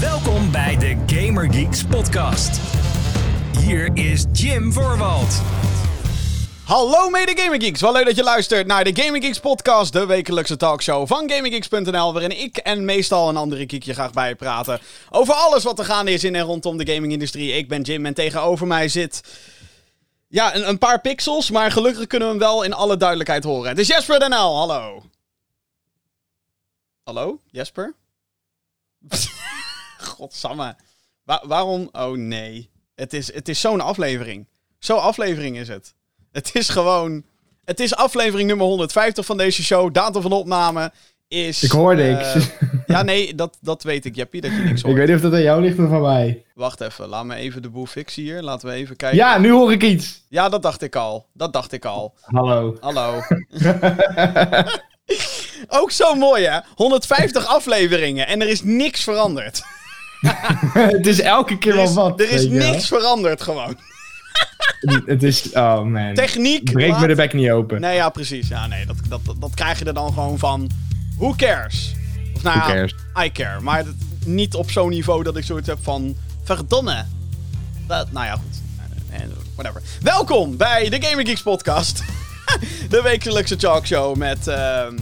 Welkom bij de Gamer Geeks podcast. Hier is Jim Voorwald. Hallo mede Gaming Geeks, wel leuk dat je luistert naar de Gaming Geeks podcast, de wekelijkse talkshow van GamingGeeks.nl, waarin ik en meestal een andere geek je graag bijpraten over alles wat er gaande is in en rondom de gamingindustrie. Ik ben Jim en tegenover mij zit, ja, een, paar pixels, maar gelukkig kunnen we hem wel in alle duidelijkheid horen. Het is Jesper NL, hallo. Hallo, Jesper? Godsamme. Wa- waarom? Oh nee. Het is, het is zo'n aflevering. Zo'n aflevering is het. Het is gewoon. Het is aflevering nummer 150 van deze show. Datum van opname is. Ik hoorde eh, niks. ja, nee, dat, dat weet ik, Jeppie, dat je niks Ik hoort. weet niet of dat aan jou ligt of van mij. Wacht even, laat me even de boel fixen hier. Laten we even kijken. Ja, nu hoor ik iets. Ja, dat dacht ik al. Dat dacht ik al. Hallo. Hallo. Ook zo mooi, hè? 150 afleveringen en er is niks veranderd. het is elke keer Er wel wat. er is niks veranderd gewoon. Het is... Oh man. Techniek. Breek laat- me de bek niet open. Nee, ja, precies. Ja, nee, dat, dat, dat, dat krijg je er dan gewoon van. Who cares? Of nou ja? I care. Maar dat- niet op zo'n niveau dat ik zoiets heb van. Verdomme. Dat, nou ja, goed. Eh, eh, Whatever. Welkom bij de Gaming Geeks podcast. de wekelijkse talkshow met. ehm,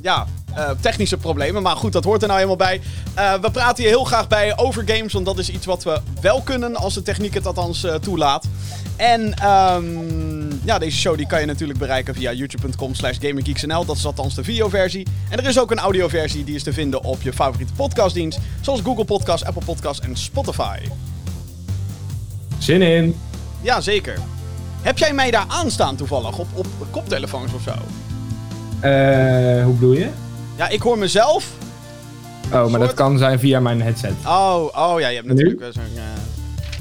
ja. Eh, technische problemen, maar goed, dat hoort er nou helemaal bij. Eh, we praten hier heel graag bij over games, want dat is iets wat we wel kunnen als de techniek het althans eh, toelaat. En ehm, ja, deze show die kan je natuurlijk bereiken via youtube.com slash gaminggeeksnl. Dat is althans de videoversie. En er is ook een audioversie, die is te vinden op je favoriete podcastdienst. Zoals Google Podcast, Apple Podcast en Spotify. Zin in. Ja, zeker. Heb jij mij daar aanstaan toevallig, op, op koptelefoons of zo? Eh, hoe bedoel je? Ja, ik hoor mezelf. Oh, maar Soort- dat kan zijn via mijn headset. Oh, oh ja, je hebt natuurlijk wel zo'n eh,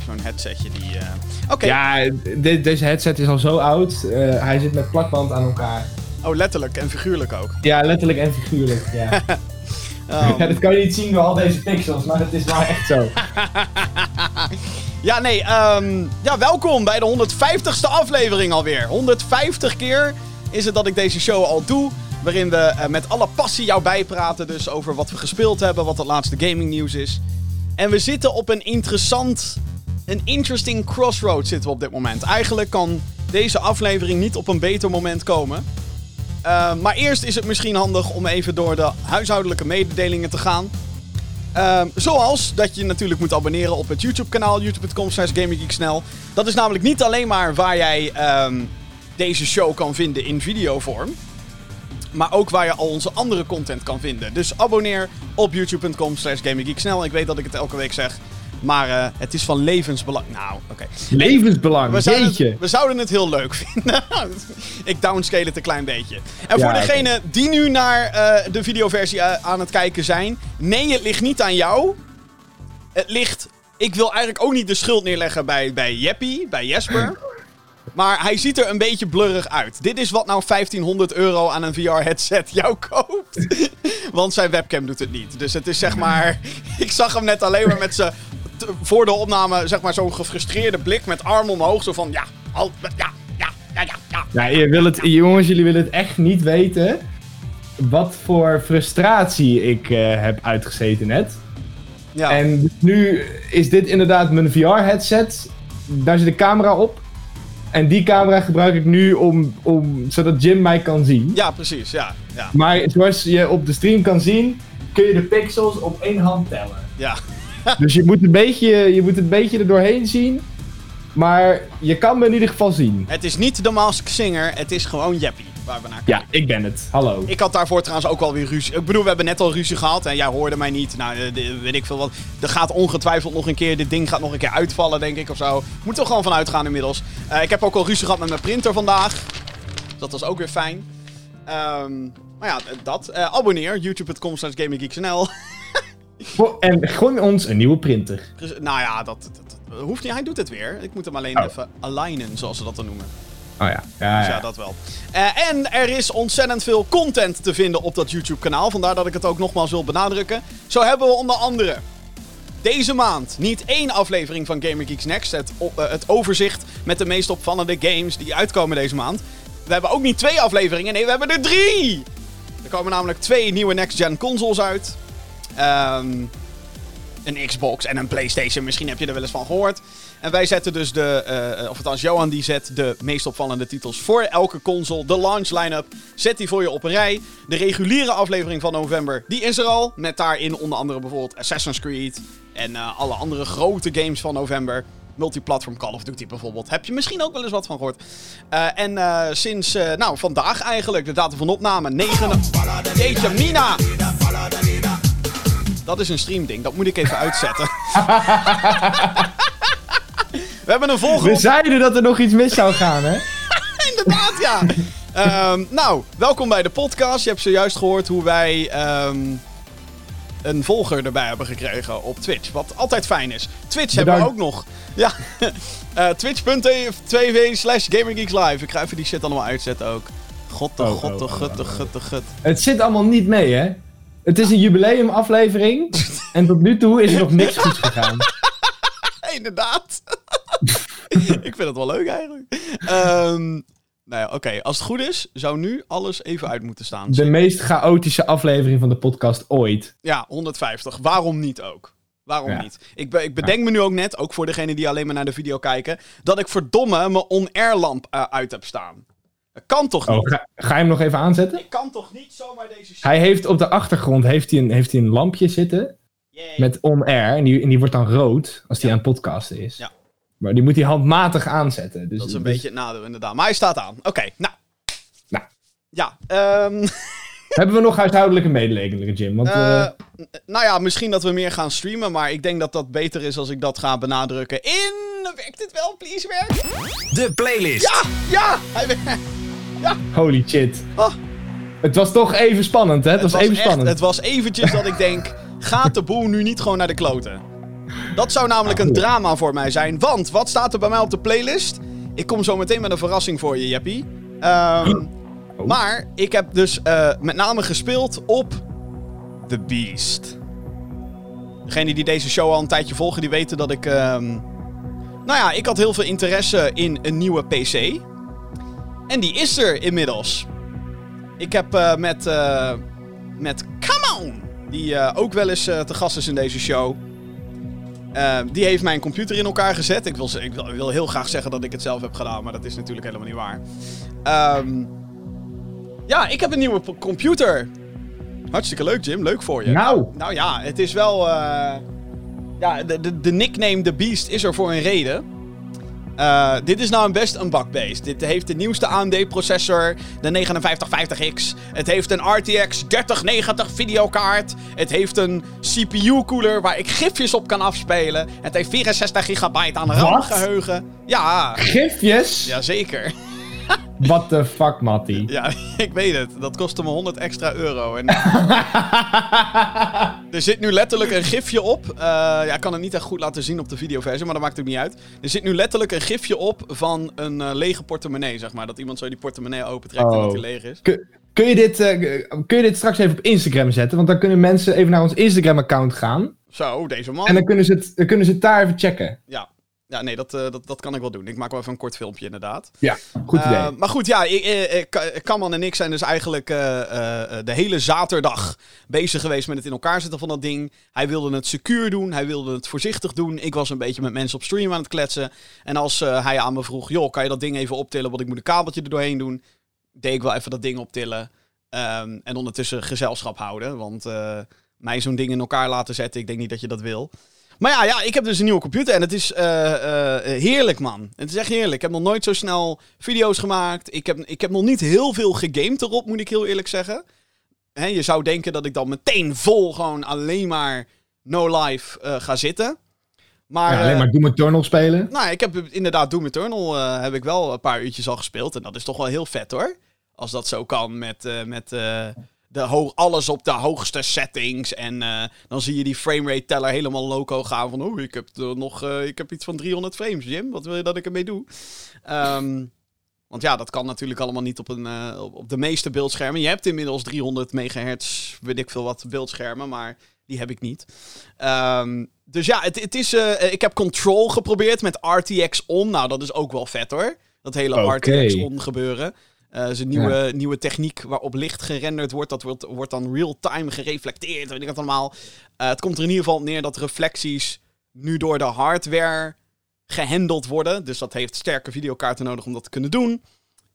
zo'n headsetje die... eh, Oké, Ja, de- deze headset is al zo oud. Eh, hij zit met plakband aan elkaar. oh letterlijk en figuurlijk ook. Ja, letterlijk en figuurlijk. Ja. Oh. ja, dat kan je niet zien door al deze pixels, maar het is wel echt zo. Ja, nee, ehm, ja, welkom bij de 150ste aflevering alweer. 150 keer is het dat ik deze show al doe. Waarin we eh, met alle passie jou bijpraten. Dus over wat we gespeeld hebben, wat het laatste gaming nieuws is. En we zitten op een interessant, een interesting crossroad zitten we op dit moment. Eigenlijk kan deze aflevering niet op een beter moment komen. Eh, maar eerst is het misschien handig om even door de huishoudelijke mededelingen te gaan. Ehm, zoals dat je natuurlijk moet abonneren op het YouTube-kanaal, youtube.com slash. Dat is namelijk niet alleen maar waar jij ehm, deze show kan vinden in videovorm. Maar ook waar je al onze andere content kan vinden. Dus abonneer op youtube.com slash gaminggeeksnel. Ik weet dat ik het elke week zeg. Maar eh, het is van levensbelang. Nou, oké. Levensbelang, We zouden, het, we zouden het heel leuk vinden. ik downscale het een klein beetje. En Ja, voor degenen die nu naar eh, de videoversie eh, aan het kijken zijn. Nee, het ligt niet aan jou. Het ligt... Ik wil eigenlijk ook niet de schuld neerleggen bij, bij Jeppie, bij Jesper. Maar hij ziet er een beetje blurrig uit. Dit is wat nou 1500 euro aan een VR-headset jou koopt. Want zijn webcam doet het niet. Dus het is zeg maar... Ik zag hem net alleen maar met zijn... Voor de opname, zeg maar, zo'n gefrustreerde blik met arm omhoog. Zo van, ja, al, ja, ja, ja, ja, ja. Ja, je wil het, jongens, jullie willen het echt niet weten. Wat voor frustratie ik eh, heb uitgezeten net. ja. En nu is dit inderdaad mijn VR-headset. Daar zit een camera op. En die camera gebruik ik nu om, om, zodat Jim mij kan zien. ja, precies, ja, ja, Maar zoals je op de stream kan zien, kun je de pixels op één hand tellen. ja. Dus je moet, een beetje, je moet een beetje er doorheen zien. Maar je kan me in ieder geval zien. Het is niet de Mask Singer, het is gewoon Jeppie waar we naar kijken. Ja, ik ben het. Hallo. Ik had daarvoor trouwens ook alweer ruzie. Ik bedoel, we hebben net al ruzie gehad en jij hoorde mij niet. Nou, eh, weet ik veel wat. Er gaat ongetwijfeld nog een keer, dit ding gaat nog een keer uitvallen, denk ik of zo. Moet er gewoon van uitgaan inmiddels. Eh, ik heb ook al ruzie gehad met mijn printer vandaag. Dat was ook weer fijn. Ehm, maar ja, dat. Eh, abonneer, youtube.com slash gaminggeeksnl. En gewoon ons een nieuwe printer. Dus, nou ja, dat, dat, dat hoeft niet. Hij doet het weer. Ik moet hem alleen Oh. even alignen, zoals ze dat dan noemen. Oh ja. Ja, Dus ja. ja, dat wel. Eh, en er is ontzettend veel content te vinden op dat YouTube-kanaal. Vandaar dat ik het ook nogmaals wil benadrukken. Zo hebben we onder andere deze maand niet één aflevering van Gamer Geeks Next. Het, eh, het overzicht met de meest opvallende games die uitkomen deze maand. We hebben ook niet twee afleveringen, nee, we hebben er drie! Er komen namelijk twee nieuwe next-gen consoles uit. Ehm, een Xbox en een PlayStation. Misschien heb je er wel eens van gehoord. En wij zetten dus de, uh, of althans Johan die zet de meest opvallende titels voor elke console. De launch line-up zet die voor je op een rij. De reguliere aflevering van november, die is er al. Met daarin onder andere bijvoorbeeld Assassin's Creed en uh, alle andere grote games van november. Multiplatform Call of Duty bijvoorbeeld. Heb je misschien ook wel eens wat van gehoord. En sinds, nou, vandaag eigenlijk, de datum van opname, 9... Jeetje, Mina! Dat is een streamding, dat moet ik even uitzetten. We hebben een volgende... We zeiden dat er nog iets mis zou gaan, hè? Inderdaad, ja. um, nou, welkom bij de podcast. Je hebt zojuist gehoord hoe wij... Um, een volger erbij hebben gekregen op Twitch. Wat altijd fijn is. Twitch hebben we ook nog. Ja, uh, twitch.tv slash GamerGeeksLive. Ik ga even die shit allemaal uitzetten ook. God de oh, god de oh, god de de god. Het zit allemaal niet mee, hè? Het is een jubileumaflevering. en tot nu toe is er nog niks goed gegaan. Inderdaad. ik vind het wel leuk eigenlijk. Um, nou ja, oké. Als het goed is, zou nu alles even uit moeten staan. De meest chaotische aflevering van de podcast ooit. Ja, 150. Waarom niet ook? Waarom niet? Ik, be ik bedenk me nu ook net, ook voor degenen die alleen maar naar de video kijken, dat ik verdomme mijn on-air lamp uh, uit heb staan. Dat kan toch oh, niet? ga, ga, je hem nog even aanzetten? Ik kan toch niet zomaar deze shit... Hij heeft op de achtergrond heeft hij een, heeft hij een lampje zitten. Yay. Met on-air. En die, en die wordt dan rood als hij ja. aan het podcasten is. Ja. Maar die moet hij handmatig aanzetten. Dus, dat is een dus... beetje het nadeel inderdaad. Maar hij staat aan. Oké, okay, nou. Nou. Ja, um... Hebben we nog huishoudelijke mededelingen, Jim? Want, uh, uh... Nou ja, misschien dat we meer gaan streamen. Maar ik denk dat dat beter is als ik dat ga benadrukken in... Werkt dit wel, please, werk? De playlist. Ja, ja, hij werkt. Ja. Holy shit. Oh. Het was toch even spannend, hè? Het, het was, was, even echt, spannend. Het was eventjes dat ik denk... Gaat de boel nu niet gewoon naar de kloten? Dat zou namelijk een drama voor mij zijn. Want, wat staat er bij mij op de playlist? Ik kom zo meteen met een verrassing voor je, Jeppie. Um, oh. Maar ik heb dus uh, met name gespeeld op The Beast. Degenen die deze show al een tijdje volgen, die weten dat ik... Um, nou ja, ik had heel veel interesse in een nieuwe PC. En die is er inmiddels. Ik heb uh, met, uh, met Come On, die ook wel eens te gast is in deze show... Uh, die heeft mijn computer in elkaar gezet. Ik wil, ik, wil, heel graag zeggen dat ik het zelf heb gedaan, maar dat is natuurlijk helemaal niet waar. Um, ja, ik heb een nieuwe computer. Hartstikke leuk, Jim. Leuk voor je. Nou. Nou ja, het is wel. Uh, ja, de, de, de nickname The Beast is er voor een reden. Uh, dit is nou een best een bakbeest. Dit heeft de nieuwste AMD-processor, de 5950X. Het heeft een RTX 3090 videokaart. Het heeft een CPU-cooler waar ik gifjes op kan afspelen. Het heeft 64 gigabyte aan RAM-geheugen. Ja. Gifjes? Jazeker. What the fuck, Matty? Ja, ik weet het. Dat kostte me 100 extra euro. En... er zit nu letterlijk een gifje op. Uh, ja, ik kan het niet echt goed laten zien op de videoversie, maar dat maakt het niet uit. Er zit nu letterlijk een gifje op van een uh, lege portemonnee, zeg maar. Dat iemand zo die portemonnee opentrekt oh. en dat die leeg is. Kun, kun, je dit, uh, kun je dit straks even op Instagram zetten? Want dan kunnen mensen even naar ons Instagram-account gaan. Zo, deze man. En dan kunnen, ze het, dan kunnen ze het daar even checken. Ja, ja, nee, dat, uh, dat, dat kan ik wel doen. Ik maak wel even een kort filmpje, inderdaad. Ja, goed idee. Uh, maar goed, ja, ik, ik, Kaman en ik zijn dus eigenlijk uh, de hele zaterdag bezig geweest met het in elkaar zetten van dat ding. Hij wilde het secuur doen, hij wilde het voorzichtig doen. Ik was een beetje met mensen op stream aan het kletsen. En als hij aan me vroeg, joh, kan je dat ding even optillen, want ik moet een kabeltje er doorheen doen. Deed ik wel even dat ding optillen. Um, en ondertussen gezelschap houden, want mij zo'n ding in elkaar laten zetten, ik denk niet dat je dat wil. Maar ja, ja, ik heb dus een nieuwe computer en het is uh, uh, heerlijk, man. Het is echt heerlijk. Ik heb nog nooit zo snel video's gemaakt. Ik heb, ik heb nog niet heel veel gegamed erop, moet ik heel eerlijk zeggen. Je zou denken dat ik dan meteen vol gewoon alleen maar no life uh, ga zitten. Maar, ja, alleen maar Doom Eternal spelen? Nou, ik heb inderdaad Doom Eternal heb ik wel een paar uurtjes al gespeeld. En dat is toch wel heel vet, hoor. Als dat zo kan met... met de alles op de hoogste settings. En uh, dan zie je die framerate teller helemaal loco gaan. Van, oh, ik heb, er nog, uh, ik heb iets van 300 frames, Jim. Wat wil je dat ik ermee doe? Um, want ja, dat kan natuurlijk allemaal niet op, een, uh, op de meeste beeldschermen. Je hebt inmiddels 300 megahertz, weet ik veel wat, beeldschermen. Maar die heb ik niet. Um, dus ja, het, het is, ik heb Control geprobeerd met RTX on. Nou, dat is ook wel vet hoor. Dat hele okay. RTX on gebeuren. Eh, zijn nieuwe, nieuwe techniek waarop licht gerenderd wordt. Dat wordt, wordt dan real-time gereflecteerd. Weet ik wat allemaal. Eh, het komt er in ieder geval neer dat reflecties nu door de hardware gehandeld worden. Dus dat heeft sterke videokaarten nodig om dat te kunnen doen.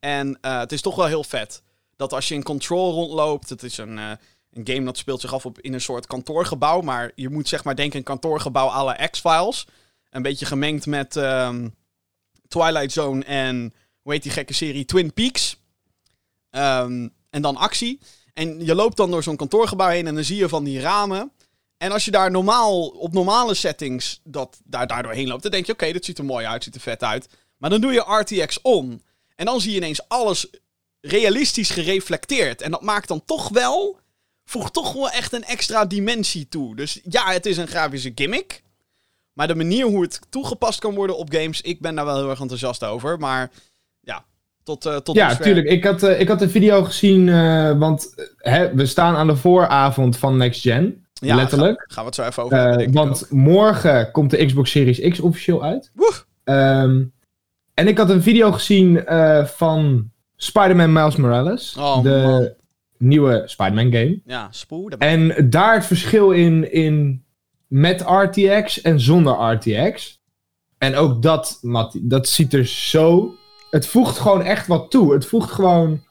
En eh, het is toch wel heel vet. Dat als je in Control rondloopt. Het is een, een game dat speelt zich af op, in een soort kantoorgebouw. Maar je moet zeg maar denken een kantoorgebouw à la X-Files. Een beetje gemengd met ehm, Twilight Zone en hoe heet die gekke serie? Twin Peaks. Ehm, en dan actie. En je loopt dan door zo'n kantoorgebouw heen en dan zie je van die ramen. En als je daar normaal, op normale settings, dat, daar, daardoor heen loopt, dan denk je, oké, dit ziet er mooi uit, ziet er vet uit. Maar dan doe je RTX on. En dan zie je ineens alles realistisch gereflecteerd. En dat maakt dan toch wel, voegt toch wel echt een extra dimensie toe. Dus ja, het is een grafische gimmick. Maar de manier hoe het toegepast kan worden op games, ik ben daar wel heel erg enthousiast over. Maar tot, uh, tot Ja, dusver- tuurlijk. Ik had, eh, ik had een video gezien, eh, want eh, hè, we staan aan de vooravond van Next Gen. Ja, letterlijk. Gaan, gaan we het zo even over Eh, want ook. morgen komt de Xbox Series X officieel uit. Ehm, en ik had een video gezien eh, van Spider-Man Miles Morales. Oh, de man. nieuwe Spider-Man game. Ja, spoed. En daar het verschil in, in met RTX en zonder RTX. En ook dat, Mattie, dat ziet er zo... Het voegt gewoon echt wat toe. Het voegt gewoon...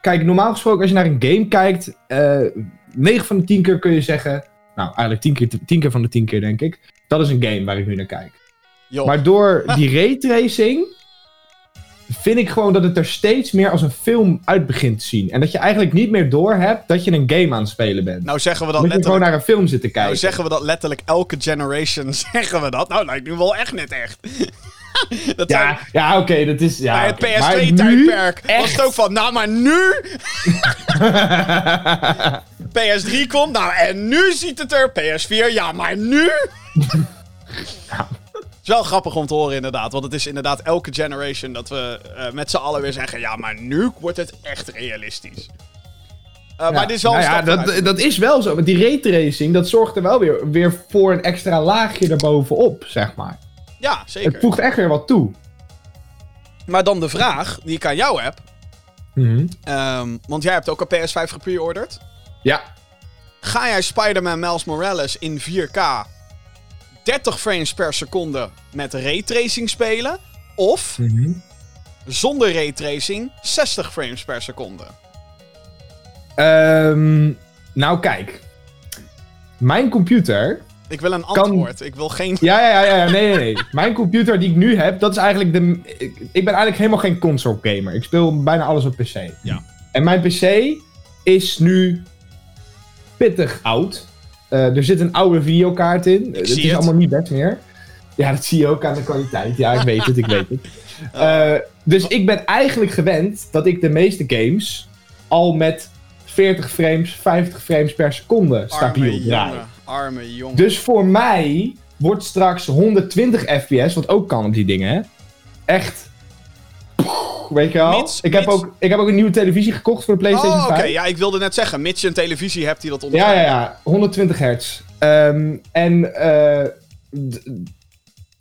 Kijk, normaal gesproken als je naar een game kijkt... eh 9 van de 10 keer kun je zeggen... Nou, eigenlijk 10 keer, 10 keer van de 10 keer denk ik. Dat is een game waar ik nu naar kijk. Maar door die raytracing vind ik gewoon dat het er steeds meer als een film uit begint te zien. En dat je eigenlijk niet meer doorhebt dat je een game aan het spelen bent. Nou zeggen we dat dat je gewoon letterlijk. naar een film zit te kijken. Nou zeggen we dat letterlijk elke generation zeggen we dat. Nou, lijkt nu wel echt net echt. dat zijn- ja, ja oké, dat is... Ja, bij het Maar PS2-tijdperk was het ook van, nou maar nu PS3 komt, nou en nu ziet het er PS4, ja maar nu. Het is wel grappig om te horen inderdaad, want het is inderdaad elke generation dat we eh, met z'n allen weer zeggen, ja maar nu wordt het echt realistisch. Eh, Maar dit is wel nou ja, dat, dat is wel zo. Want die raytracing, dat zorgt er wel weer, weer voor een extra laagje erbovenop, zeg maar. Ja, zeker. Het voegt echt weer wat toe. Maar dan de vraag die ik aan jou heb, Mhm. ehm, want jij hebt ook een PS5 gepreorderd. Ja. Ga jij Spider-Man Miles Morales in 4K 30 frames per seconde met raytracing spelen? Of Mhm. zonder raytracing 60 frames per seconde? Ehm, nou, kijk. Mijn computer Ik wil een antwoord. Ik wil geen... Ja, ja, ja, ja, nee, nee, nee. Mijn computer die ik nu heb, dat is eigenlijk de... Ik, ik ben eigenlijk helemaal geen console gamer. Ik speel bijna alles op PC. Ja. En mijn PC is nu pittig oud. Eh, er zit een oude videokaart in. het zie is het. allemaal niet best meer. Ja, dat zie je ook aan de kwaliteit. Ja, ik weet het, ik weet het. Eh, dus ik ben eigenlijk gewend dat ik de meeste games al met 40 frames, 50 frames per seconde stabiel draai. Arme jongen. Dus voor mij wordt straks 120 fps, wat ook kan op die dingen, hè? Echt. Weet je wel? Mits- ik, heb ook, ik heb ook een nieuwe televisie gekocht voor de PlayStation Oh, oké. 5. Ja, ik wilde net zeggen, mits je een televisie hebt die dat Ja, ondersteunt. ja, ja. 120 hertz. Ehm, en, eh. d-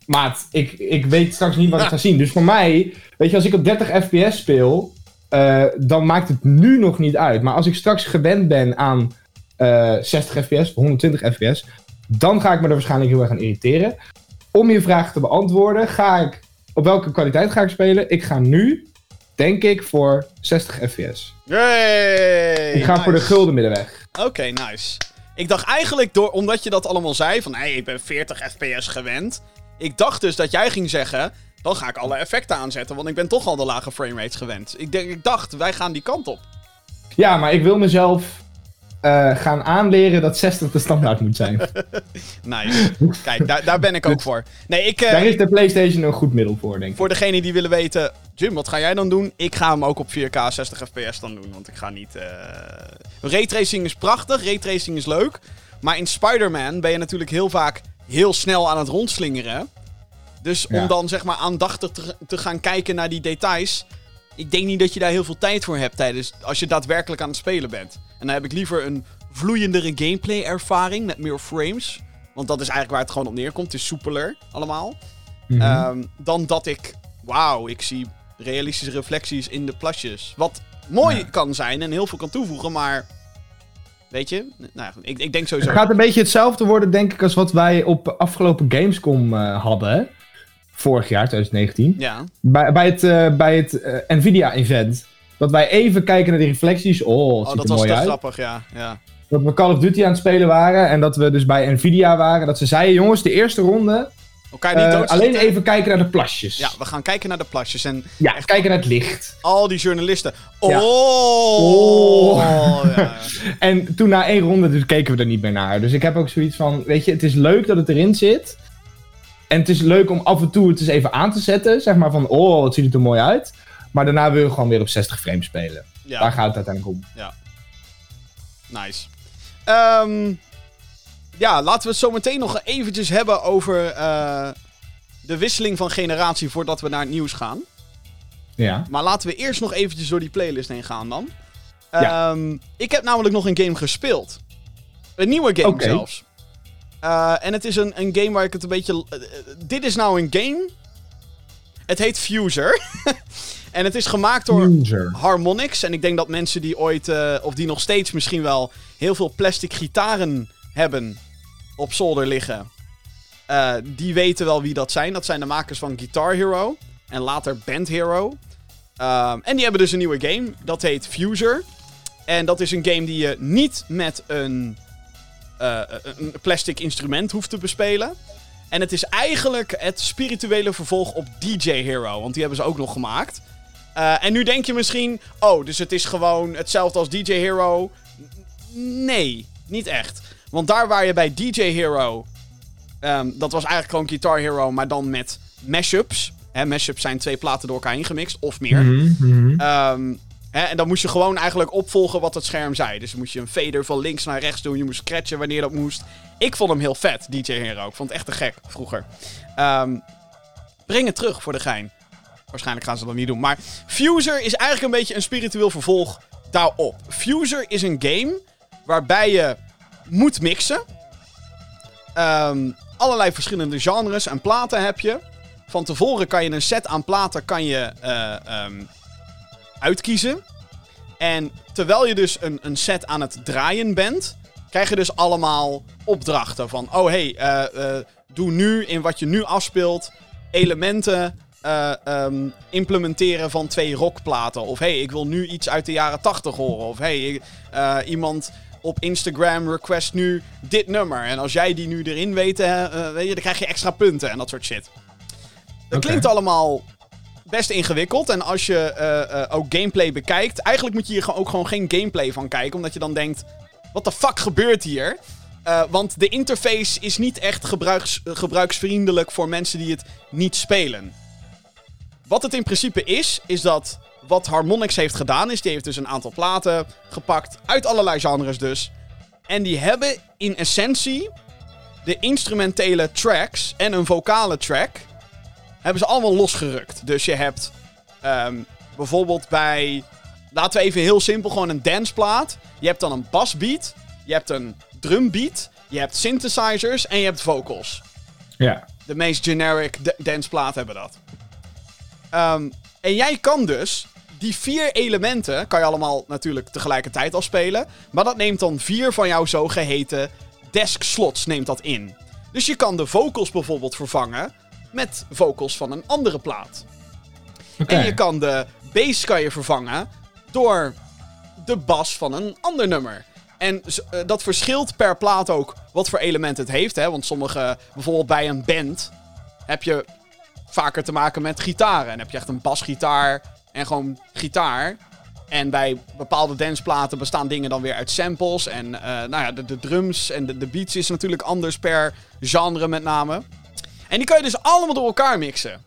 maat, ik, ik weet straks niet wat ik ga zien. Dus voor mij, weet je, als ik op 30 fps speel, eh, dan maakt het nu nog niet uit. Maar als ik straks gewend ben aan eh 60 fps, 120 fps, dan ga ik me er waarschijnlijk heel erg aan irriteren. Om je vraag te beantwoorden, ga ik, op welke kwaliteit ga ik spelen? Ik ga nu, denk ik, voor 60 fps. Yay! Ik ga voor de gulden middenweg. Oké, nice. Ik dacht eigenlijk, door, omdat je dat allemaal zei, van hey, ik ben 40 fps gewend. Ik dacht dus dat jij ging zeggen, dan ga ik alle effecten aanzetten, want ik ben toch al de lage framerates gewend. Ik, denk, ik dacht, wij gaan die kant op. Ja, maar ik wil mezelf eh, gaan aanleren dat 60 de standaard moet zijn. Nice. Kijk, daar, daar ben ik ook voor. Nee, ik, eh, Daar is de PlayStation een goed middel voor, denk ik. voor degenen die willen weten, Jim, wat ga jij dan doen? Ik ga hem ook op 4K 60 fps dan doen, want ik ga niet... eh Raytracing is prachtig, raytracing is leuk. Maar in Spider-Man ben je natuurlijk heel vaak heel snel aan het rondzlingeren. Dus om dan zeg maar aandachtig te, te gaan kijken naar die details... Ik denk niet dat je daar heel veel tijd voor hebt tijdens... Als je daadwerkelijk aan het spelen bent. En dan heb ik liever een vloeiendere gameplay ervaring met meer frames. Want dat is eigenlijk waar het gewoon op neerkomt. Het is soepeler allemaal. Mhm. Ehm, dan dat ik, wauw, ik zie realistische reflecties in de plasjes. Wat mooi Ja. kan zijn en heel veel kan toevoegen, maar... Weet je? Nou, ik, ik denk sowieso... Het gaat een beetje hetzelfde worden, denk ik, als wat wij op afgelopen Gamescom eh, hadden. Vorig jaar, 2019. Ja, Bij, bij het, eh, bij het eh, Nvidia-event. Dat wij even kijken naar die reflecties. Oh, het oh, ziet dat er was mooi uit. grappig, ja. ja. Dat we Call of Duty aan het spelen waren. En dat we dus bij Nvidia waren. Dat ze zeiden, jongens, de eerste ronde. Elkaar niet doodschieten. alleen even kijken naar de plasjes. Ja, we gaan kijken naar de plasjes en Ja, kijken naar het licht. al die journalisten. Ja. Oh! Oh. Ja. En toen na één ronde dus keken we er niet meer naar. Dus ik heb ook zoiets van, weet je, het is leuk dat het erin zit. En het is leuk om af en toe het eens even aan te zetten. Zeg maar van, oh, wat ziet het er mooi uit. Maar daarna wil je gewoon weer op 60 frames spelen. Ja. Daar gaat het uiteindelijk om. Nice. Ehm, ja, laten we het zo meteen nog eventjes hebben over eh, de wisseling van generatie voordat we naar het nieuws gaan. Ja. Maar laten we eerst nog eventjes door die playlist heen gaan dan. Ja. Ehm, ik heb namelijk nog een game gespeeld. Een nieuwe game zelfs. Eh, en het is een, een game waar ik het een beetje... eh, eh, dit is nou een game. Het heet Fuser. en het is gemaakt door. Harmonix. En ik denk dat mensen die ooit, of die nog steeds misschien wel, heel veel plastic gitaren hebben op zolder liggen. die weten wel wie dat zijn. Dat zijn de makers van Guitar Hero en later Band Hero. Ehm, en die hebben dus een nieuwe game. Dat heet Fuser. En dat is een game die je niet met een, eh, een plastic instrument hoeft te bespelen. En het is eigenlijk het spirituele vervolg op DJ Hero. Want die hebben ze ook nog gemaakt. Eh, en nu denk je misschien, oh, dus het is gewoon hetzelfde als DJ Hero. Nee, niet echt. Want daar waar je bij DJ Hero, ehm, dat was eigenlijk gewoon Guitar Hero, maar dan met mashups. Hè, mashups zijn twee platen door elkaar ingemixt, of meer. Ehm, en dan moest je gewoon eigenlijk opvolgen wat het scherm zei. Dus moest je een fader van links naar rechts doen. Je moest scratchen wanneer dat moest. Ik vond hem heel vet, DJ Hero. Ik vond het echt te gek vroeger. Ehm, breng het terug voor de gein. Waarschijnlijk gaan ze dat niet doen. Maar Fuser is eigenlijk een beetje een spiritueel vervolg daarop. Fuser is een game waarbij je moet mixen. Ehm, allerlei verschillende genres en platen heb je. Van tevoren kan je een set aan platen kan je, eh, ehm, uitkiezen. En terwijl je dus een, een set aan het draaien bent, krijg je dus allemaal opdrachten van... Oh, hey, eh, eh, doe nu in wat je nu afspeelt elementen eh, ehm, implementeren van twee rockplaten. Of hey, ik wil nu iets uit de jaren 80 horen. Of hey, iemand op Instagram request nu dit nummer. En als jij die nu erin weet, weet je, dan krijg je extra punten en dat soort shit. Dat klinkt allemaal best ingewikkeld. En als je eh, eh, ook gameplay bekijkt, eigenlijk moet je hier ook gewoon geen gameplay van kijken. Omdat je dan denkt, wat de fuck gebeurt hier? Eh, want de interface is niet echt gebruiks, gebruiksvriendelijk voor mensen die het niet spelen. Wat het in principe is, is dat wat Harmonix heeft gedaan, is die heeft dus een aantal platen gepakt, uit allerlei genres dus. En die hebben in essentie de instrumentele tracks en een vocale track, hebben ze allemaal losgerukt. Dus je hebt ehm, bijvoorbeeld bij, laten we even heel simpel, gewoon een danceplaat. Je hebt dan een basbeat, je hebt een drumbeat, je hebt synthesizers en je hebt vocals. Ja. De meest generic danceplaat hebben dat. Ehm, en jij kan dus die vier elementen, kan je allemaal natuurlijk tegelijkertijd afspelen. Maar dat neemt dan vier van jouw zogeheten desk slots neemt dat in. Dus je kan de vocals bijvoorbeeld vervangen met vocals van een andere plaat. En je kan de bass kan je vervangen door de bas van een ander nummer. En eh, dat verschilt per plaat ook wat voor element het heeft. Hè? Want sommige, bijvoorbeeld bij een band, heb je vaker te maken met gitaren. En heb je echt een basgitaar en gewoon gitaar. En bij bepaalde danceplaten bestaan dingen dan weer uit samples. En eh, nou ja, de, de drums en de, de beats is natuurlijk anders per genre met name. En die kan je dus allemaal door elkaar mixen.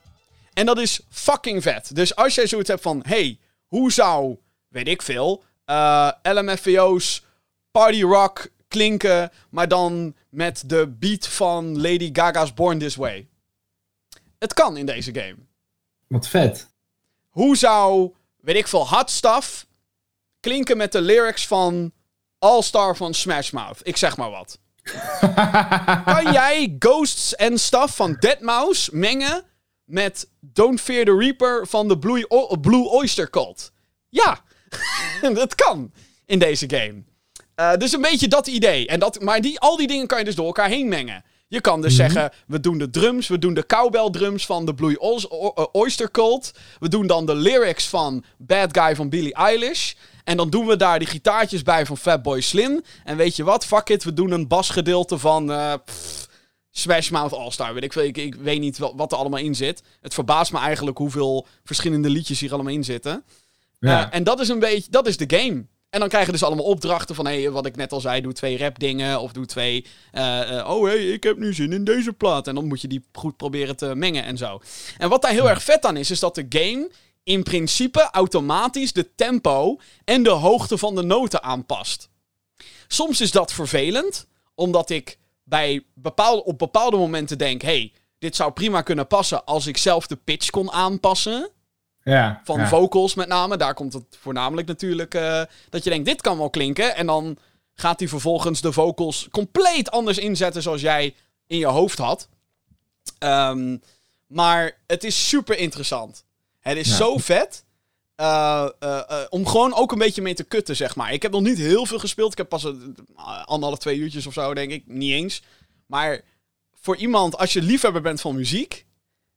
En dat is fucking vet. Dus als jij zoiets hebt van... Hey, hoe zou, weet ik veel... eh, LMFAO's Party Rock klinken... maar dan met de beat van Lady Gaga's Born This Way. Het kan in deze game. Wat vet. Hoe zou, weet ik veel, Hot Stuff... klinken met de lyrics van... All Star van Smash Mouth. Ik zeg maar wat. Kan jij Ghosts en Stuff van Deadmau5 mengen met Don't Fear the Reaper van de Blue, O- Blue Oyster Cult. Ja, dat kan in deze game. Eh, dus een beetje dat idee. En dat, maar die, al die dingen kan je dus door elkaar heen mengen. Je kan dus zeggen, we doen de drums, we doen de cowbell drums van de Blue Oyster Cult. We doen dan de lyrics van Bad Guy van Billie Eilish. En dan doen we daar die gitaartjes bij van Fatboy Slim. En weet je wat, fuck it, we doen een basgedeelte van eh, pff, Smash Mouth All-Star. Weet ik, ik, ik weet niet wat, wat er allemaal in zit. Het verbaast me eigenlijk hoeveel verschillende liedjes hier allemaal in zitten. Ja. Eh, en dat is een beetje, dat is de game. En dan krijgen dus allemaal opdrachten van, hey, wat ik net al zei, doe twee rap dingen of doe twee, eh, oh hey, ik heb nu zin in deze plaat. En dan moet je die goed proberen te mengen en zo. En wat daar heel erg vet aan is, is dat de game in principe automatisch de tempo en de hoogte van de noten aanpast. Soms is dat vervelend, omdat ik bij bepaalde, op bepaalde momenten denk, hey, dit zou prima kunnen passen als ik zelf de pitch kon aanpassen. ja, Van ja. vocals met name. Daar komt het voornamelijk natuurlijk. eh, dat je denkt, dit kan wel klinken. En dan gaat hij vervolgens de vocals compleet anders inzetten zoals jij in je hoofd had. Ehm, maar het is super interessant. Het is Ja. zo vet. eh, eh, eh, om gewoon ook een beetje mee te kutten, zeg maar. Ik heb nog niet heel veel gespeeld. Ik heb pas een, anderhalf, twee uurtjes of zo, denk ik. Niet eens. Maar voor iemand, als je liefhebber bent van muziek.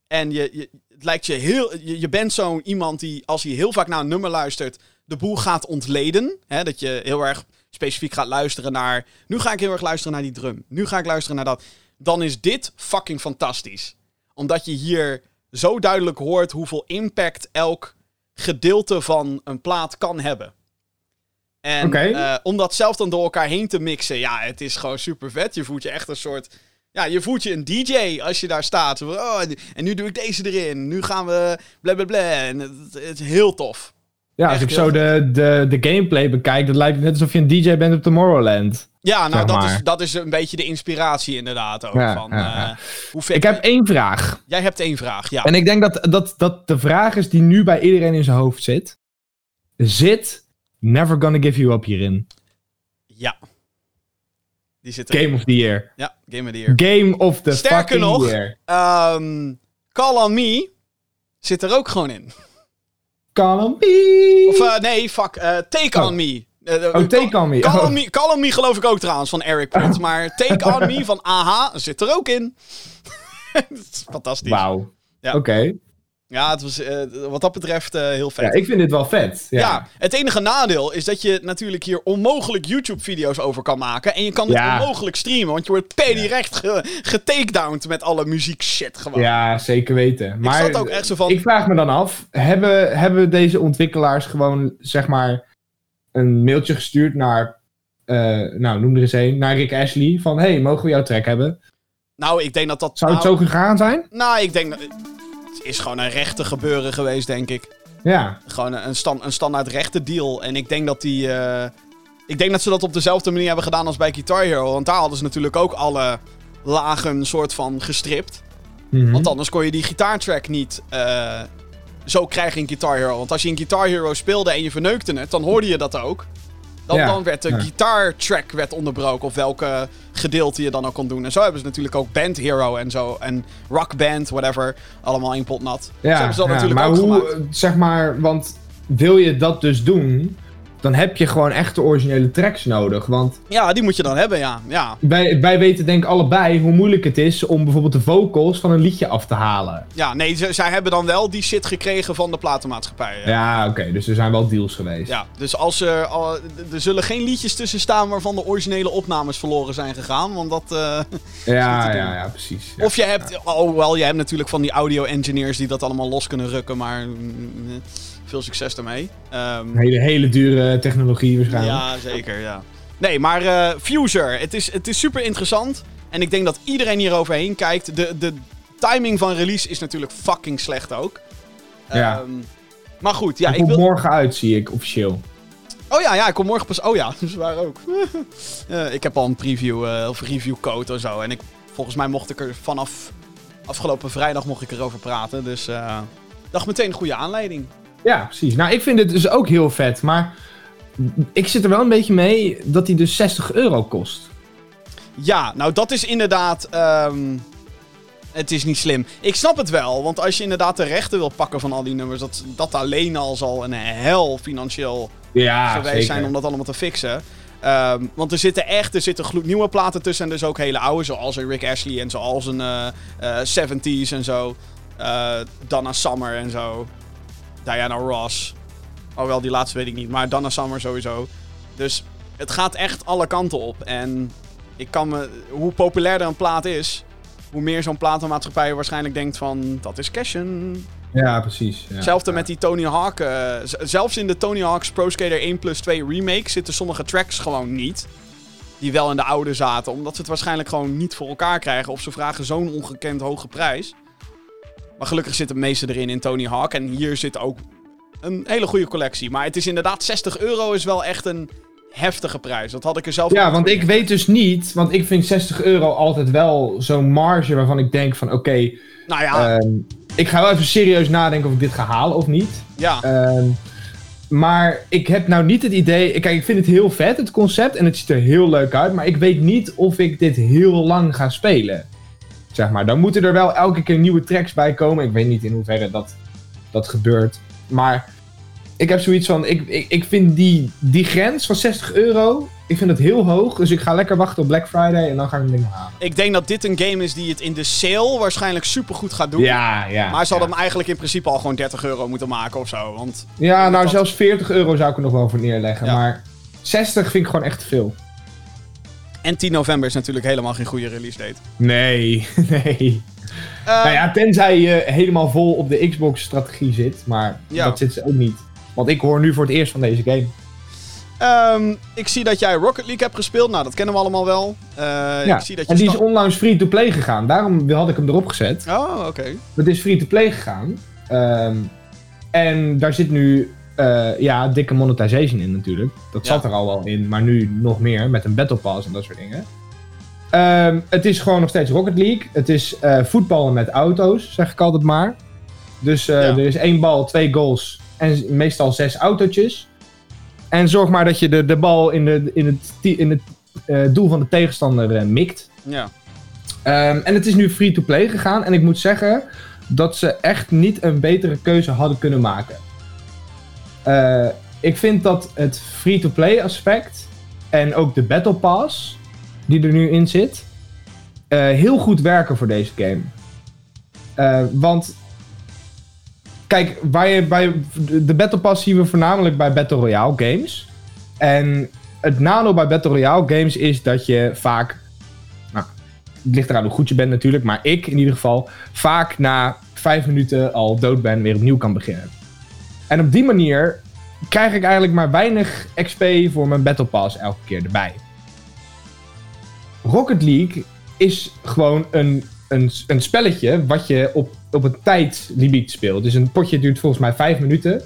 En je, je, het lijkt je heel. Je, je bent zo'n iemand die, als hij heel vaak naar een nummer luistert. de boel gaat ontleden. Hè, dat je heel erg specifiek gaat luisteren naar. Nu ga ik heel erg luisteren naar die drum. Nu ga ik luisteren naar dat. Dan is dit fucking fantastisch. Omdat je hier zo duidelijk hoort hoeveel impact elk gedeelte van een plaat kan hebben. En eh, om dat zelf dan door elkaar heen te mixen, ja, het is gewoon super vet. Je voelt je echt een soort. Ja, je voelt je een DJ als je daar staat. Oh, en- nu doe ik deze erin. Nu gaan we bla bla bla. En het, het is heel tof. Ja, als echt ik zo de, de, de gameplay bekijk, dan lijkt het net alsof je een DJ bent op Tomorrowland. Ja, nou, dat maar. is, dat is een beetje de inspiratie inderdaad ook. Ja, van, ja, eh, hoe Ik heb één vraag. Jij hebt één vraag, ja. En ik denk dat, dat, dat de vraag is die nu bij iedereen in zijn hoofd zit. Zit Never Gonna Give You Up hierin? Ja. Die zit. Game of the Year. Ja, Game of the Year. Game of the Sterker fucking nog, year. Ehm, Call on Me zit er ook gewoon in. Call on me. Of eh, nee, fuck. eh, take Oh. on Me. Oh, Take on me. Call, Oh. on me. Call on Me geloof ik ook trouwens van Eric Put. Maar Take on Me van AHA zit er ook in. Dat is fantastisch. Wauw. Ja. Oké. Ja, het was eh, wat dat betreft eh, heel vet. Ja, ik vind dit wel vet. Ja. Ja, het enige nadeel is dat je natuurlijk hier onmogelijk YouTube-video's over kan maken. En je kan het Ja. onmogelijk streamen, want je wordt per direct ge getakedowned met alle muziek shit gewoon. Ja, zeker weten. Maar zat ook echt zo van- ik vraag me dan af, hebben, hebben deze ontwikkelaars gewoon, zeg maar, een mailtje gestuurd naar, eh, nou, noem er eens een, naar Rick Ashley, van, hey, mogen we jouw track hebben? Nou, ik denk dat dat... Zou het nou, zo gegaan zijn? Nou, ik denk dat... Het is gewoon een rechte gebeuren geweest, denk ik. Ja. Gewoon een, stand, een standaard rechte deal. En ik denk dat die... eh, ik denk dat ze dat op dezelfde manier hebben gedaan als bij Guitar Hero. Want daar hadden ze natuurlijk ook alle lagen soort van gestript. Mhm. Want anders kon je die gitaartrack niet eh, zo krijgen in Guitar Hero. Want als je in Guitar Hero speelde en je verneukte het, dan hoorde je dat ook. Dan, Ja, dan werd de ja. gitaartrack werd onderbroken. Of welke gedeelte je dan ook kon doen. En zo hebben ze natuurlijk ook Band Hero en zo. En Rock Band, whatever. Allemaal in pot nat. zo Ja, hebben ze dat ja, natuurlijk maar ook hoe, gemaakt. zeg maar, want wil je dat dus doen, dan heb je gewoon echte originele tracks nodig. Want Ja, die moet je dan hebben, ja. ja. wij, wij weten denk ik allebei hoe moeilijk het is om bijvoorbeeld de vocals van een liedje af te halen. Ja, nee, ze- zij hebben dan wel die shit gekregen van de platenmaatschappij. Ja. Ja, oké, dus er zijn wel deals geweest. Ja, dus als er, er zullen geen liedjes tussen staan waarvan de originele opnames verloren zijn gegaan. Want dat. eh, Ja, ja, ja, precies. Ja. Of je hebt, oh wel, je hebt natuurlijk van die audio engineers die dat allemaal los kunnen rukken, maar mm, eh, veel succes daarmee. Ehm, Hele, hele dure technologie waarschijnlijk. ja, zeker, ja. Nee, maar eh Fuser, het is, het is super interessant. En ik denk dat iedereen hier overheen kijkt. De, de timing van release is natuurlijk fucking slecht ook. Ja. Ehm, maar goed, ja, ik wil... morgen uit, zie ik, officieel. Oh ja, ja, ik kom morgen pas... Oh ja, zwaar ook. Eh, ik heb al een preview eh, of review code en zo. En ik, volgens mij mocht ik er vanaf afgelopen vrijdag mocht ik erover praten. Dus eh dacht meteen een goede aanleiding. Ja, precies. Nou, ik vind dit dus ook heel vet, maar ik zit er wel een beetje mee dat hij dus 60 euro kost. Ja, nou dat is inderdaad... ehm, Het is niet slim. Ik snap het wel, want als je inderdaad de rechten wil pakken van al die nummers, dat, dat alleen al zal een hel financieel Ja, geweest zeker. zijn om dat allemaal te fixen. Ehm, want er zitten echt er zitten gloednieuwe platen tussen en dus ook hele oude, zoals een Rick Ashley en zoals een eh, eh, 70s en zo. Eh, Donna Summer en zo. Diana Ross. Oh wel, die laatste weet ik niet, maar Donna Summer sowieso. Dus het gaat echt alle kanten op. En ik kan me, hoe populairder een plaat is, hoe meer zo'n platenmaatschappij waarschijnlijk denkt van, dat is cashen. Ja, precies. Ja. Hetzelfde Ja. met die Tony Hawk. eh, zelfs in de Tony Hawk's Pro Skater 1 plus 2 remake zitten sommige tracks gewoon niet. Die wel in de oude zaten. Omdat ze het waarschijnlijk gewoon niet voor elkaar krijgen. Of ze vragen zo'n ongekend hoge prijs. Maar gelukkig zit het meeste erin in Tony Hawk. En hier zit ook een hele goede collectie. Maar het is inderdaad 60 euro is wel echt een heftige prijs. Dat had ik er zelf Ja, want ik weet dus niet, want ik vind 60 euro altijd wel zo'n marge waarvan ik denk van oké, Nou ja, ehm, ik ga wel even serieus nadenken of ik dit ga halen of niet. ja. Ehm, maar ik heb nou niet het idee. Kijk, ik vind het heel vet, het concept. En het ziet er heel leuk uit. Maar ik weet niet of ik dit heel lang ga spelen. Zeg maar. Dan moeten er wel elke keer nieuwe tracks bij komen. Ik weet niet in hoeverre dat, dat gebeurt. Maar ik heb zoiets van. Ik, ik, ik vind die, die grens van 60 euro. Ik vind het heel hoog. Dus ik ga lekker wachten op Black Friday. En dan ga ik hem ding halen. Ik denk dat dit een game is die het in de sale waarschijnlijk supergoed gaat doen. Ja, ja. Maar ze hadden ja. hem eigenlijk in principe al gewoon 30 euro moeten maken of zo. Want Ja, nou dat- zelfs 40 euro zou ik er nog wel voor neerleggen. Ja. Maar 60 vind ik gewoon echt te veel. En 10 november is natuurlijk helemaal geen goede release date. Nee, nee. Eh, nou ja, tenzij je helemaal vol op de Xbox-strategie zit. Maar Ja. dat zit ze ook niet. Want ik hoor nu voor het eerst van deze game. ehm, ik zie dat jij Rocket League hebt gespeeld. Nou, dat kennen we allemaal wel. Eh, Ja, Ik zie dat je en die is onlangs free-to-play gegaan. Daarom had ik hem erop gezet. Oh, oké. Het is free-to-play gegaan. Ehm, en daar zit nu eh, ja, dikke monetization in natuurlijk. Dat Ja. zat er al wel in, maar nu nog meer met een Battle Pass en dat soort dingen. Ehm, het is gewoon nog steeds Rocket League. Het is eh, voetballen met auto's, zeg ik altijd maar. Dus eh, Ja. er is één bal, twee goals en meestal zes autootjes. En zorg maar dat je de, de bal in, de, in het, in het doel van de tegenstander mikt. Ja. Ehm, en het is nu free-to-play gegaan. En ik moet zeggen dat ze echt niet een betere keuze hadden kunnen maken. Eh, ik vind dat het free-to-play aspect en ook de Battle Pass die er nu in zit, eh, heel goed werken voor deze game. Eh, want kijk, waar je bij de Battle Pass zien we voornamelijk bij Battle Royale games. En het nadeel bij Battle Royale games is dat je vaak nou, het ligt eraan hoe goed je bent natuurlijk, maar ik in ieder geval vaak na vijf minuten al dood ben, weer opnieuw kan beginnen. En op die manier krijg ik eigenlijk maar weinig XP voor mijn Battle Pass elke keer erbij. Rocket League is gewoon een, een, een spelletje wat je op, op een tijdlimiet speelt. Dus een potje duurt volgens mij vijf minuten.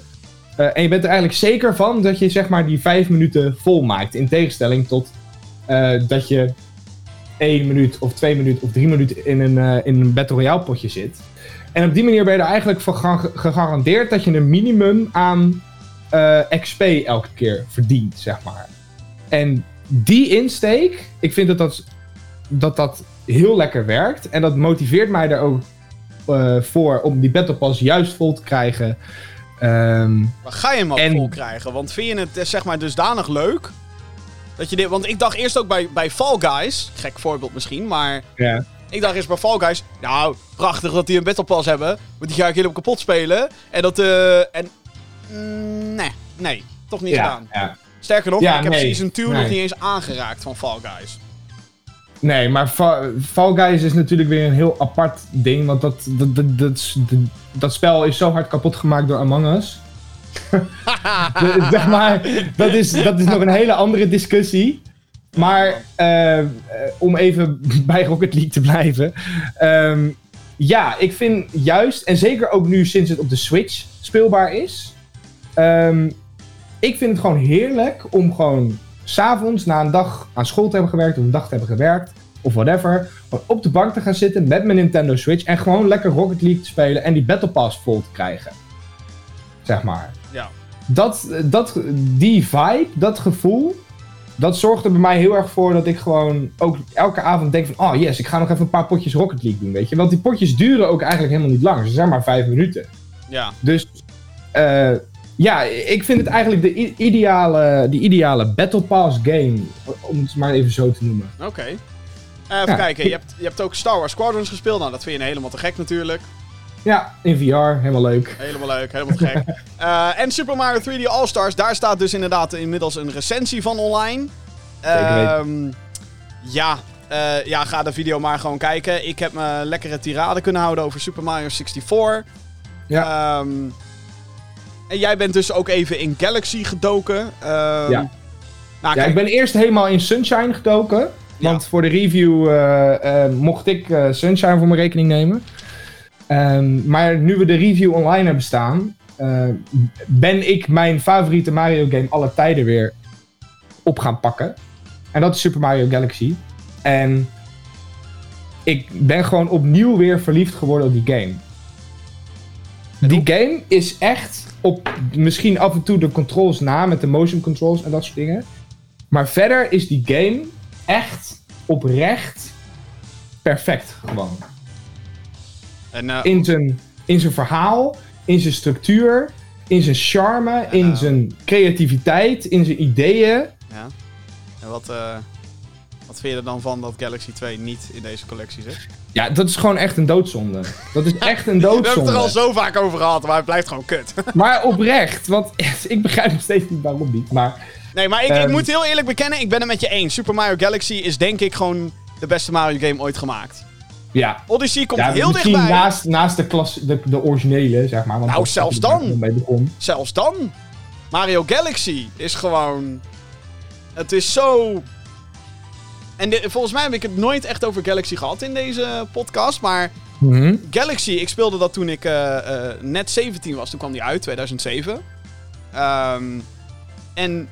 Eh, en je bent er eigenlijk zeker van dat je zeg maar die vijf minuten vol maakt. In tegenstelling tot eh, dat je één minuut of twee minuten of drie minuten in een, eh, in een Battle Royale potje zit. En op die manier ben je er eigenlijk voor ga- gegarandeerd dat je een minimum aan eh, XP elke keer verdient, zeg maar. En die insteek, ik vind dat dat, dat, dat heel lekker werkt. En dat motiveert mij er ook eh, voor om die Battle Pass juist vol te krijgen. Ehm, Maar ga je hem ook En- vol krijgen? Want vind je het eh, zeg maar dusdanig leuk? Dat je dit, want ik dacht eerst ook bij, bij Fall Guys, gek voorbeeld misschien, maar ja. Ik dacht eerst bij Fall Guys, nou, prachtig dat die een Battle Pass hebben, want die ga ik helemaal kapot spelen. En dat, eh, en, mm, nee, nee, toch niet gedaan. ja. Sterker nog, Ja, ik heb nee, Season 2 nog nee. niet eens aangeraakt van Fall Guys. Nee, maar Fa- Fall Guys is natuurlijk weer een heel apart ding. Want dat, dat, dat, dat, is- dat, dat spel is zo hard kapot gemaakt door Among Us. De- zeg maar, dat is, dat is nog een hele andere discussie. Maar eh, eh, om even bij Rocket League te blijven. ehm, ja, ik vind juist, en zeker ook nu sinds het op de Switch speelbaar is. ehm, ik vind het gewoon heerlijk om gewoon s'avonds na een dag aan school te hebben gewerkt. Of een dag te hebben gewerkt. Of whatever. Gewoon op de bank te gaan zitten met mijn Nintendo Switch. En gewoon lekker Rocket League te spelen. En die Battle Pass vol te krijgen. Zeg maar Ja. dat, dat, die vibe, dat gevoel, dat zorgt er bij mij heel erg voor dat ik gewoon ook elke avond denk van... Oh yes, ik ga nog even een paar potjes Rocket League doen, weet je. Want die potjes duren ook eigenlijk helemaal niet lang. Ze zijn maar vijf minuten. Ja. Dus eh, ja, ik vind het eigenlijk de ideale, die ideale Battle Pass game. Om het maar even zo te noemen. Oké. Eh, even Ja. kijken, je hebt, je hebt ook Star Wars Squadrons gespeeld. Nou, dat vind je helemaal te gek natuurlijk. Ja, in VR, helemaal leuk. Helemaal leuk, helemaal gek. Eh, en Super Mario 3D All-Stars, daar staat dus inderdaad inmiddels een recensie van online. Ehm, ja, eh, ja, ga de video maar gewoon kijken. Ik heb me lekkere tirade kunnen houden over Super Mario 64. Ja. Ehm, en jij bent dus ook even in Galaxy gedoken. Ehm, Ja. Nou, Ja, ik ben eerst helemaal in Sunshine gedoken. Want voor de review eh, mocht ik Sunshine voor mijn rekening nemen. Ehm, maar nu we de review online hebben staan, eh, ben ik mijn favoriete Mario game alle tijden weer op gaan pakken. En dat is Super Mario Galaxy. En ik ben gewoon opnieuw weer verliefd geworden op die game. Die game is echt op misschien af en toe de controls na met de motion controls en dat soort dingen. Maar verder is die game echt oprecht perfect gewoon. En, eh, In zijn, in zijn verhaal, in zijn structuur, in zijn charme, in nou. zijn creativiteit, in zijn ideeën. ja. En wat, eh, wat vind je er dan van dat Galaxy 2 niet in deze collectie zit? Ja, dat is gewoon echt een doodzonde. Dat is echt een We hebben het er al doodzonde. zo vaak over gehad, maar het blijft gewoon kut. Maar oprecht, want ik begrijp nog steeds niet waarom niet. Maar Nee, maar ik, ik Ehm. moet heel eerlijk bekennen, ik ben het met je eens. Super Mario Galaxy is denk ik gewoon de beste Mario game ooit gemaakt. Ja, Odyssey komt ja heel misschien dichtbij. naast, naast de, klas, de, de originele, zeg maar. Want Nou, zelfs dan. begon. Zelfs dan. Mario Galaxy is gewoon... Het is zo... En de- volgens mij heb ik het nooit echt over Galaxy gehad in deze podcast, maar... Mhm. Galaxy, ik speelde dat toen ik eh, eh, net 17 was. Toen kwam die uit, 2007. Ehm, en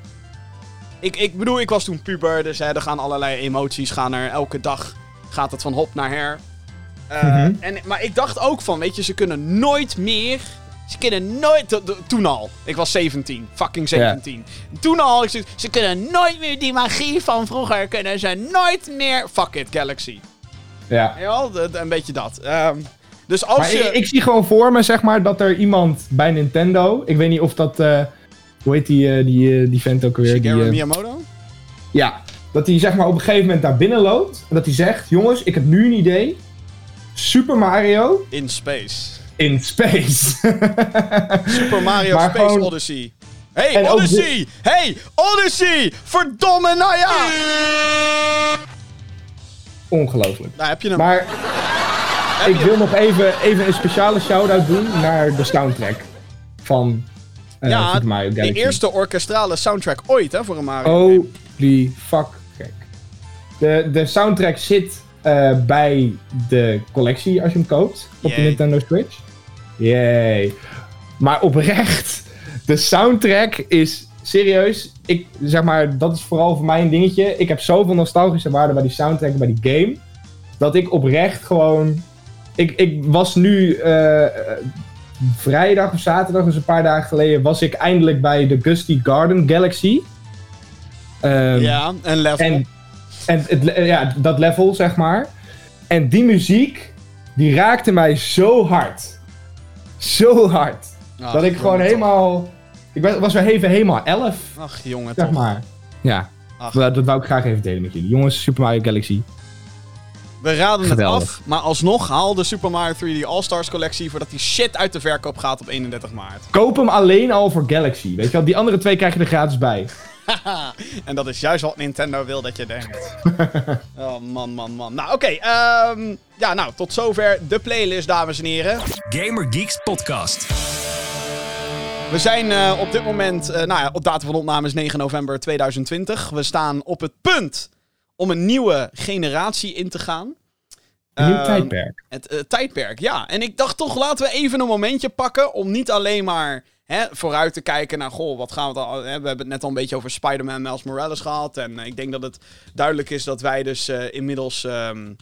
ik, ik bedoel, ik was toen puber, dus hè, er gaan allerlei emoties, gaan er elke dag gaat het van hop naar her. Eh, Mhm. en, maar ik dacht ook van, weet je, ze kunnen nooit meer... Ze kunnen nooit... to- to- Toen al. Ik was 17. Fucking 17. Toen al. Ik zei, ze kunnen nooit meer die magie van vroeger. Kunnen ze nooit meer... Fuck it, Galaxy. Ja. Ja, een beetje dat. Ehm, dus als Maar je... ik, ik zie gewoon voor me, zeg maar, dat er iemand bij Nintendo... Ik weet niet of dat... eh, hoe heet die, eh, die, die vent ook weer? Die, Shigeru eh, Miyamoto? ja, dat hij zeg maar op een gegeven moment daar binnen loopt. En dat hij zegt, jongens, ik heb nu een idee. Super Mario In space. in space. Super Mario Maar Space gewoon- Odyssey. Hey, En Odyssey! Hey, Odyssey! Verdomme, nou ja! Ongelooflijk. Nou, heb je hem. Maar Heb ik je wil nog even, even een speciale shout-out doen naar de soundtrack van eh, ja, Super Mario de Galaxy. eerste orkestrale soundtrack ooit, hè, voor een Mario game. Holy fuck gek. De, de soundtrack zit eh, bij de collectie als je hem koopt op de. Nintendo Switch. Yay. Maar oprecht, de soundtrack is serieus. Ik zeg maar, dat is vooral voor mij een dingetje. Ik heb zoveel nostalgische waarde bij die soundtrack en bij die game. Dat ik oprecht gewoon. Ik, ik was nu eh, vrijdag of zaterdag, dus een paar dagen geleden, was ik eindelijk bij de Gusty Garden Galaxy. Ehm, Ja, een level. en, en het, ja, dat level, zeg maar. En die muziek, die raakte mij zo hard. Zo hard. Ach, dat ik gewoon helemaal... Ik was was weer even helemaal elf. Ach, jongen, zeg toch. maar. Ja, Ach. dat, dat wou ik graag even delen met jullie. Jongens, Super Mario Galaxy. We raden Geweldig. het af, maar alsnog haal de Super Mario 3D All-Stars collectie voordat die shit uit de verkoop gaat op 31 maart. Koop hem alleen al voor Galaxy. Weet je wel, die andere twee krijg je er gratis bij. Haha, en dat is juist wat Nintendo wil dat je denkt. oh man, man, man. Nou, oké. ehm, ja, nou, tot zover de playlist, dames en heren. Gamer Geeks Podcast. We zijn eh, op dit moment, eh, nou ja, op datum van opname is 9 november 2020. We staan op het punt om een nieuwe generatie in te gaan. Een nieuw Ehm, tijdperk. Het eh, tijdperk, ja. En ik dacht toch, laten we even een momentje pakken om niet alleen maar hè, vooruit te kijken naar, goh, wat gaan we dan... Hè, we hebben het net al een beetje over Spider-Man Miles Morales gehad. En eh, ik denk dat het duidelijk is dat wij dus eh, inmiddels... ehm,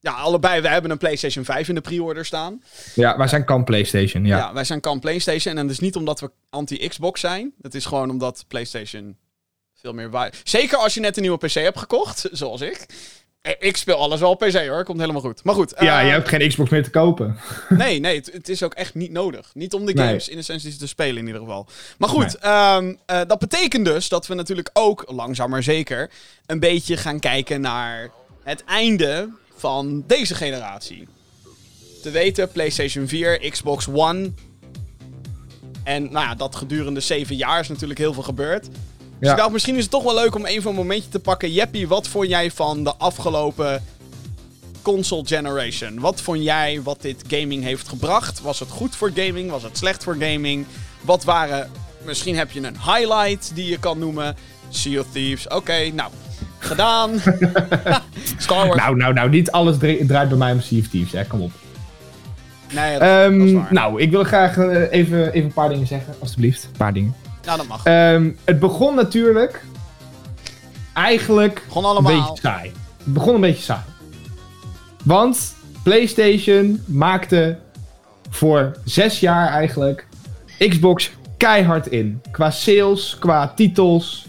ja, allebei, we hebben een PlayStation 5 in de pre-order staan. Ja, wij zijn kan PlayStation, ja. Ja, wij zijn kan PlayStation. En dat is niet omdat we anti-Xbox zijn. Het is gewoon omdat PlayStation veel meer wa- Zeker als je net een nieuwe PC hebt gekocht, zoals ik. Eh, Ik speel alles wel op PC hoor, komt helemaal goed. Maar goed. Ja, eh, je hebt geen Xbox meer te kopen. Nee, nee, het, het is ook echt niet nodig. Niet om de Nee. games in essentie te spelen in ieder geval. Maar goed, ehm, eh, dat betekent dus dat we natuurlijk ook, langzaam maar zeker, een beetje gaan kijken naar het einde van deze generatie. Te weten, PlayStation 4, Xbox One. En nou ja, dat gedurende zeven jaar is natuurlijk heel veel gebeurd. Dus Ja. ik dacht, misschien is het toch wel leuk om even een momentje te pakken. Jeppie, wat vond jij van de afgelopen console generation? Wat vond jij wat dit gaming heeft gebracht? Was het goed voor gaming? Was het slecht voor gaming? Wat waren... Misschien heb je een highlight die je kan noemen. Sea of Thieves. Oké, nou. Gedaan. Star Wars. Nou, nou, nou, niet alles dra- draait bij mij om Sea of Thieves, hè. Kom op. nee, dat, dat Ehm, is waar. nou, ik wil graag eh, even, even een paar dingen zeggen, alstublieft. Een paar dingen. Ja, dat mag. Ehm, het begon natuurlijk eigenlijk een allemaal. beetje saai. Het begon een beetje saai. Want PlayStation maakte voor zes jaar eigenlijk Xbox keihard in. Qua sales, qua titels,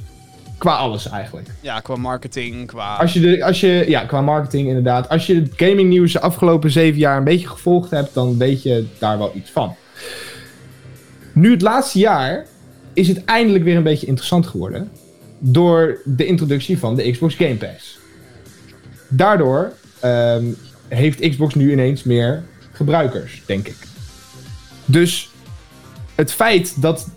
qua alles eigenlijk. Ja, qua marketing, qua... Als je de, als je, ja, qua marketing inderdaad. Als je het gaming nieuws de afgelopen zeven jaar een beetje gevolgd hebt, dan weet je daar wel iets van. Nu het laatste jaar is het eindelijk weer een beetje interessant geworden. Door de introductie van de Xbox Game Pass. Daardoor ehm, heeft Xbox nu ineens meer gebruikers, denk ik. Dus het feit dat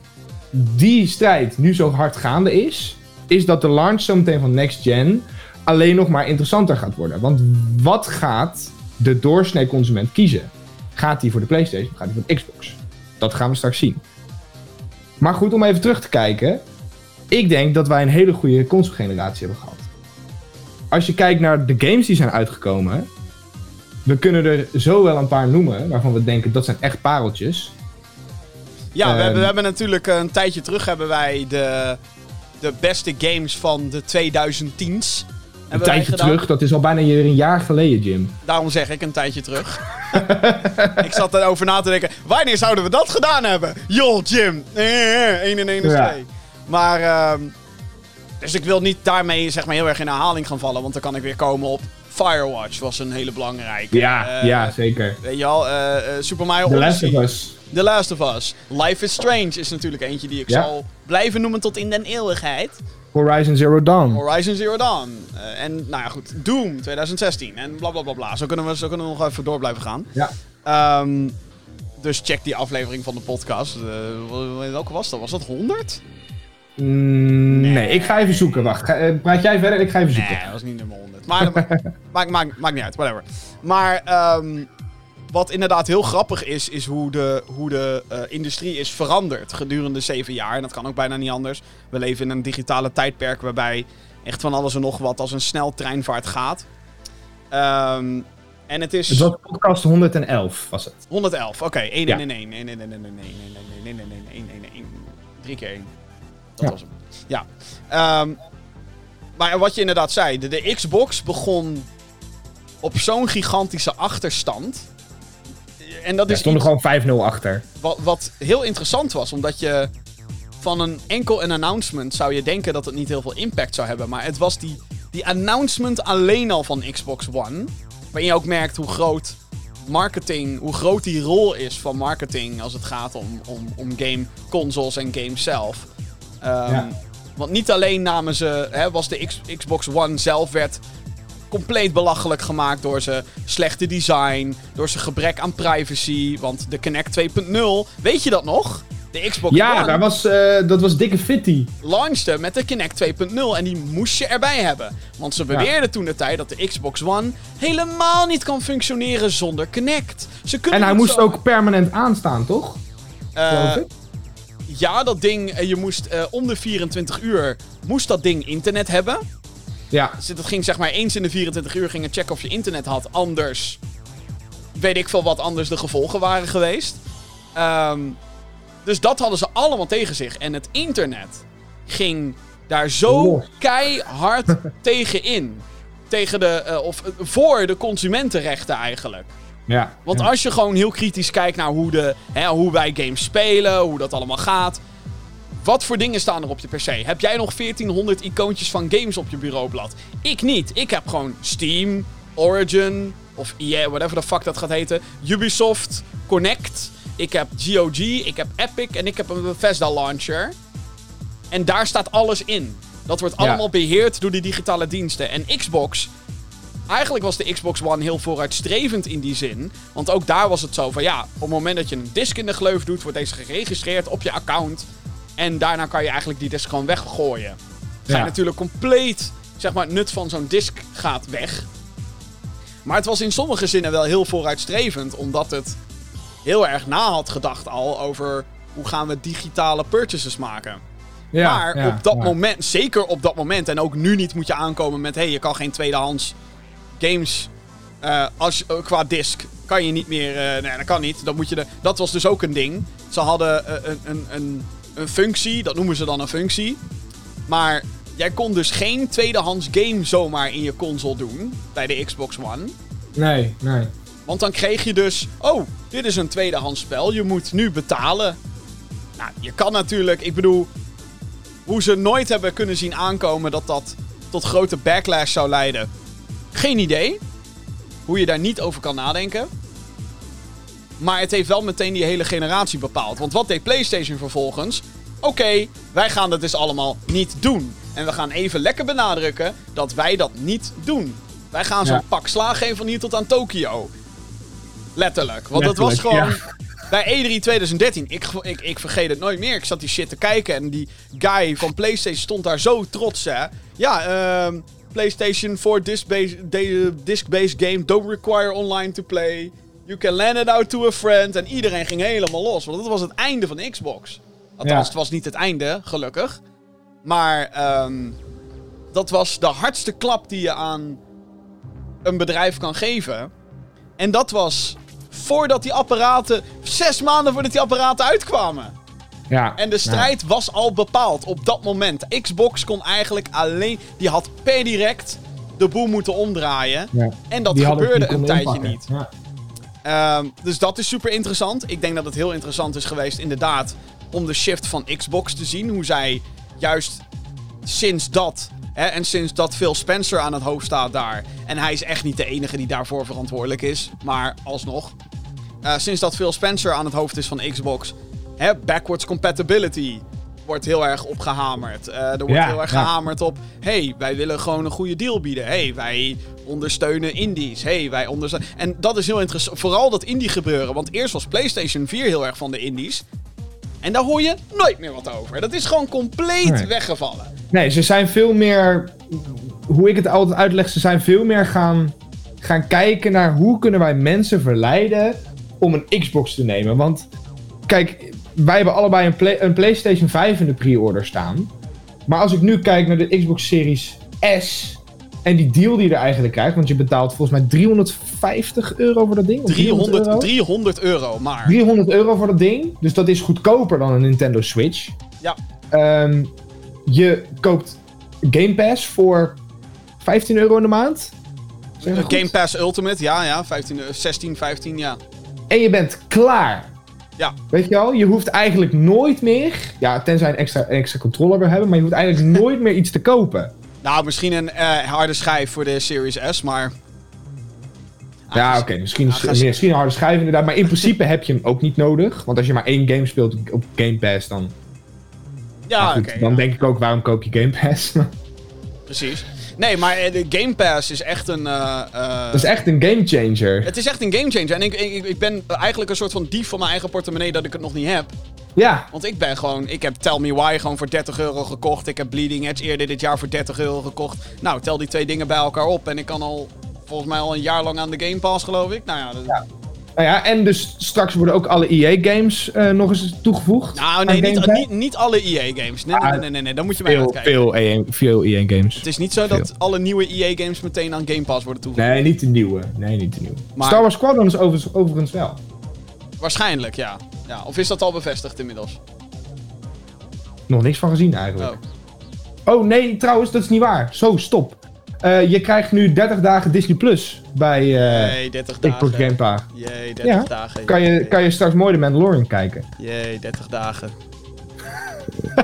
die strijd nu zo hard gaande is, is dat de launch zometeen van Next Gen alleen nog maar interessanter gaat worden. Want wat gaat de doorsnee consument kiezen? Gaat hij voor de PlayStation of gaat hij voor de Xbox? Dat gaan we straks zien. Maar goed, om even terug te kijken. Ik denk dat wij een hele goede console-generatie hebben gehad. Als je kijkt naar de games die zijn uitgekomen. We kunnen er zo wel een paar noemen waarvan we denken dat zijn echt pareltjes. Ja, we, Ehm. hebben, we hebben natuurlijk eh, een tijdje terug hebben wij de, de beste games van de 2010s. Een tijdje terug, dat is al bijna weer een jaar geleden, Jim. Daarom zeg ik een tijdje terug. ik zat erover na te denken, wanneer zouden we dat gedaan hebben? Joh, Jim. 1 en 1 is Ja. 2. Maar, ehm, dus ik wil niet daarmee zeg maar heel erg in herhaling gaan vallen, want dan kan ik weer komen op Firewatch, was een hele belangrijke. Ja, Eh, ja, zeker. Weet je al, eh, eh, Super Mario The Odyssey. The Last of Us. Life is Strange is natuurlijk eentje die ik Ja. zal blijven noemen tot in den eeuwigheid. Horizon Zero Dawn. Horizon Zero Dawn. Eh, en nou ja, goed. Doom 2016. En bla bla bla bla. Zo kunnen we, zo kunnen we nog even door blijven gaan. Ja. Ehm, dus check die aflevering van de podcast. Eh, welke was dat? Was dat 100? Mm, nee. ik ga even zoeken. Wacht, ga- eh, praat jij verder? Ik ga even zoeken. Nee, dat was niet nummer 100. Maar maakt maakt maakt niet uit, whatever. Maar ehm, wat inderdaad heel grappig is, is hoe de, hoe de eh, industrie is veranderd gedurende zeven jaar. En dat kan ook bijna niet anders. We leven in een digitale tijdperk waarbij echt van alles en nog wat als een sneltreinvaart gaat. Ehm, en het is... Het was podcast 111, was het. 111, oké. 1 Ja. in 1 1 1 1 1 1 1 1 1 1 1 1 1 Drie keer 1. Dat Ja. was hem. Ja. Ehm, maar wat je inderdaad zei, de, de Xbox begon op zo'n gigantische achterstand. En dat Er is stonden iets gewoon 5-0 achter. wat, wat heel interessant was, omdat je van een enkel een announcement zou je denken dat het niet heel veel impact zou hebben. Maar het was die, die announcement alleen al van Xbox One. Waarin je ook merkt hoe groot marketing, hoe groot die rol is van marketing als het gaat om, om, om game consoles en games zelf. Ehm, Ja. Want niet alleen namen ze, hè, was de X- Xbox One zelf werd compleet belachelijk gemaakt door zijn slechte design, door zijn gebrek aan privacy. Want de Kinect 2.0, weet je dat nog? De Xbox Ja, One daar was, eh, dat was dikke fitty. launchte met de Kinect 2.0 en die moest je erbij hebben. Want ze beweerden toen de tijd dat de Xbox One helemaal niet kan functioneren zonder Kinect. Ze kunnen En hij moest zo- ook permanent aanstaan, toch? Ik. ja, dat ding, eh, je moest om de 24 uur moest dat ding internet hebben. Ja. Dus het ging zeg maar eens in de 24 uur gingen checken of je internet had. Anders weet ik veel wat anders de gevolgen waren geweest. Ehm, dus dat hadden ze allemaal tegen zich. En het internet ging daar zo keihard tegen in. Tegen de, eh, of eh, voor de consumentenrechten eigenlijk. Ja. Want ja. als je gewoon heel kritisch kijkt naar hoe, de, hè, hoe wij games spelen, hoe dat allemaal gaat. Wat voor dingen staan er op je PC? Heb jij nog 1400 icoontjes van games op je bureaublad? Ik niet. Ik heb gewoon Steam, Origin of EA, whatever the fuck dat gaat heten. Ubisoft, Connect. Ik heb GOG, ik heb Epic en ik heb een Bethesda launcher. En daar staat alles in. Dat wordt Ja. allemaal beheerd door die digitale diensten. En Xbox Eigenlijk was de Xbox One heel vooruitstrevend in die zin. Want ook daar was het zo van ja, op het moment dat je een disk in de gleuf doet, wordt deze geregistreerd op je account. En daarna kan je eigenlijk die disk gewoon weggooien. Ga je Ja. natuurlijk compleet, zeg maar, het nut van zo'n disk gaat weg. Maar het was in sommige zinnen wel heel vooruitstrevend, omdat het heel erg na had gedacht al over hoe gaan we digitale purchases maken. Ja, maar ja, op dat ja. moment, zeker op dat moment, en ook nu niet moet je aankomen met: hé, hey, je kan geen tweedehands games eh, als, eh, qua disc. Kan je niet meer. eh, nee, dat kan niet. Dat, moet je de, dat was dus ook een ding. Ze hadden een, een, een, een functie, dat noemen ze dan een functie. Maar jij kon dus geen tweedehands game zomaar in je console doen bij de Xbox One. Nee, nee. Want dan kreeg je dus, oh, dit is een tweedehands spel, je moet nu betalen. Nou, je kan natuurlijk, ik bedoel, hoe ze nooit hebben kunnen zien aankomen dat dat tot grote backlash zou leiden. Geen idee. Hoe je daar niet over kan nadenken. Maar het heeft wel meteen die hele generatie bepaald. Want wat deed PlayStation vervolgens? Oké, wij gaan dat dus allemaal niet doen. En we gaan even lekker benadrukken dat wij dat niet doen. Wij gaan zo'n Ja. pak slaag geven van hier tot aan Tokio. Letterlijk. Want het was gewoon... Bij E3 2013, ik, ik, ik vergeet het nooit meer. Ik zat die shit te kijken en die guy van PlayStation stond daar zo trots, hè. Ja, ehm PlayStation 4 disc-based disc-based game don't require online to play. You can lend it out to a friend. En iedereen ging helemaal los, want dat was het einde van de Xbox. Althans, Ja. het was niet het einde, gelukkig. Maar ehm, dat was de hardste klap die je aan een bedrijf kan geven. En dat was voordat die apparaten, zes maanden voordat die apparaten uitkwamen. Ja. En de strijd was al bepaald op dat moment. Xbox kon eigenlijk alleen, die had per direct de boel moeten omdraaien. Ja. En dat Die gebeurde een tijdje inpakken. niet. Ja. Ehm, dus dat is super interessant. Ik denk dat het heel interessant is geweest, inderdaad, om de shift van Xbox te zien. Hoe zij juist sinds dat, hè, en sinds dat Phil Spencer aan het hoofd staat daar. En hij is echt niet de enige die daarvoor verantwoordelijk is, maar alsnog. Eh, sinds dat Phil Spencer aan het hoofd is van Xbox, hè, backwards compatibility wordt heel erg opgehamerd. Eh, er wordt Ja, heel erg ja. gehamerd op, hey, wij willen gewoon een goede deal bieden. hey, wij ondersteunen indies. hey, wij ondersteunen... En dat is heel interessant. Vooral dat indie gebeuren. Want eerst was PlayStation 4 heel erg van de indies. En daar hoor je nooit meer wat over. Dat is gewoon compleet Nee. weggevallen. Nee, ze zijn veel meer. Hoe ik het altijd uitleg, ze zijn veel meer gaan, gaan kijken naar hoe kunnen wij mensen verleiden om een Xbox te nemen. Want kijk, wij hebben allebei een, Play- een PlayStation 5 in de pre-order staan. Maar als ik nu kijk naar de Xbox Series S en die deal die je er eigenlijk krijgt, want je betaalt volgens mij 350 euro voor dat ding. of 300, euro? 300 euro maar. 300 euro voor dat ding. Dus dat is goedkoper dan een Nintendo Switch. Ja. Ehm, je koopt Game Pass voor 15 euro in de maand. Dat Game? Pass Ultimate, ja, ja. 15, eh, 16, 15, ja. En je bent klaar. Ja. Weet je wel? Je hoeft eigenlijk nooit meer... Ja, tenzij een extra, een extra controller wil hebben. Maar je hoeft eigenlijk nooit meer iets te kopen. Nou, misschien een eh, harde schijf voor de Series S, maar... Ja, oké. misschien, misschien een harde schijf inderdaad. Maar in principe heb je hem ook niet nodig. Want als je maar één game speelt op- Game Pass, dan... Ja, oké. dan ja. denk ik ook, waarom koop je Game Pass? Precies. Nee, maar eh, de Game Pass is echt een... eh, eh, dat is echt een game changer. Het is echt een gamechanger. En ik, ik, ik ben eigenlijk een soort van dief van mijn eigen portemonnee dat ik het nog niet heb. Ja, Want ik ben gewoon... Ik heb Tell Me Why gewoon voor 30 euro gekocht. Ik heb Bleeding Edge eerder dit jaar voor 30 euro gekocht. Nou, tel die twee dingen bij elkaar op. En ik kan al... Volgens mij al een jaar lang aan de Game Pass, geloof ik. Nou ja, dat- Nou ja, en dus straks worden ook alle EA-games nog eens toegevoegd. nou nee, niet, niet, niet alle EA-games. Nee, nee, Ah, nee, nee, nee, dan moet je mij Veel, uitkijken. veel, EA, veel EA-games. Het is niet zo dat alle nieuwe EA-games meteen aan Game Pass worden toegevoegd. Nee, niet de nieuwe. Nee, niet de nieuwe. Maar- Star Wars Squadron is overigens, overigens wel. Waarschijnlijk, ja. ja. Of is dat al bevestigd inmiddels? Nog niks van gezien eigenlijk. Oh. Oh, nee, trouwens, dat is niet waar. Zo, stop. Eh, je krijgt nu 30 dagen Disney Plus bij eh Jee, 30 Xbox dagen. Game Pass. Jee, 30 Ja, dagen. Kan je, kan je straks mooi de Mandalorian kijken. Jee, 30 dagen.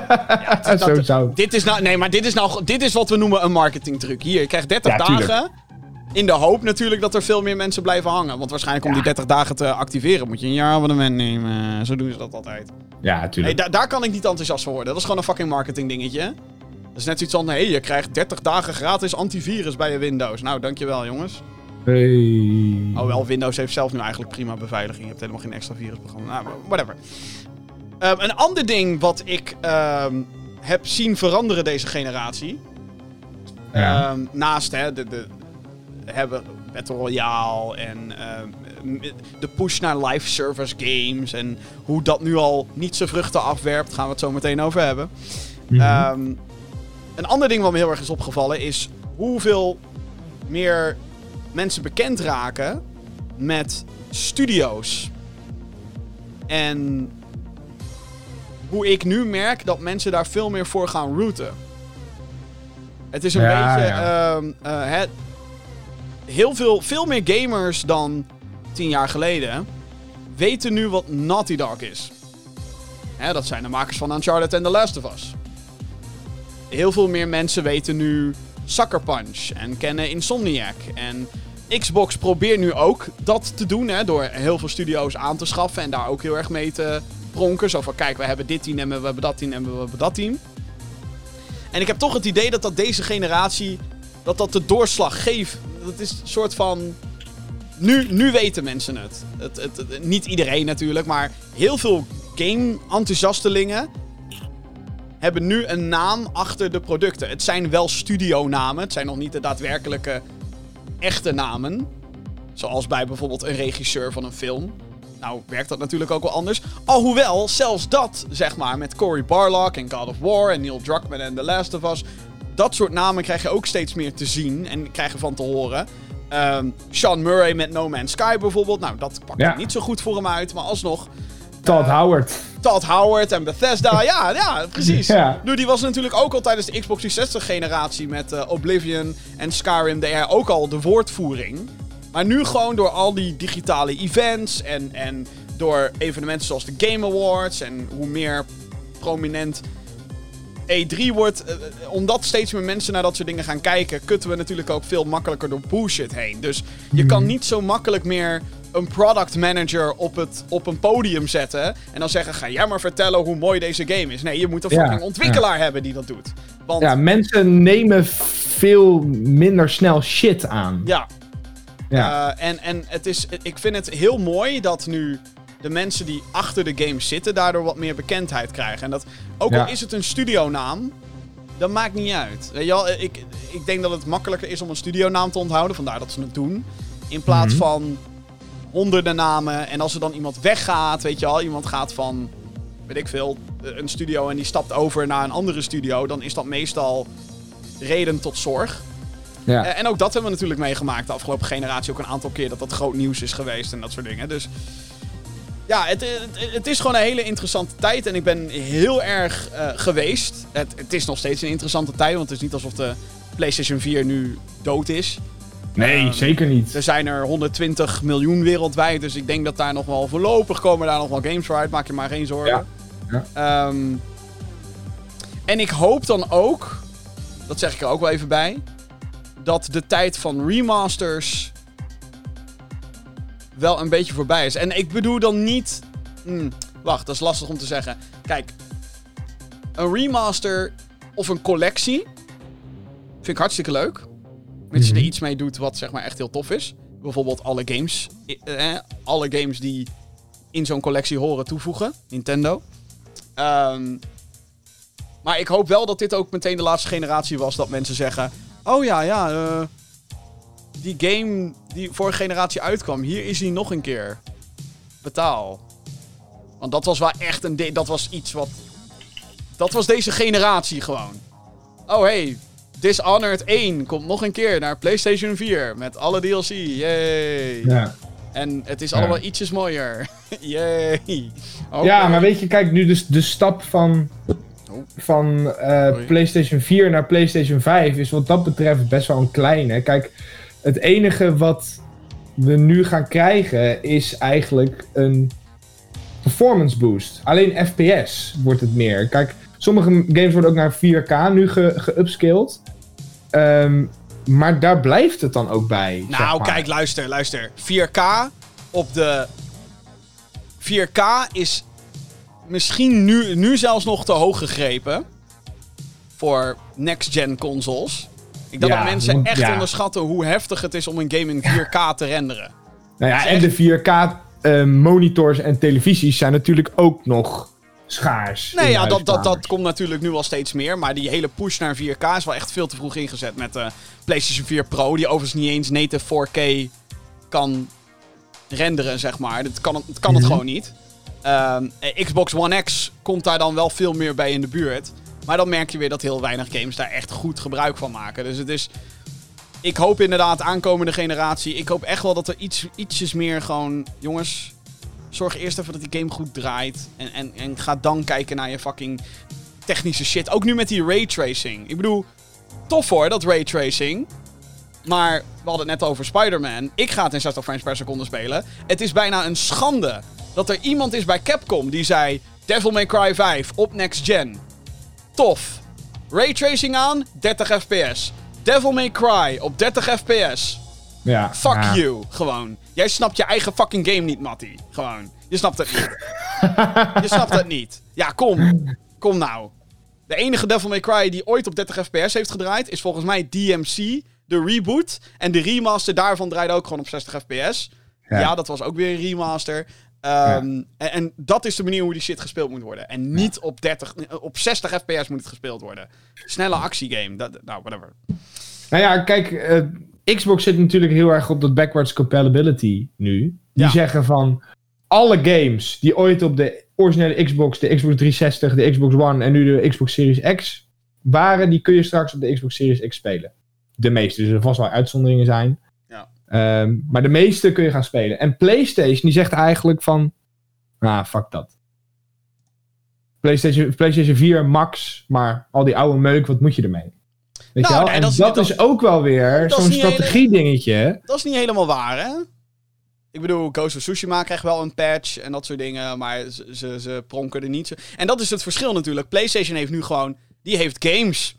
Ja, is Zo dat- zou. dit is nou, nee, maar dit is nou, dit is wat we noemen een marketingtruc. Hier, je krijgt 30 Ja, tuurlijk. dagen. In de hoop natuurlijk dat er veel meer mensen blijven hangen. Want waarschijnlijk om die 30 dagen te activeren moet je een jaar abonnement nemen. Zo doen ze dat altijd. Ja, Nee, tuurlijk. da- daar kan ik niet enthousiast van worden. Dat is gewoon een fucking marketing dingetje. Dat is net zoiets van, hé, hey, je krijgt 30 dagen gratis antivirus bij je Windows. Nou, dankjewel jongens. Hey. Hoewel, Windows heeft zelf nu eigenlijk prima beveiliging. Je hebt helemaal geen extra virusprogramma. Nou, whatever. Ehm, een ander ding wat ik ehm, heb zien veranderen deze generatie. Ja. Ehm, naast hè, de, de hebben Battle Royale en de push naar live service games. En hoe dat nu al niet zijn vruchten afwerpt. Gaan we het zo meteen over hebben. Ehm, een ander ding wat me heel erg is opgevallen is hoeveel meer mensen bekend raken met studio's. En hoe ik nu merk dat mensen daar veel meer voor gaan routen. Het is een Ja, beetje. ja. ehm, eh, het, heel veel, veel meer gamers dan tien jaar geleden weten nu wat Naughty Dog is. Hè, dat zijn de makers van Uncharted en The Last of Us. Heel veel meer mensen weten nu Sucker Punch en kennen Insomniac. En Xbox probeert nu ook dat te doen, hè, door heel veel studio's aan te schaffen en daar ook heel erg mee te pronken. Zo van, kijk, we hebben dit team en we hebben dat team en we hebben dat team. En ik heb toch het idee dat dat deze generatie, dat dat de doorslag geeft. Dat is een soort van... Nu, nu weten mensen het. Het, het, het- Niet iedereen natuurlijk, maar heel veel game-enthousiastelingen hebben nu een naam achter de producten. Het zijn wel studionamen, het zijn nog niet de daadwerkelijke echte namen. Zoals bij bijvoorbeeld een regisseur van een film. Nou, werkt dat natuurlijk ook wel anders. Alhoewel, zelfs dat, zeg maar, met Cory Barlog en God of War en Neil Druckmann en The Last of Us. Dat soort namen krijg je ook steeds meer te zien en krijg je van te horen. Ehm, Sean Murray met No Man's Sky bijvoorbeeld. Nou, dat pakt Ja. niet zo goed voor hem uit, maar alsnog. Todd Howard. Todd Howard en Bethesda. Ja, ja, precies. Ja. Nu, die was natuurlijk ook al tijdens de Xbox 360 generatie met eh, Oblivion en Skyrim hij ook al de woordvoering. Maar nu gewoon door al die digitale events en, en door evenementen zoals de Game Awards en hoe meer prominent E3 wordt, eh, eh, omdat steeds meer mensen naar dat soort dingen gaan kijken, kutten we natuurlijk ook veel makkelijker door bullshit heen. Dus je kan niet zo makkelijk meer een product manager op, het, op een podium zetten en dan zeggen, ga jij maar vertellen hoe mooi deze game is. Nee, je moet een Ja, fucking ontwikkelaar hebben die dat doet. Want Ja, mensen nemen veel minder snel shit aan. ja, Ja. Eh, en, en het is, ik vind het heel mooi dat nu de mensen die achter de game zitten daardoor wat meer bekendheid krijgen. En dat, ook al is het een studionaam, dat maakt niet uit. Weet je wel, ik, ik denk dat het makkelijker is om een studionaam te onthouden, vandaar dat ze het doen. In plaats Mhm. van honderden namen. En als er dan iemand weggaat, weet je wel, iemand gaat van, weet ik veel, een studio en die stapt over naar een andere studio, dan is dat meestal reden tot zorg. ja. Eh, En ook dat hebben we natuurlijk meegemaakt de afgelopen generatie. Ook een aantal keer dat dat groot nieuws is geweest en dat soort dingen. Dus ja, het, het, het is gewoon een hele interessante tijd. En ik ben heel erg eh, geweest. Het, het is nog steeds een interessante tijd. Want het is niet alsof de PlayStation 4 nu dood is. Nee, ehm, zeker niet. Er zijn er 120 miljoen wereldwijd. Dus ik denk dat daar nog wel voorlopig komen daar nog wel games voor uit. Maak je maar geen zorgen. Ja. Ehm, en ik hoop dan ook, dat zeg ik er ook wel even bij, dat de tijd van remasters wel een beetje voorbij is. En ik bedoel dan niet. Hmm, wacht, dat is lastig om te zeggen. Kijk, een remaster of een collectie vind ik hartstikke leuk. Mits je er Mhm. iets mee doet wat zeg maar echt heel tof is. Bijvoorbeeld alle games. eh, eh, alle games die in zo'n collectie horen toevoegen. Nintendo. Ehm, maar ik hoop wel dat dit ook meteen de laatste generatie was dat mensen zeggen... Oh ja, ja, eh, die game die vorige generatie uitkwam, hier is hij nog een keer. Betaal. Want dat was wel echt een... Dat was iets wat... Dat was deze generatie gewoon. Oh hey, Dishonored 1 komt nog een keer naar PlayStation 4 met alle DLC. Yay. Ja. En het is Ja. allemaal ietsjes mooier. Yay. Ja, maar weet je, kijk nu dus de stap van, Oh. van eh. PlayStation 4 naar PlayStation 5 is wat dat betreft best wel een kleine. Kijk, het enige wat we nu gaan krijgen is eigenlijk een performance boost. Alleen FPS wordt het meer. Kijk, Sommige games worden ook naar 4K nu ge- geupscaled. Ehm, maar daar blijft het dan ook bij. zeg Nou, maar. kijk, luister, luister. 4K op de. 4K is misschien nu, nu zelfs nog te hoog gegrepen. Voor next-gen consoles. Ik denk Ja, dat mensen echt ja. onderschatten hoe heftig het is om een game in 4K te renderen. Nou ja, en de 4K eh, monitors en televisies zijn natuurlijk ook nog schaars. Nee, ja, dat, dat, dat komt natuurlijk nu al steeds meer. Maar die hele push naar 4K is wel echt veel te vroeg ingezet met de PlayStation 4 Pro. Die overigens niet eens native 4K kan renderen, zeg maar. Dat kan, het- het kan het Mhm. gewoon niet. Ehm, eh, Xbox One X komt daar dan wel veel meer bij in de buurt. Maar dan merk je weer dat heel weinig games daar echt goed gebruik van maken. Dus het is... Ik hoop inderdaad aankomende generatie. Ik hoop echt wel dat er iets, ietsjes meer gewoon... Jongens, zorg eerst even dat die game goed draait. En, en, en ga dan kijken naar je fucking technische shit. Ook nu met die raytracing. Ik bedoel, tof hoor, dat raytracing. Maar we hadden het net over Spider-Man. Ik ga het in 60 frames per seconde spelen. Het is bijna een schande dat er iemand is bij Capcom die zei... Devil May Cry 5 op next gen. Tof. Raytracing aan, 30 fps. Devil May Cry op 30 fps. Ja, Fuck ja. you, gewoon. Jij snapt je eigen fucking game niet, Matty. Gewoon. Je snapt het niet. je snapt het niet. Ja, kom. Kom nou. De enige Devil May Cry die ooit op 30 fps heeft gedraaid... is volgens mij DMC, de reboot. En de remaster daarvan draaide ook gewoon op 60 fps. Ja, Ja. dat was ook weer een remaster. Ehm, en, en dat is de manier hoe die shit gespeeld moet worden. En niet op, 30, op 60 fps moet het gespeeld worden. Snelle actiegame. Dat, nou, whatever. Nou ja, kijk, eh, Xbox zit natuurlijk heel erg op dat backwards compatibility nu. Die Ja. zeggen van alle games die ooit op de originele Xbox, de Xbox 360, de Xbox One en nu de Xbox Series X waren, die kun je straks op de Xbox Series X spelen. De meeste, dus er vast wel uitzonderingen zijn. Ja. Ehm, maar de meeste kun je gaan spelen. En PlayStation die zegt eigenlijk van, ah, fuck dat. PlayStation, PlayStation 4 max, maar al die oude meuk, wat moet je ermee? Weet Nou, je wel? nee, en dat dat, is- ook wel weer zo'n hele- strategie-dingetje. Dat is niet helemaal waar, hè? Ik bedoel, Ghost of Tsushima krijgt wel een patch en dat soort dingen, maar ze, ze, ze pronken er niet zo. En dat is het verschil natuurlijk. PlayStation heeft nu gewoon, die heeft games.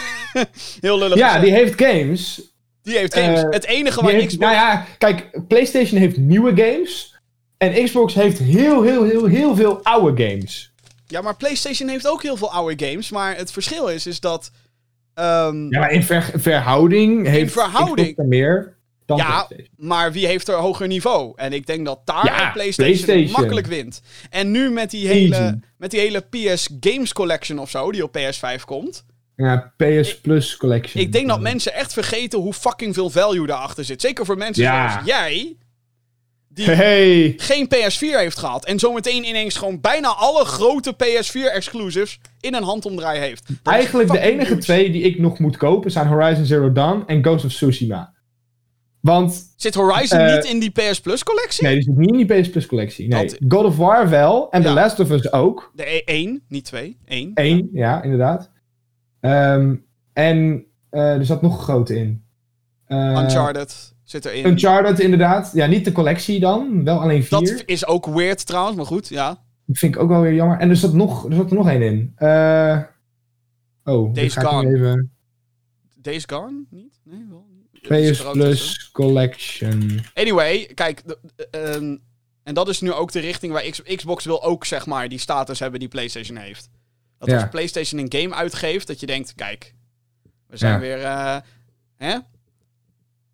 Heel lullig. Ja, gezegd. die heeft games. Die heeft games. eh, het enige waar heeft, Xbox... nou ja, kijk, PlayStation heeft nieuwe games. En Xbox heeft heel, heel, heel, heel veel oude games. Ja, maar PlayStation heeft ook heel veel oude games, maar het verschil is, is dat... ehm, Ja, maar in ver- verhouding heeft verhouding. Xbox er meer dan Ja, PlayStation. maar wie heeft er hoger niveau? En ik denk dat daar Ja, PlayStation, PlayStation. makkelijk wint. En nu met die, hele, met die hele PS Games Collection of zo, die op PS5 komt... Ja, PS Plus Collection. Ik denk dat mensen echt vergeten hoe fucking veel value daarachter zit. Zeker voor mensen Ja. zoals jij, die Hey, geen PS4 heeft gehad. En zometeen ineens gewoon bijna alle grote PS4-exclusives in een handomdraai heeft. Dat eigenlijk de enige twee die ik nog moet kopen zijn Horizon Zero Dawn en Ghost of Tsushima. Want, Zit Horizon Eh, niet in die PS Plus collectie? nee, die zit niet in die PS Plus collectie. Nee, Dat- God of War wel en Ja. The Last of Us ook. De 1, niet 2. 1. Eén, ja, inderdaad. Ehm, en eh, er zat nog een grote in. Eh, Uncharted zit erin. Uncharted, inderdaad. Ja, niet de collectie dan. Wel alleen vier. Dat Dat is ook weird trouwens, maar goed, ja. vind ik ook wel weer jammer. En er zat, nog, er zat er nog één in. Eh oh, Days ga Gone. even... Days Gone? Niet? Nee, wel PS er. Plus Collection. Anyway, kijk, de- ehm, en dat is nu ook de richting waar X- Xbox wil ook, zeg maar, die status hebben die PlayStation heeft. Dat Ja. als PlayStation een game uitgeeft, dat je denkt, kijk, we zijn Ja. weer, eh, hè?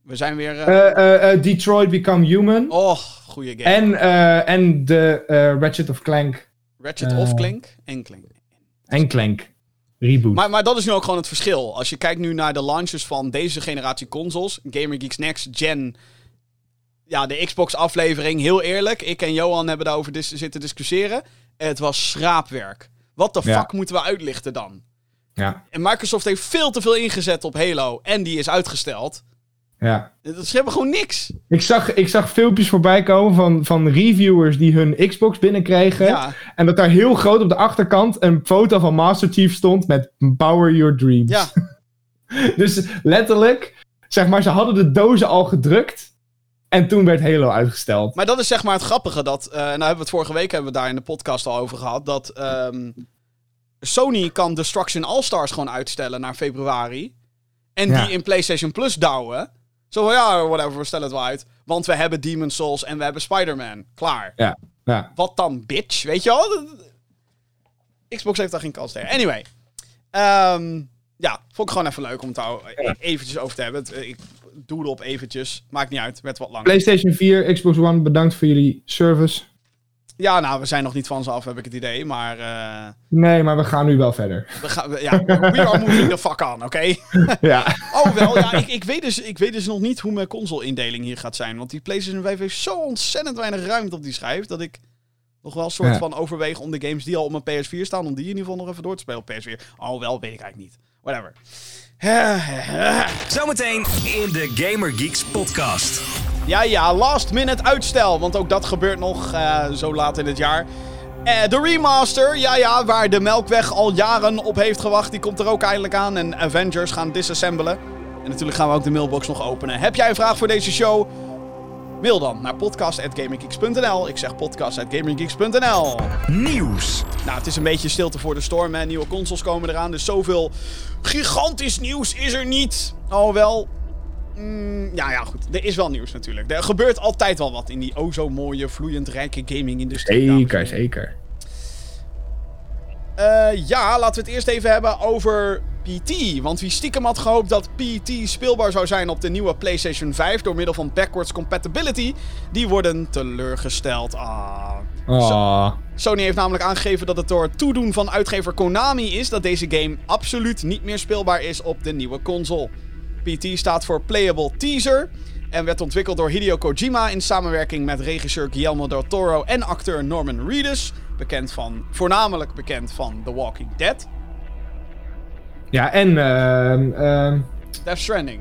We zijn weer, eh, Eh, eh, Detroit Become Human. oh, goede game. En, en de Ratchet of Clank Ratchet of Clank en Clank. en Clank reboot. Maar, maar dat is nu ook gewoon het verschil. Als je kijkt nu naar de launches van deze generatie consoles, Gamer Geeks Next Gen, ja, de Xbox-aflevering, heel eerlijk, ik en Johan hebben daarover dis- zitten discussiëren. Het was schraapwerk. Wat de Ja. fuck moeten we uitlichten dan? ja, En Microsoft heeft veel te veel ingezet op Halo en die is uitgesteld. Ja. Dat- Ze hebben gewoon niks. Ik zag, ik zag filmpjes voorbij komen van, van reviewers die hun Xbox binnenkregen. Ja, En dat daar heel groot op de achterkant een foto van Master Chief stond met Power Your Dreams. ja. Dus letterlijk, zeg maar, ze hadden de dozen al gedrukt. En toen werd Halo uitgesteld. Maar dat is zeg maar het grappige. Dat, eh, nou hebben we het vorige week hebben we daar in de podcast al over gehad. Dat ehm, Sony kan Destruction All-Stars gewoon uitstellen naar februari. En Ja. die in PlayStation Plus douwen. Zo van, ja, whatever, we stellen het wel uit. Want we hebben Demon's Souls en we hebben Spider-Man. Klaar. Ja, ja. Wat dan, bitch? Weet je wel? Xbox heeft daar geen kans tegen. Anyway. Ehm, ja, vond ik gewoon even leuk om het daar eventjes over te hebben. Ik doe erop eventjes. Maakt niet uit. Werd wat langer. PlayStation 4, Xbox One, bedankt voor jullie service. Ja, nou, we zijn nog niet van ze af, heb ik het idee. Maar eh, Nee, maar we gaan nu wel verder. we gaan, we- ja, we are moving the fuck on, oké? ja. Oh, wel, ja, ik, ik, weet dus, ik weet dus nog niet hoe mijn console-indeling hier gaat zijn. Want die PlayStation 5 heeft zo ontzettend weinig ruimte op die schijf. Dat ik nog wel een soort Ja. van overweeg om de games die al op mijn PS4 staan, om die in ieder geval nog even door te spelen op PS4. Oh, wel, weet ik eigenlijk niet. Whatever. Zometeen in de Gamer Geeks podcast. Ja, ja, last minute uitstel. Want ook dat gebeurt nog eh, zo laat in het jaar. Eh, de remaster, ja, ja, waar de Melkweg al jaren op heeft gewacht, die komt er ook eindelijk aan. En Avengers gaan disassemblen. En natuurlijk gaan we ook de mailbox nog openen. Heb jij een vraag voor deze show? Mail dan naar podcast.gaminggeeks.nl. Ik zeg podcast.gaminggeeks.nl. Nieuws. Nou, het is een beetje stilte voor de storm. Hè. Nieuwe consoles komen eraan. Dus zoveel gigantisch nieuws is er niet. Oh wel. Mm, ja, ja, goed. Er is wel nieuws natuurlijk. Er gebeurt altijd wel wat in die o zo mooie, vloeiend rijke gaming-industrie. Zeker, zeker. Eh, ja, laten we het eerst even hebben over PT. Want wie stiekem had gehoopt dat PT speelbaar zou zijn op de nieuwe PlayStation 5 door middel van backwards compatibility, die worden teleurgesteld. Ah. Oh. Sony heeft namelijk aangegeven dat het door het toedoen van uitgever Konami is dat deze game absoluut niet meer speelbaar is op de nieuwe console. PT staat voor Playable Teaser en werd ontwikkeld door Hideo Kojima in samenwerking met regisseur Guillermo del Toro en acteur Norman Reedus, bekend van, voornamelijk bekend van The Walking Dead. Ja, en ehm ehm Death Stranding.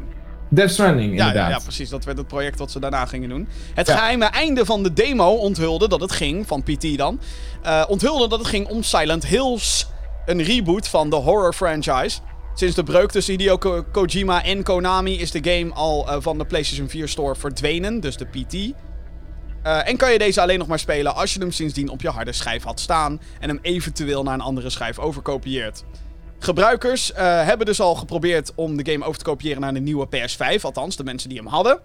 Death Stranding, inderdaad. ja, ja, precies. Dat werd het project wat ze daarna gingen doen. Het Ja. geheime einde van de demo onthulde dat het ging, van PT dan, eh, onthulde dat het ging om Silent Hills. Een reboot van de horror franchise. Sinds de breuk tussen Hideo Ko- Kojima en Konami is de game al eh, van de PlayStation 4 Store verdwenen, dus de PT. Eh, en kan je deze alleen nog maar spelen als je hem sindsdien op je harde schijf had staan en hem eventueel naar een andere schijf overkopieert. Gebruikers eh, hebben dus al geprobeerd om de game over te kopiëren naar de nieuwe PS5, althans de mensen die hem hadden.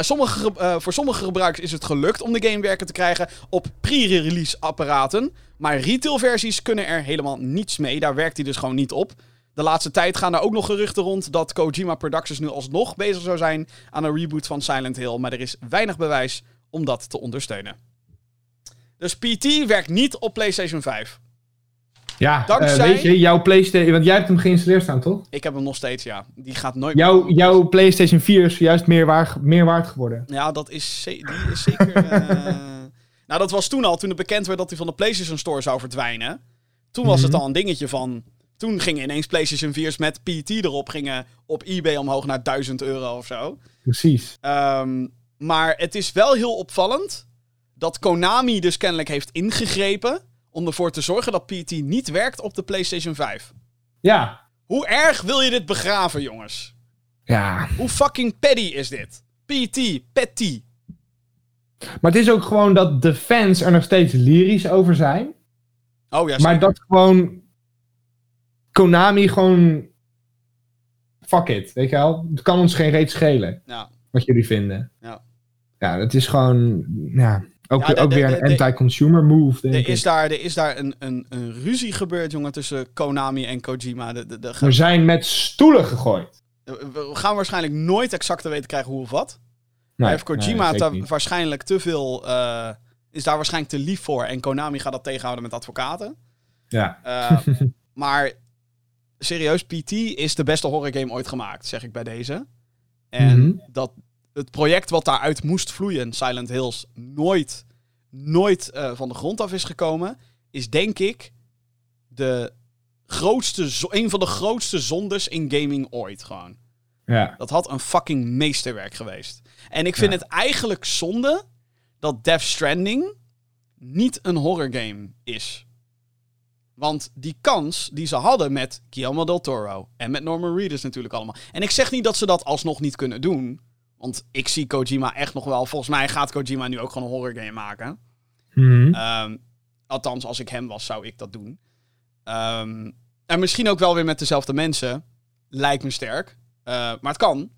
Sommige, ge- voor sommige gebruikers is het gelukt om de game werken te krijgen op pre-release apparaten. Maar retailversies kunnen er helemaal niets mee. Daar werkt hij dus gewoon niet op. De laatste tijd gaan er ook nog geruchten rond dat Kojima Productions nu alsnog bezig zou zijn aan een reboot van Silent Hill. Maar er is weinig bewijs om dat te ondersteunen. Dus PT werkt niet op PlayStation 5. Ja, Dankzij- eh, weet je, jouw PlayStation... Want jij hebt hem geïnstalleerd staan, toch? Ik heb hem nog steeds, ja. Die gaat nooit Jouw, jouw PlayStation 4 is juist meer, waar, meer waard geworden. Ja, dat is, die is zeker. eh, nou, dat was toen al, toen het bekend werd dat hij van de PlayStation Store zou verdwijnen. Toen was het Mhm. al een dingetje van. Toen gingen ineens PlayStation 4's met PT erop gingen op eBay omhoog naar 1000 euro of zo. Precies. Ehm, maar het is wel heel opvallend dat Konami dus kennelijk heeft ingegrepen om ervoor te zorgen dat PT niet werkt op de PlayStation 5. Ja. Hoe erg wil je dit begraven, jongens? Ja. Hoe fucking petty is dit? PT, petty. Maar het is ook gewoon dat de fans er nog steeds lyrisch over zijn. Oh ja, Maar zeker. dat gewoon... Konami gewoon... Fuck it, weet je wel? Het kan ons geen reet schelen Ja. wat jullie vinden. Ja. Ja, het is gewoon... Ja, ook, Ja, de- ook de- weer een anti-consumer move, denk Er ik. is daar, er is daar een, een, een ruzie gebeurd, jongen, tussen Konami en Kojima. De, de, We zijn met stoelen gegooid. we gaan waarschijnlijk nooit exact te weten krijgen hoe of wat. Nee, heeft Kojima nee, waarschijnlijk te veel... eh, is daar waarschijnlijk te lief voor. En Konami gaat dat tegenhouden met advocaten. Ja. Eh, maar serieus, PT is de beste horrorgame ooit gemaakt, zeg ik bij deze. En Mhm. dat het project wat daaruit moest vloeien, Silent Hills, nooit, nooit eh, van de grond af is gekomen, is denk ik de grootste, een van de grootste zondes in gaming ooit gewoon. Ja. Dat had een fucking meesterwerk geweest. En ik vind Ja. het eigenlijk zonde dat Death Stranding niet een horrorgame is. Want die kans die ze hadden met Guillermo del Toro en met Norman Reedus natuurlijk allemaal. En ik zeg niet dat ze dat alsnog niet kunnen doen. Want ik zie Kojima echt nog wel. Volgens mij gaat Kojima nu ook gewoon een horrorgame maken. Mhm. Ehm, althans, als ik hem was, zou ik dat doen. Ehm, en misschien ook wel weer met dezelfde mensen. Lijkt me sterk. Eh, maar het kan.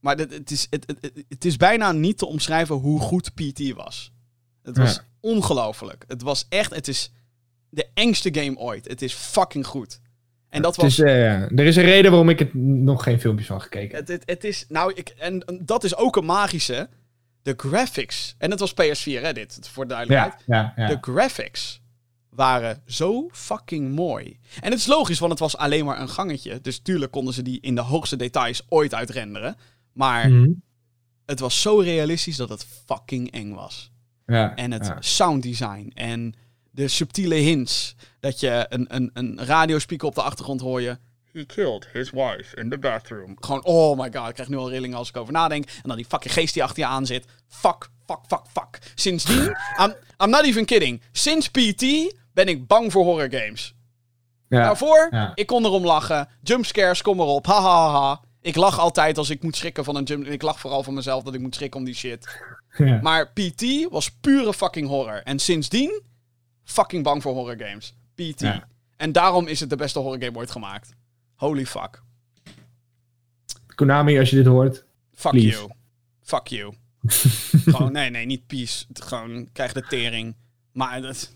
Maar het, het, is, het, het, het is bijna niet te omschrijven hoe goed PT was. Het was Ja. ongelooflijk. Het was echt, het is de engste game ooit. Het is fucking goed. En dat Het was... is, eh, er is een reden waarom ik het nog geen filmpjes van gekeken heb. Het, het, het is, nou, ik, en, en dat is ook een magische. De graphics. En het was PS4, hè, dit, voor de duidelijkheid. Ja, ja, ja. De graphics waren zo fucking mooi. En het is logisch, want het was alleen maar een gangetje. Dus tuurlijk konden ze die in de hoogste details ooit uitrenderen. Maar Mhm. het was zo realistisch dat het fucking eng was. ja, En het sounddesign en de subtiele hints. Dat je een, een, een radiospeaker op de achtergrond hoor je. He killed his wife in the bathroom. Gewoon, oh my god, ik krijg nu al rillingen als ik over nadenk. En dan die fucking geest die achter je aan zit. Fuck, fuck, fuck, fuck. Sindsdien, I'm, I'm not even kidding. Sinds PT ben ik bang voor horror games. Ja. Daarvoor, ja. ik kon erom lachen. Jumpscares, kom erop. Ha, ha, ha, ha. Ik lach altijd als ik moet schrikken van een jump. En ik lach vooral van mezelf dat ik moet schrikken om die shit. Ja. Maar PT was pure fucking horror. En sindsdien, fucking bang voor horror games. PT. Ja. En daarom is het de beste horror game ooit gemaakt. Holy fuck. Konami, als je dit hoort. Fuck Please. you. Fuck you. Gewoon, nee, nee, niet peace. Gewoon, krijg de tering. Maar dat...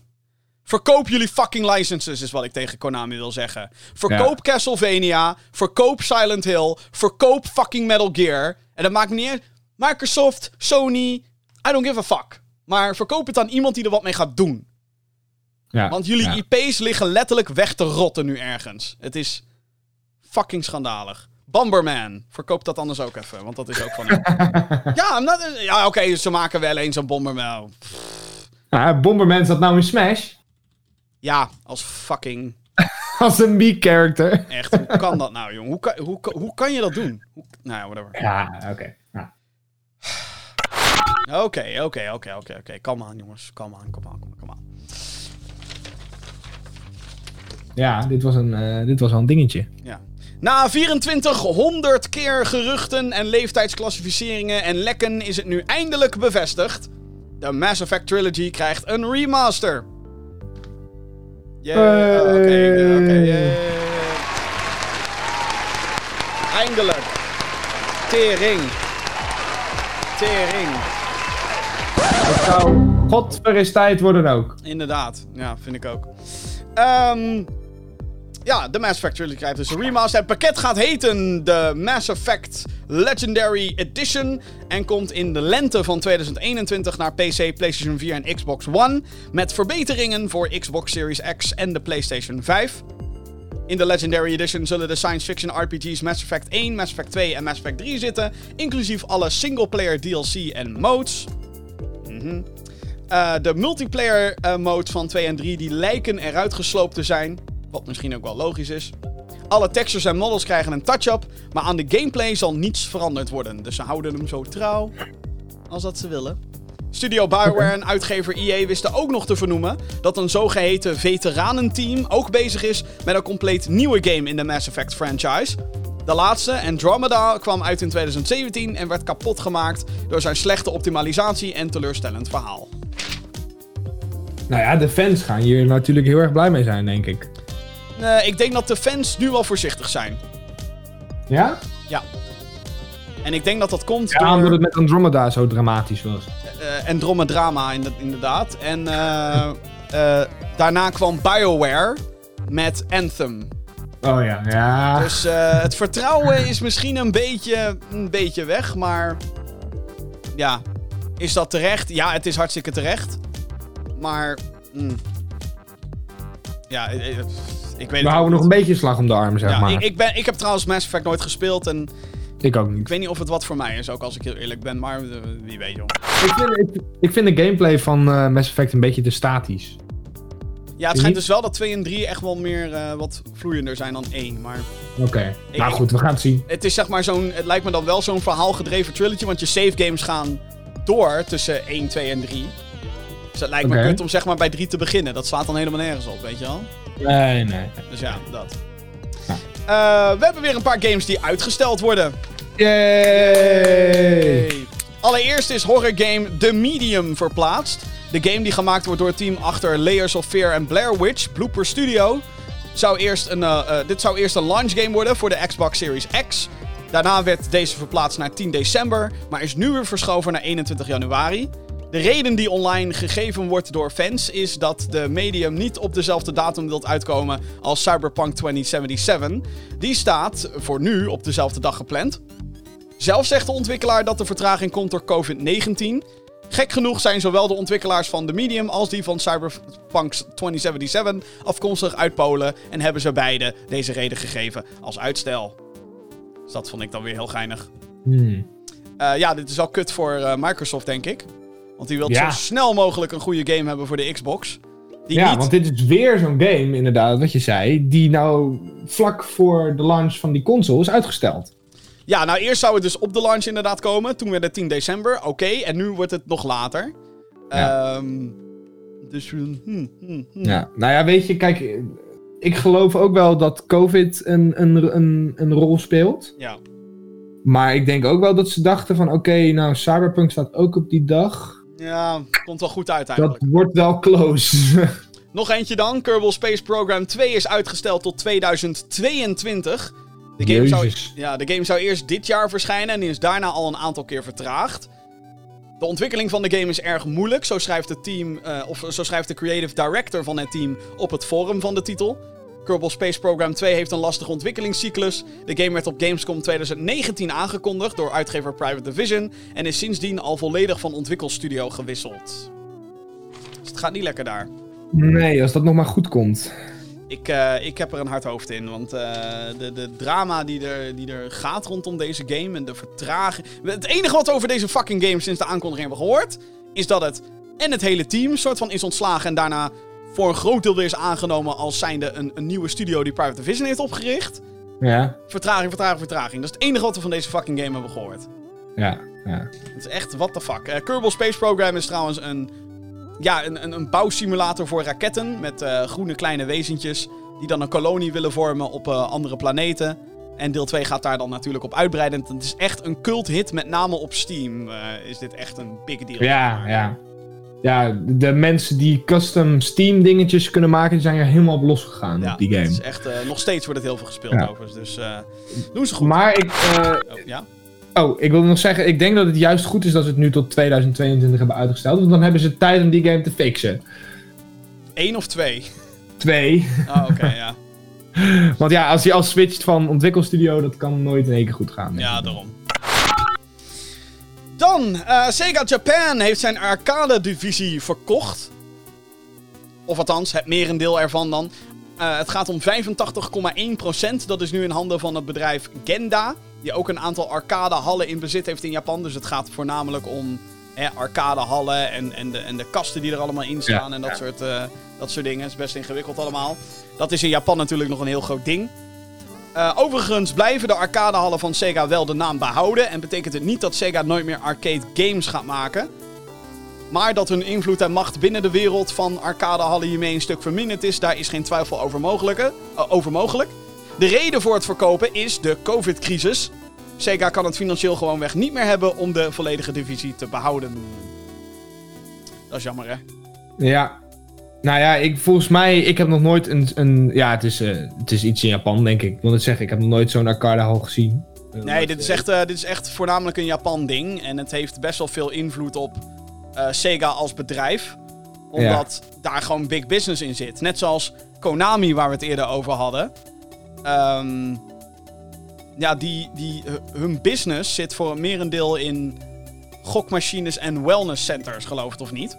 Verkoop jullie fucking licenses, is wat ik tegen Konami wil zeggen. Verkoop Castlevania. Verkoop Silent Hill. Verkoop fucking Metal Gear. En dat maakt me niet uit. Microsoft, Sony. I don't give a fuck. Maar verkoop het aan iemand die er wat mee gaat doen. Ja. Want jullie ja. IP's liggen letterlijk weg te rotten nu ergens. Het is fucking schandalig. Bomberman. Verkoop dat anders ook even, want dat is ook van ja, not- ja oké, ze maken wel eens een Bomberman. Ja, Bomberman zat nou in Smash. Ja, als fucking... Als een B-character. Echt, hoe kan dat nou, jong? Hoe kan, hoe, hoe kan je dat doen? Hoe, nou ja, whatever. Ja, oké. Ja. Oké, oké, oké, oké, oké. Kom aan, jongens. Kom aan, kom aan, kom aan, kom aan. Ja, dit was, een, eh, dit was wel een dingetje. Ja. Na 2400 keer geruchten en leeftijdsclassificeringen en lekken is het nu eindelijk bevestigd. De Mass Effect Trilogy krijgt een remaster. Hey. Oh, Oké, oké, yay. Eindelijk. Tering. Tering. Het zou godver is tijd worden ook. Inderdaad, ja, vind ik ook. Ehm, ja, de Mass Effect Trilogy krijgt dus een remaster. Het pakket gaat heten de Mass Effect Legendary Edition. En komt in de lente van 2021 naar PC, PlayStation 4 en Xbox One. Met verbeteringen voor Xbox Series X en de PlayStation 5. In de Legendary Edition zullen de science fiction RPG's Mass Effect 1, Mass Effect 2 en Mass Effect 3 zitten. Inclusief alle singleplayer DLC en modes. Mhm. Eh, de multiplayer eh, modes van 2 en 3 die lijken eruit gesloopt te zijn. Wat misschien ook wel logisch is. Alle textures en models krijgen een touch-up. Maar aan de gameplay zal niets veranderd worden. Dus ze houden hem zo trouw als dat ze willen. Studio Bioware en uitgever EA wisten ook nog te vernoemen dat een zogeheten veteranenteam ook bezig is met een compleet nieuwe game in de Mass Effect franchise. De laatste, Andromeda, kwam uit in 2017 en werd kapot gemaakt door zijn slechte optimalisatie en teleurstellend verhaal. Nou ja, de fans gaan hier natuurlijk heel erg blij mee zijn, denk ik. Eh, ik denk dat de fans nu wel voorzichtig zijn. Ja? Ja. En ik denk dat dat komt Ja, door omdat het met Andromeda zo dramatisch was. eh Andromeda inde- inderdaad. En eh, eh, daarna kwam BioWare met Anthem. Oh ja, ja. Dus eh, het vertrouwen is misschien een beetje, een beetje weg, maar ja, is dat terecht? Ja, het is hartstikke terecht. Maar, mm. ja, eh, eh, ik weet We houden nog een beetje slag om de arm, zeg Ja, maar. ik, ik, ben, ik heb trouwens Mass Effect nooit gespeeld en Ik ook ik niet. weet niet of het wat voor mij is, ook als ik heel eerlijk ben, maar eh, wie weet joh. Ik vind, ik, ik vind de gameplay van eh, Mass Effect een beetje te statisch. Ja, het schijnt dus wel dat 2 en 3 echt wel meer eh, wat vloeiender zijn dan 1, maar... Oké. Nou ik- goed, we gaan het zien. Het is zeg maar zo'n. Het lijkt me dan wel zo'n verhaalgedreven trilogy. Want je save games gaan door tussen 1, 2 en 3. Dus het lijkt me kut om zeg maar bij 3 te beginnen. Dat slaat dan helemaal nergens op, weet je wel? Nee, nee. Dus ja, dat. Eh, we hebben weer een paar games die uitgesteld worden. Yay! Allereerst is horror game The Medium verplaatst. De game die gemaakt wordt door het team achter Layers of Fear en Blair Witch, Blooper Studio, zou eerst een, uh, uh, dit zou eerst een launch game worden voor de Xbox Series X. Daarna werd deze verplaatst naar 10 december, maar is nu weer verschoven naar 21 januari. De reden die online gegeven wordt door fans is dat de medium niet op dezelfde datum wilt uitkomen als Cyberpunk 2077. Die staat voor nu op dezelfde dag gepland. Zelf zegt de ontwikkelaar dat de vertraging komt door COVID-19. Gek genoeg zijn zowel de ontwikkelaars van The Medium als die van Cyberpunk 2077 afkomstig uit Polen en hebben ze beide deze reden gegeven als uitstel. Dus dat vond ik dan weer heel geinig. Hmm. Uh, ja, dit is al kut voor uh, Microsoft, denk ik. Want die wil Ja. zo snel mogelijk een goede game hebben voor de Xbox. Die ja, niet... want dit is weer zo'n game, inderdaad, wat je zei, die nou vlak voor de launch van die console is uitgesteld. Ja, nou eerst zou het dus op de launch inderdaad komen. Toen werd het 10 december. Oké, en nu wordt het nog later. Ja. Ehm, dus... hm, hm, hm. Ja, nou ja, weet je, kijk, ik geloof ook wel dat COVID een, een, een, een rol speelt. Ja. Maar ik denk ook wel dat ze dachten van, oké, nou, Cyberpunk staat ook op die dag. Ja, komt wel goed uit Dat eigenlijk. wordt wel close. Nog eentje dan. Kerbal Space Program 2 is uitgesteld tot 2022. De game, zou, ja, de game zou eerst dit jaar verschijnen en is daarna al een aantal keer vertraagd. De ontwikkeling van de game is erg moeilijk, zo schrijft het team, eh, of zo schrijft de creative director van het team op het forum van de titel. Kerbal Space Program 2 heeft een lastige ontwikkelingscyclus. De game werd op Gamescom 2019 aangekondigd door uitgever Private Division en is sindsdien al volledig van ontwikkelstudio gewisseld. Dus het gaat niet lekker daar. Nee, als dat nog maar goed komt. Ik, eh, ik heb er een hard hoofd in, want eh, de, de drama die er, die er gaat rondom deze game en de vertraging... Het enige wat we over deze fucking game sinds de aankondiging hebben gehoord, is dat het en het hele team soort van is ontslagen en daarna voor een groot deel weer is aangenomen als zijnde een, een nieuwe studio die Private Division heeft opgericht. Ja, Vertraging, vertraging, vertraging. Dat is het enige wat we van deze fucking game hebben gehoord. ja, ja. Het is echt, what the fuck. Eh, Kerbal Space Program is trouwens een, ja, een, een, een bouwsimulator voor raketten. Met eh, groene kleine wezentjes. Die dan een kolonie willen vormen op eh, andere planeten. En deel 2 gaat daar dan natuurlijk op uitbreiden. Het is echt een cult hit, met name op Steam. is dit echt een big deal. Ja, ja. Ja, de mensen die custom Steam dingetjes kunnen maken, die zijn er helemaal op losgegaan Ja, op die Het game. is echt, eh, nog steeds wordt het heel veel gespeeld Ja. overigens. Dus eh, doen ze goed. Maar ik, eh, Oh, ja? oh, ik wil nog zeggen, ik denk dat het juist goed is dat ze het nu tot 2022 hebben uitgesteld. Want dan hebben ze tijd om die game te fixen. Eén of twee? Twee. Oh, oké, ja. Want ja, als je al switcht van ontwikkelstudio, dat kan nooit in één keer goed gaan. Ja, daarom. Dan, eh, Sega Japan heeft zijn arcade-divisie verkocht. Of althans, het merendeel ervan dan. Eh, het gaat om 85,1%. Dat is nu in handen van het bedrijf Genda. Die ook een aantal arcadehallen in bezit heeft in Japan. Dus het gaat voornamelijk om hè, arcadehallen en, en, de, en de kasten die er allemaal in staan. Ja, en dat, ja. soort, eh, dat soort dingen. Het is best ingewikkeld allemaal. Dat is in Japan natuurlijk nog een heel groot ding. Eh, overigens blijven de arcadehallen van Sega wel de naam behouden. En betekent het niet dat Sega nooit meer arcade games gaat maken. Maar dat hun invloed en macht binnen de wereld van arcadehallen hiermee een stuk verminderd is, daar is geen twijfel over, eh, over mogelijk. De reden voor het verkopen is de COVID-crisis. Sega kan het financieel gewoonweg niet meer hebben om de volledige divisie te behouden. Dat is jammer, hè? Ja. Nou ja, ik, volgens mij, ik heb nog nooit een... een ja, het is, eh, het is iets in Japan, denk ik. Ik wil het zeggen, ik heb nog nooit zo'n arcadehal gezien. Nee, dit is, echt, eh, dit is echt voornamelijk een Japan-ding. En het heeft best wel veel invloed op eh, Sega als bedrijf. Omdat daar gewoon big business in zit. Net zoals Konami, waar we het eerder over hadden. Ehm, ja, die, die, hu- hun business zit voor een merendeel in gokmachines en wellness centers, geloof het of niet.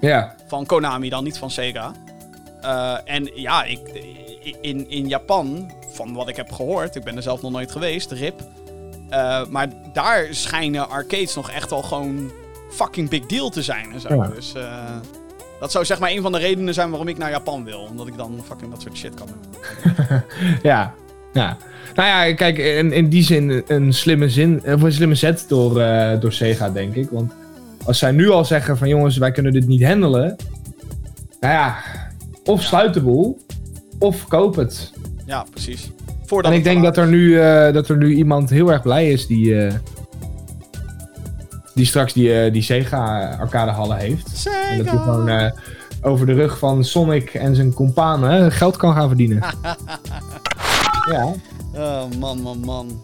Ja. Van Konami dan, niet van Sega. Eh, en ja, ik, in, in Japan, van wat ik heb gehoord, ik ben er zelf nog nooit geweest, RIP. eh, maar daar schijnen arcades nog echt wel gewoon fucking big deal te zijn en zo. Ja. Dus eh, dat zou zeg maar een van de redenen zijn waarom ik naar Japan wil. Omdat ik dan fucking dat soort shit kan doen. Ja. Ja. Nou ja, kijk, in, in die zin een slimme, zin, of een slimme zet door, eh, door Sega, denk ik. Want als zij nu al zeggen van jongens, wij kunnen dit niet handelen. Nou ja, of Ja. sluit de boel, of koop het. Ja, precies. Voordat En ik denk dat er, nu, eh, dat er nu iemand heel erg blij is die, eh, Die straks die, eh, die Sega arcadehallen heeft. En dat hij gewoon over de rug van Sonic en zijn companen geld kan gaan verdienen. ja. Oh, man, man, man.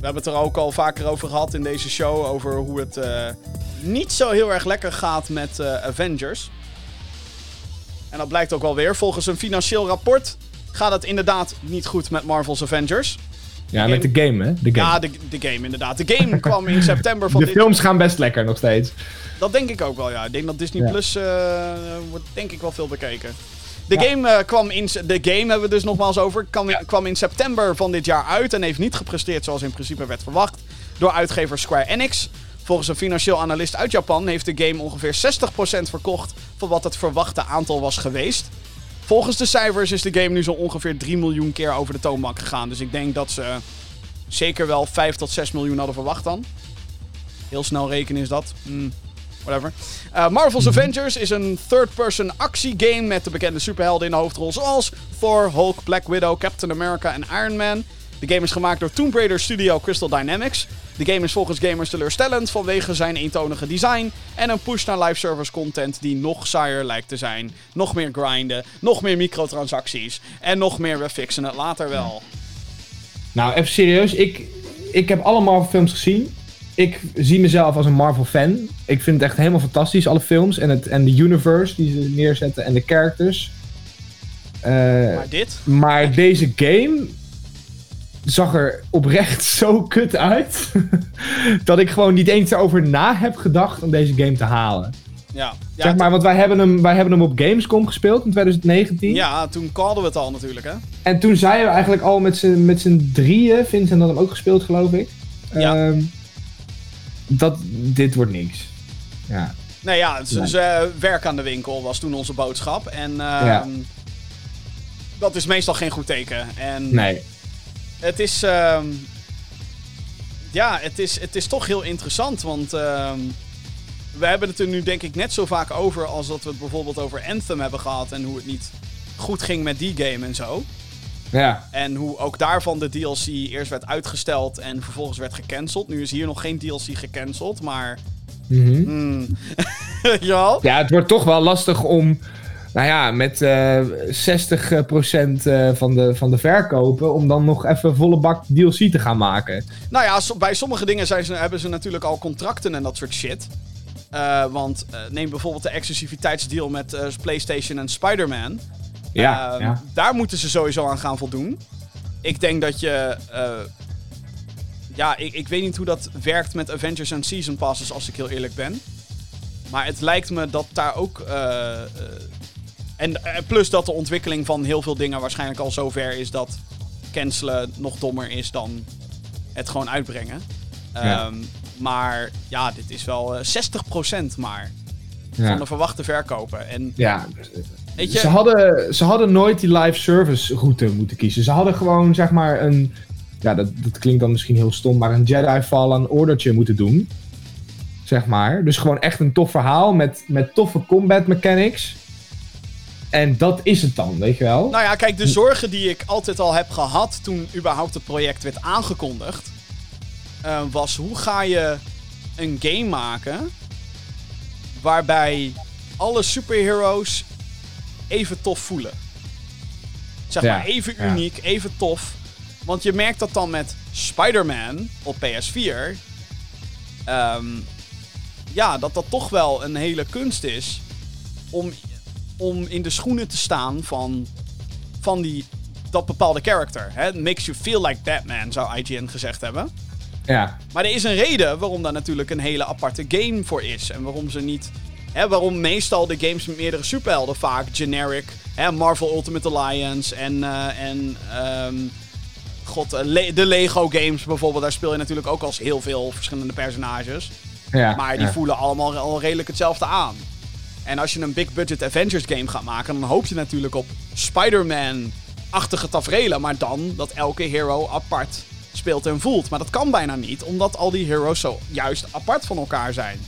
We hebben het er ook al vaker over gehad in deze show. Over hoe het eh, niet zo heel erg lekker gaat met eh, Avengers. En dat blijkt ook wel weer. Volgens een financieel rapport gaat het inderdaad niet goed met Marvel's Avengers. Ja, met de game, hè? De game. Ja, de, de game inderdaad. De game kwam in september van de dit films gaan best lekker nog steeds. Dat denk ik ook wel, ja. Ik denk dat Disney Ja. Plus eh, wordt denk ik wel veel bekeken. De Ja. game eh, kwam in... De game hebben we dus nogmaals over. Kwam, kwam in september van dit jaar uit en heeft niet gepresteerd zoals in principe werd verwacht. Door uitgever Square Enix. Volgens een financieel analist uit Japan heeft de game ongeveer 60% verkocht van wat het verwachte aantal was geweest. Volgens de cijfers is de game nu zo ongeveer 3 miljoen keer over de toonbank gegaan. Dus ik denk dat ze zeker wel 5 tot 6 miljoen hadden verwacht dan. Heel snel rekenen is dat. Hmm, whatever. Uh, Marvel's Avengers is een third-person actiegame met de bekende superhelden in de hoofdrol zoals Thor, Hulk, Black Widow, Captain America en Iron Man. De game is gemaakt door Tomb Raider studio Crystal Dynamics. De game is volgens gamers teleurstellend vanwege zijn eentonige design en een push naar live service content die nog saaier lijkt te zijn. Nog meer grinden, nog meer microtransacties en nog meer we fixen het later wel. Nou, even serieus. Ik, ik heb alle Marvel films gezien. Ik zie mezelf als een Marvel fan. Ik vind het echt helemaal fantastisch, alle films. En, het, en de universe die ze neerzetten en de characters. Eh, Maar dit? maar deze game zag er oprecht zo kut uit. dat ik gewoon niet eens erover na heb gedacht om deze game te halen. Ja. Ja, zeg maar, want wij hebben, hem, wij hebben hem op Gamescom gespeeld in 2019. ja, toen calden we het al natuurlijk, hè? En toen zeiden we eigenlijk al met z'n, met z'n drieën, Vincent had hem ook gespeeld geloof ik. Ja. Ehm, dat dit wordt niks. Ja. Nee, ja, het is dus, eh, werk aan de winkel was toen onze boodschap. En ehm, Ja. dat is meestal geen goed teken. En Nee. het is... ehm, ja, het is, het is toch heel interessant, want... ehm, we hebben het er nu denk ik net zo vaak over als dat we het bijvoorbeeld over Anthem hebben gehad. En hoe het niet goed ging met die game en zo. Ja. En hoe ook daarvan de DLC eerst werd uitgesteld en vervolgens werd gecanceld. Nu is hier nog geen DLC gecanceld, maar... Mhm. hmm. ja, Ja, het wordt toch wel lastig om, nou ja, met eh 60% eh, van, de, van de verkopen, om dan nog even volle bak DLC te gaan maken. Nou ja, so- bij sommige dingen zijn ze, hebben ze natuurlijk al contracten en dat soort shit. Eh, want eh, neem bijvoorbeeld de exclusiviteitsdeal met eh, PlayStation en Spider-Man. Ja, Ehm, ja. Daar moeten ze sowieso aan gaan voldoen. Ik denk dat je. eh, ja, ik, ik weet niet hoe dat werkt met Avengers en Season Passes, als ik heel eerlijk ben. Maar het lijkt me dat daar ook. eh, eh, en plus dat de ontwikkeling van heel veel dingen waarschijnlijk al zover is dat cancelen nog dommer is dan het gewoon uitbrengen. Ja. Ehm, maar ja, dit is wel eh, 60% maar van ja. de verwachte verkopen. En ja. Weet je, Ze, hadden, ze hadden nooit die live service route moeten kiezen. Ze hadden gewoon, zeg maar, een. Ja, dat, dat klinkt dan misschien heel stom, maar een Jedi Fallen Ordertje moeten doen. Zeg maar. Dus gewoon echt een tof verhaal met, met toffe combat mechanics. En dat is het dan, weet je wel? Nou ja, kijk, de zorgen die ik altijd al heb gehad toen überhaupt het project werd aangekondigd, eh, was hoe ga je een game maken waarbij alle superheroes even tof voelen. Zeg Ja, maar even ja. uniek, even tof. Want je merkt dat dan met Spider-Man op PS4. ehm, ja, dat dat toch wel een hele kunst is om, om in de schoenen te staan van, van die, dat bepaalde character. Hè? Makes you feel like Batman, zou IGN gezegd hebben. Ja, Maar er is een reden waarom daar natuurlijk een hele aparte game voor is. En waarom ze niet. Hè, waarom meestal de games met meerdere superhelden vaak generic. Hè, Marvel Ultimate Alliance en. eh, en ehm, God, eh, Le- de Lego games bijvoorbeeld. Daar speel je natuurlijk ook als heel veel verschillende personages. ja. Maar die ja. voelen allemaal al redelijk hetzelfde aan. En als je een big budget Avengers game gaat maken, dan hoop je natuurlijk op Spider-Man-achtige tafereelen. Maar dan dat elke hero apart speelt en voelt. Maar dat kan bijna niet, omdat al die heroes zo juist apart van elkaar zijn.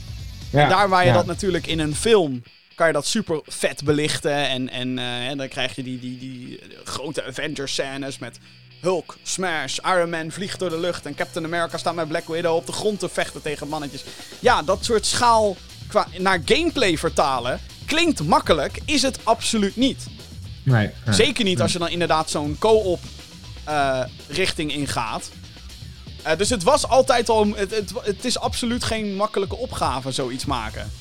Ja, En daar waar je dat natuurlijk in een film kan je dat super vet belichten. En, en, eh, en dan krijg je die, die, die grote Avengers scènes met Hulk, Smash, Iron Man vliegt door de lucht en Captain America staat met Black Widow op de grond te vechten tegen mannetjes. Ja, dat soort schaal qua, naar gameplay vertalen klinkt makkelijk, is het absoluut niet. Nee. nee. Zeker niet als je dan inderdaad zo'n co-op eh, richting ingaat. Eh, dus het was altijd al. Het, het, het is absoluut geen makkelijke opgave, zoiets maken.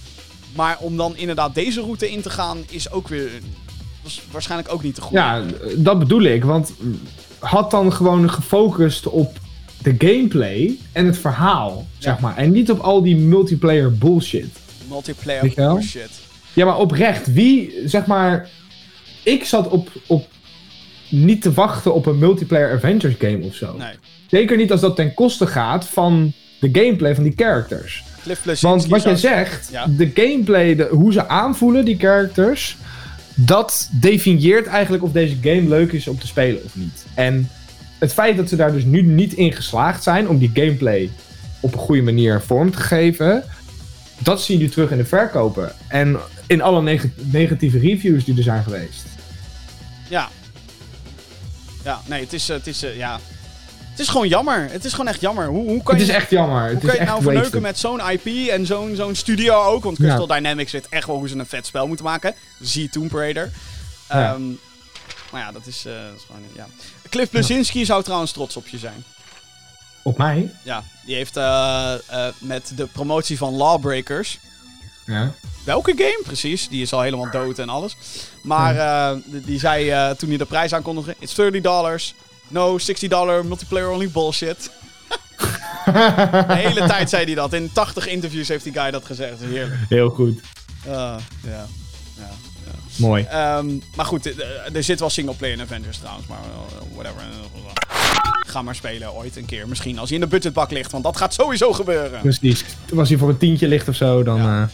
Maar om dan inderdaad deze route in te gaan, is ook weer. Was waarschijnlijk ook niet te goed. Ja, dat bedoel ik. Want had dan gewoon gefocust op de gameplay en het verhaal, zeg Ja. maar. En niet op al die multiplayer bullshit. Multiplayer bullshit. Ja, maar oprecht, wie, zeg maar... Ik zat op, op niet te wachten op een multiplayer Avengers game of zo. Nee. Zeker niet als dat ten koste gaat van de gameplay van die characters. Want wat jij zegt, Ja. de gameplay, de, hoe ze aanvoelen, die characters, dat definieert eigenlijk of deze game leuk is om te spelen of niet. En het feit dat ze daar dus nu niet in geslaagd zijn om die gameplay op een goede manier vorm te geven, dat zie je nu terug in de verkopen. En in alle neg- negatieve reviews die er zijn geweest. Ja. Ja, nee, het is, eh, het is, eh, ja. Het is gewoon jammer. Het is gewoon echt jammer. Hoe, hoe kan Het is je, echt jammer. hoe Het kan is je echt nou verneuken met zo'n IP en zo'n zo'n studio ook? Want Crystal Ja. Dynamics weet echt wel hoe ze een vet spel moeten maken. Zie Tomb Raider. Ja. Ehm, maar ja, dat is, eh, dat is gewoon, ja. Cliff Bleszinski zou trouwens trots op je zijn. Op mij? Ja, die heeft eh, eh, met de promotie van Lawbreakers... Ja. Welke game? Precies, die is al helemaal dood en alles. Maar die, zei toen hij de prijs aankondigde: It's 30 dollars. No, 60 dollar multiplayer only bullshit. De hele tijd zei hij dat. In 80 interviews heeft die guy dat gezegd. Heerlijk. Heel goed. Ah, ja. Ja, ja. Mooi. Ehm, maar goed, eh, eh, er zit wel singleplayer in Avengers trouwens. Maar eh, whatever. Ga maar spelen ooit een keer. Misschien als hij in de budgetbak ligt. Want dat gaat sowieso gebeuren. Precies. Als hij voor een tientje ligt of zo, dan... Ja.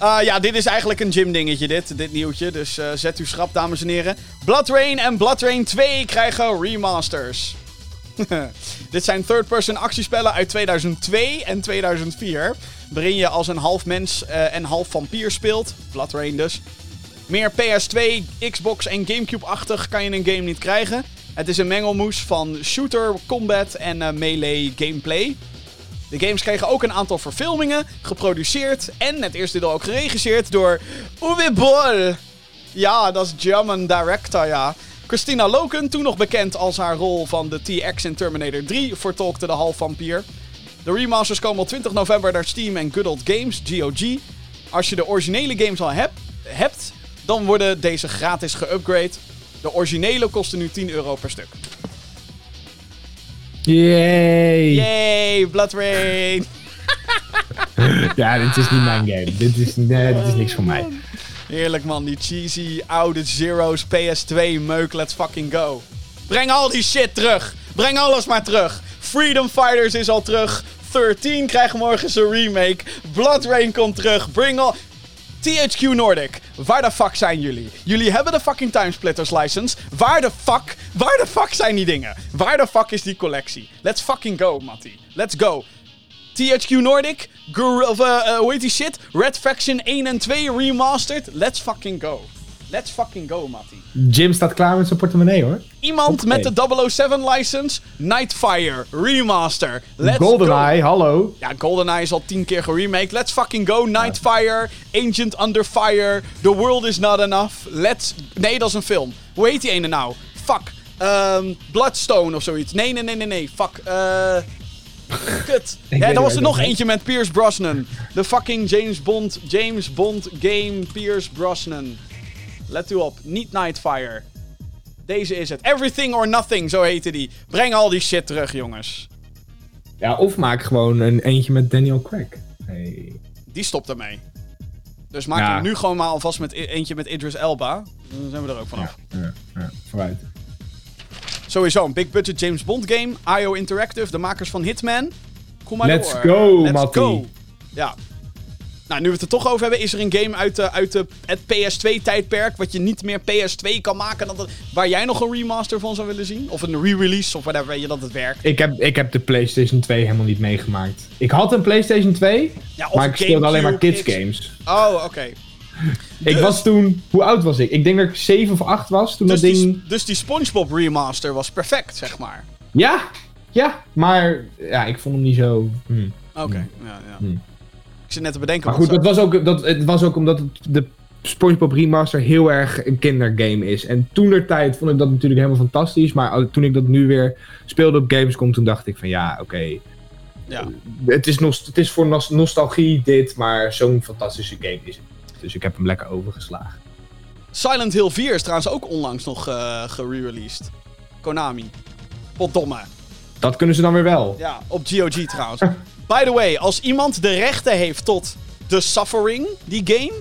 Ah, ja, dit is eigenlijk een gym dingetje, dit, dit nieuwtje. Dus eh, zet uw schrap, dames en heren. Blood Rain en Blood Rain 2 krijgen remasters. dit zijn third-person actiespellen uit 2002 en 2004. Waarin je als een half mens eh, en half vampier speelt. Blood Rain dus. Meer PS2, Xbox en Gamecube-achtig kan je een game niet krijgen. Het is een mengelmoes van shooter, combat en melee gameplay. De games kregen ook een aantal verfilmingen, geproduceerd en het eerste deel ook geregisseerd door Uwe Boll. Ja, dat is German director, ja. Christina Loken, toen nog bekend als haar rol van de TX in Terminator 3, vertolkte de half-vampier. De remasters komen op 20 november naar Steam en Good Old Games, GOG. Als je de originele games al hebt, hebt dan worden deze gratis geupgrade. De originele kosten nu 10 euro per stuk. Yay! Yay, Blood Rain! Ja, dit is niet mijn game. Dit is, nee, dit is niks voor mij. Heerlijk man, die cheesy oude Zero's PS2 meuk, let's fucking go. Breng al die shit terug. Breng alles maar terug. Freedom Fighters is al terug. 13 krijgt morgen zijn remake. Blood Rain komt terug. Bring all... THQ Nordic, waar de fuck zijn jullie? Jullie hebben de fucking Timesplitters license. Waar de fuck, waar de fuck zijn die dingen? Waar de fuck is die collectie? Let's fucking go, Matty. Let's go. THQ Nordic, Gor of, eh, eh, hoe heet shit? Red Faction 1 en 2 remastered. Let's fucking go. Let's fucking go, Matty. Jim staat klaar met zijn portemonnee hoor. Iemand met de 007 license, Nightfire remaster. Let's go. GoldenEye, hallo. Ja, GoldenEye is al tien keer geremaked. Let's fucking go. Nightfire, Agent Under Fire, The World Is Not Enough. Let's... Nee, dat is een film. Hoe heet die ene nou? Fuck. Ehm, Bloodstone of zoiets. Nee, nee, nee, nee, nee. Fuck. Eh... Kut. Ja, er was er nog eentje met Pierce Brosnan. De fucking James Bond, James Bond game Pierce Brosnan. Let u op. Niet Nightfire. Deze is het. Everything or Nothing, zo heette die. Breng al die shit terug, jongens. Ja, of maak gewoon een eentje met Daniel Craig. Hey. Die stopt ermee. Dus maak Ja. hem nu gewoon maar alvast met e- eentje met Idris Elba. Dan zijn we er ook vanaf. Ja, ja, ja, vooruit. Sowieso een big budget James Bond game. IO Interactive, de makers van Hitman. Kom maar Let's door. go, Let's go. Ja. Nou, nu we het er toch over hebben, is er een game uit, de, uit de, het PS2-tijdperk. Wat je niet meer PS2 kan maken. Dan dat- waar jij nog een remaster van zou willen zien? Of een re-release of whatever, weet je dat het werkt. Ik heb, ik heb de PlayStation 2 helemaal niet meegemaakt. Ik had een PlayStation 2, Ja, maar ik speelde alleen maar kids games. Oh, oké. Ik was toen... Hoe oud was ik? Ik denk dat ik 7 of 8 was toen Dus dat ding... die, dus die SpongeBob remaster was perfect, zeg maar. Ja, ja. Maar ja, ik vond hem niet zo... hm. Oké, ja, ja. Hmm. Ik zit net te bedenken Maar goed, dat was ook, dat, het was ook omdat het, de SpongeBob Remaster heel erg een kindergame is. En toen der tijd vond ik dat natuurlijk helemaal fantastisch. Maar toen ik dat nu weer speelde op Gamescom, toen dacht ik van ja, oké. Ja. Het, is nos- het is voor nos- nostalgie dit, maar zo'n fantastische game is het. Dus ik heb hem lekker overgeslagen. Silent Hill 4 is trouwens ook onlangs nog eh gere-released. Konami. Potdomme. Dat kunnen ze dan weer wel. Ja, op GOG trouwens. By the way, als iemand de rechten heeft tot The Suffering, die game,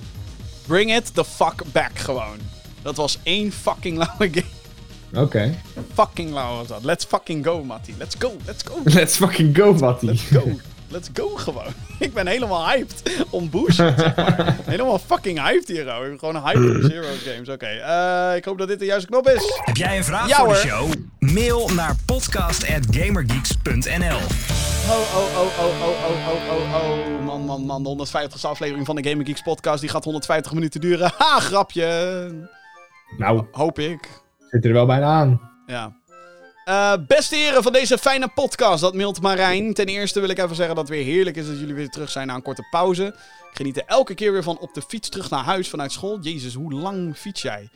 bring it the fuck back gewoon. Dat was één fucking lauwe game. Oké. Fucking lauw was dat. Let's fucking go, Matty. Let's go, let's go, Let's fucking go, Matty. let's go. Let's go gewoon. Ik ben helemaal hyped om zeg maar. Helemaal fucking hyped hier, hoor. Gewoon hyped om Zero Games. Oké, eh, ik hoop dat dit de juiste knop is. Heb jij een vraag Ja, voor de show? Mail naar podcast.gamergeeks.nl Oh, oh, oh, oh, oh, oh, oh, oh, oh. Man, man, man. De 150ste aflevering van de Gaming Geeks podcast. Die gaat 150 minuten duren. Ha, grapje. Nou, Hoop ik. zit er wel bijna aan. Ja. Eh, beste heren van deze fijne podcast, dat mailt Marijn. Ten eerste wil ik even zeggen dat het weer heerlijk is dat jullie weer terug zijn na een korte pauze. Ik geniet er elke keer weer van op de fiets terug naar huis vanuit school. Jezus, hoe lang fiets jij?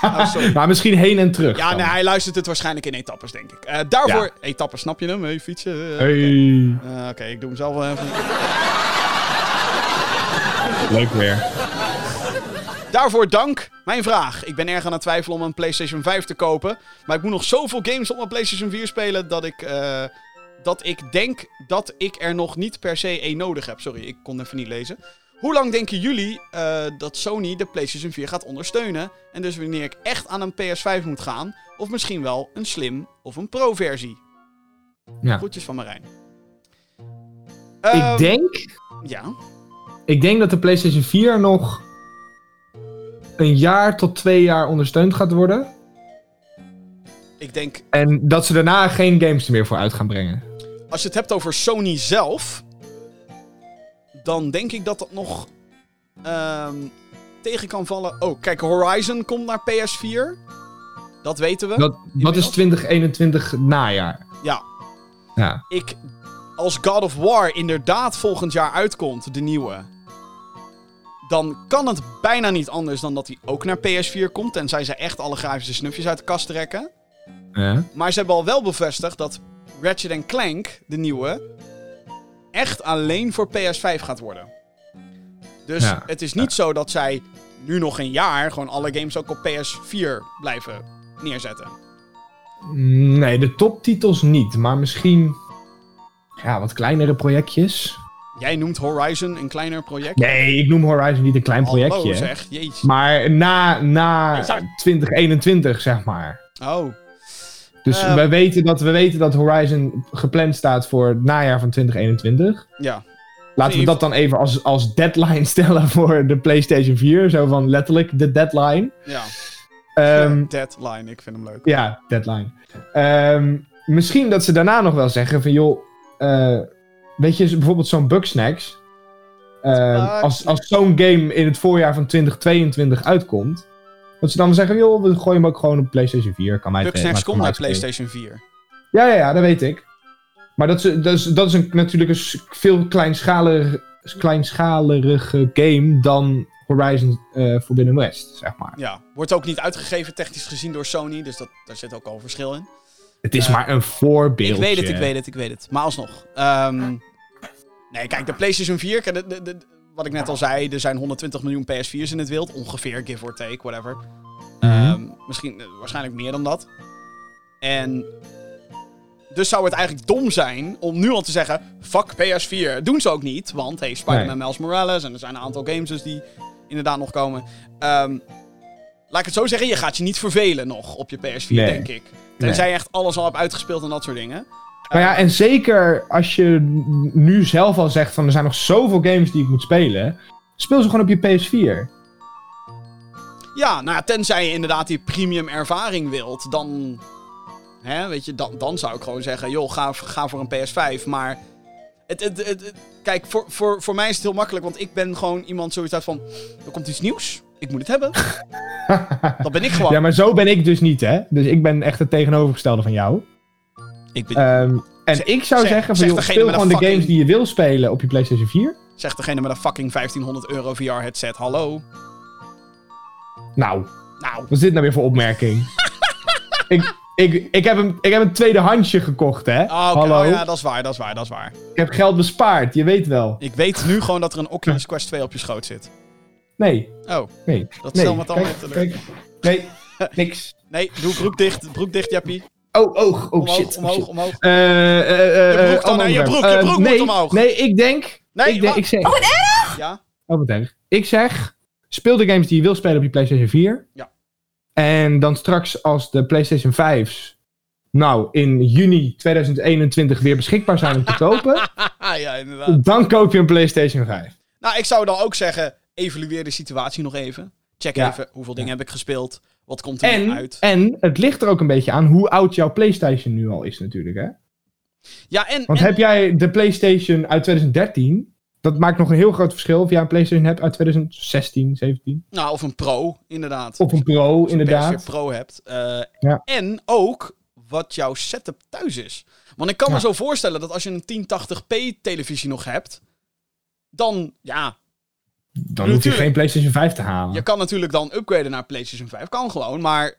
oh, sorry. Maar misschien heen en terug. Ja, dan. nee, hij luistert het waarscheinlijk in etappes, denk ik. Eh, daarvoor... Etappes, snap je hem? Hey, fietsen. Hey. eh, Oké, ik doe hem zelf wel even. Leuk weer. Daarvoor dank. Mijn vraag. Ik ben erg aan het twijfelen om een PlayStation 5 te kopen. Maar ik moet nog zoveel games op mijn PlayStation 4 spelen dat ik, eh, dat ik denk dat ik er nog niet per se één nodig heb. Sorry, ik kon even niet lezen. Hoe lang denken jullie eh, dat Sony de PlayStation 4 gaat ondersteunen? En dus wanneer ik echt aan een PS5 moet gaan? Of misschien wel een Slim of een Pro-versie? Ja. Groetjes van Marijn. Ik Ehm, denk... Ja. Ik denk dat de PlayStation 4 nog een jaar tot twee jaar ondersteund gaat worden. Ik denk En dat ze daarna geen games er meer voor uit gaan brengen. als je het hebt over Sony zelf, dan denk ik dat dat nog ehm, tegen kan vallen. Oh, kijk, Horizon komt naar PS4. Dat weten we. Dat, dat is Inmiddels? 2021 najaar. Ja, Ja. ik, als God of War inderdaad volgend jaar uitkomt, de nieuwe, dan kan het bijna niet anders dan dat hij ook naar PS4 komt. Tenzij ze echt alle grafische snufjes uit de kast trekken. ja. Maar ze hebben al wel bevestigd dat Ratchet Clank, de nieuwe, echt alleen voor PS5 gaat worden. Dus Ja. het is niet zo dat zij nu nog een jaar gewoon alle games ook op PS4 blijven neerzetten. Nee, de toptitels niet. Maar misschien ja, wat kleinere projectjes. Jij noemt Horizon een kleiner project. Nee, ik noem Horizon niet een klein projectje. Hallo hè. zeg, jeetje. Maar na, na Exact. 2021, zeg maar. Oh, Dus Eh. we, weten dat, we weten dat Horizon gepland staat voor het najaar van 2021. ja. Laten we dat dan even als, als deadline stellen voor de PlayStation 4. Zo van letterlijk de deadline. Ja. Ehm, Deadline, ik vind hem leuk. ja, deadline. Ehm, misschien dat ze daarna nog wel zeggen van joh, eh, weet je, bijvoorbeeld zo'n Bugsnacks. Bugsnax. als als zo'n game in het voorjaar van 2022 uitkomt. Dat ze dan zeggen, joh, we gooien hem ook gewoon op PlayStation 4. Kan mij het komt schelen. PlayStation 4. Ja, ja, ja, dat weet ik. Maar dat is, dat is, dat is een, natuurlijk een veel kleinschalige, kleinschalige game dan Horizon eh Forbidden West, zeg maar. Ja. Wordt ook niet uitgegeven technisch gezien door Sony, dus dat, daar zit ook al verschil in. Het is maar een voorbeeld. Ik weet het, ik weet het, ik weet het. Maar alsnog. Ehm, nee, kijk, de PlayStation 4, kijk, de, de, de- wat ik net al zei, er zijn 120 miljoen PS4's in het wild. Ongeveer, give or take, whatever. Mhm. Ehm, misschien, eh, waarschijnlijk meer dan dat. En dus zou het eigenlijk dom zijn om nu al te zeggen, fuck PS4. Doen ze ook niet, want hey, Spider-Man Nee. Miles Morales en er zijn een aantal games dus die inderdaad nog komen. Ehm, laat ik het zo zeggen, je gaat je niet vervelen nog op je PS4, Nee. denk ik. Tenzij je echt alles al hebt uitgespeeld en dat soort dingen. Maar ja, en zeker als je nu zelf al zegt van er zijn nog zoveel games die ik moet spelen. Speel ze gewoon op je PS4. Ja, nou ja, tenzij je inderdaad die premium ervaring wilt, dan, hè, weet je, dan, dan zou ik gewoon zeggen, joh, ga, ga voor een PS5. Maar Het, het, het, het- kijk, voor, voor, voor mij is het heel makkelijk, want ik ben gewoon iemand zoiets uit van... Er komt iets nieuws, ik moet het hebben. Dat ben ik gewoon. Ja, maar zo ben ik dus niet, hè. Dus ik ben echt het tegenovergestelde van jou. Ik ben, Ehm, en Zeg- ik zou zeg- zeggen, van, joh, speel gewoon de games die je wil spelen op je PlayStation 4. Zegt degene met een fucking 1500 euro VR headset, hallo. Nou, Nou, wat is dit nou weer voor opmerking? ik, ik, ik, heb een, ik heb een tweede handje gekocht, hè. oh, Hallo. oh ja, dat is waar, dat is waar, dat is waar. Ik heb geld bespaard, je weet wel. Ik weet nu gewoon dat er een Oculus Quest 2 op je schoot zit. Nee, Oh, nee. dat nee. stel me dan Kijk. Nee, niks. Nee, doe broek dicht, broek dicht, Jappie. Oh, oh, oh Omhoog, shit. omhoog, shit. omhoog. Eh, eh, eh, Je broek dan, ander hè, je broek, je Eh, broek moet nee, omhoog. Nee, ik denk... Nee, ik, denk, wa- ik zeg... Ja? Oh, wat erg. Ik zeg, speel de games die je wil spelen op je PlayStation 4. Ja. En dan straks als de PlayStation 5's nou in juni 2021 weer beschikbaar zijn om te kopen, ja, inderdaad. dan koop je een PlayStation 5. Nou, ik zou dan ook zeggen, evalueer de situatie nog even. Check Ja. even, hoeveel dingen heb ik gespeeld? Wat komt er En, uit? en het ligt er ook een beetje aan hoe oud jouw PlayStation nu al is natuurlijk, hè? Ja, en... Want en- heb jij de PlayStation uit 2013, dat maakt nog een heel groot verschil of jij een PlayStation hebt uit 2016, 17. Nou, of een Pro, inderdaad. Of een Pro, Als je een inderdaad. PS4 Pro hebt. Eh, Ja. En ook wat jouw setup thuis is. Want ik kan me zo voorstellen dat als je een 1080p televisie nog hebt, dan, ja, Dan hoef je geen PlayStation 5 te halen. je kan natuurlijk dan upgraden naar PlayStation 5. Kan gewoon, maar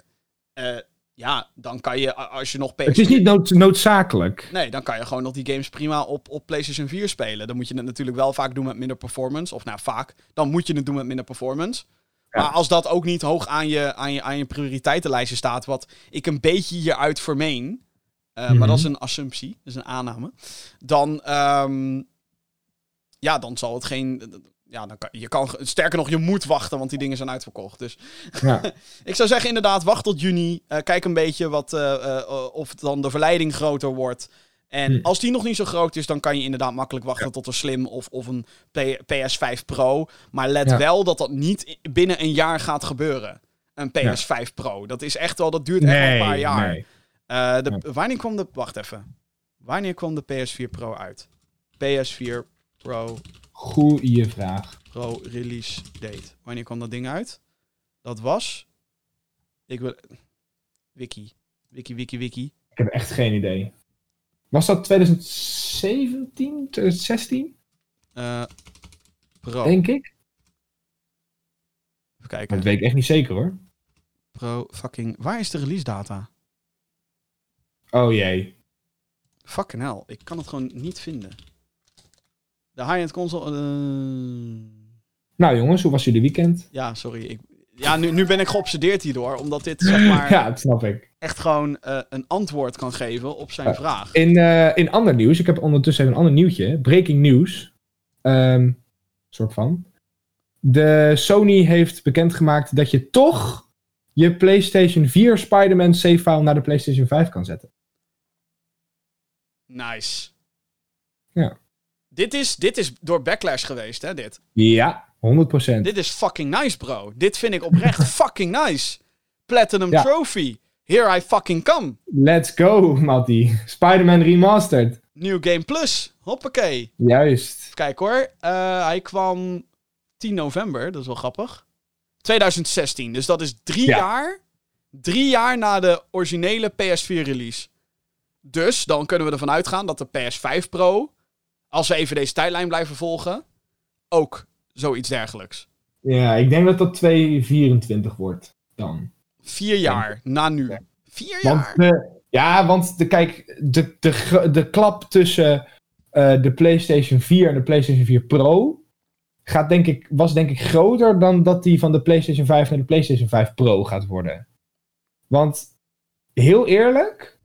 eh, ja, dan kan je, als je nog PS4... Het is niet nood- noodzakelijk. Nee, dan kan je gewoon nog die games prima op, op PlayStation 4 spelen. Dan moet je het natuurlijk wel vaak doen met minder performance. Of nou, vaak. Dan moet je het doen met minder performance. Ja. Maar als dat ook niet hoog aan je, aan, je, aan je prioriteitenlijstje staat, wat ik een beetje hieruit vermeen, eh, Mhm. maar dat is een assumptie, dat is een aanname, dan, ehm, ja, dan zal het geen... Ja, dan kan, je kan, sterker nog, je moet wachten, want die dingen zijn uitverkocht. Dus Ja. ik zou zeggen, inderdaad, wacht tot juni. Eh, kijk een beetje wat, eh, eh, of dan de verleiding groter wordt. En Hm. als die nog niet zo groot is, dan kan je inderdaad makkelijk wachten tot een Slim of, of een P- PS5 Pro. Maar let Ja. wel dat dat niet binnen een jaar gaat gebeuren. Een PS5 Pro. Dat is echt wel, dat duurt echt wel een paar jaar. nee. De, Wanneer kwam de, wacht even. Wanneer kwam de PS4 Pro uit? PS4 Pro Goeie vraag. Pro release date. Wanneer kwam dat ding uit? Dat was. Ik wil. Wiki. Wiki, wiki, wiki. Ik heb echt geen idee. Was dat 2017, 2016? Eh Pro. Denk ik. Even kijken. Dat weet ik echt niet zeker hoor. Pro fucking. Waar is de release data? Oh jee. Fucking hell. Ik kan het gewoon niet vinden. De high-end console. eh, Nou jongens, hoe was jullie weekend? ja, sorry. Ik, ja, nu, nu ben ik geobsedeerd hierdoor. Omdat dit zeg maar Ja, dat snap ik. echt gewoon eh, een antwoord kan geven op zijn Ja. vraag. In, eh, in ander nieuws, ik heb ondertussen even een ander nieuwtje. Breaking news. Ehm soort van. De Sony heeft bekendgemaakt dat je toch je PlayStation 4 Spider-Man save file naar de PlayStation 5 kan zetten. Nice. Ja. Dit is, dit is door Backlash geweest, hè, dit. Ja, 100%. Dit is fucking nice, bro. Dit vind ik oprecht fucking nice. Platinum Ja. Trophy. Here I fucking come. Let's go, Matty. Spider-Man Remastered. New Game Plus. Hoppakee. Juist. Kijk hoor. Eh, hij kwam 10 november. Dat is wel grappig. 2016. Dus dat is drie Ja. jaar. Drie jaar na de originele PS4 release. Dus dan kunnen we ervan uitgaan dat de PS5 Pro, als we even deze tijdlijn blijven volgen, ook zoiets dergelijks. Ja, ik denk dat dat 224 wordt dan. Vier jaar na nu. Ja. Vier Want jaar? de, ja, want de, kijk, de, de, de klap tussen eh, de PlayStation 4 en de PlayStation 4 Pro gaat denk ik, was denk ik groter dan dat die van de PlayStation 5 naar de PlayStation 5 Pro gaat worden. Want heel eerlijk,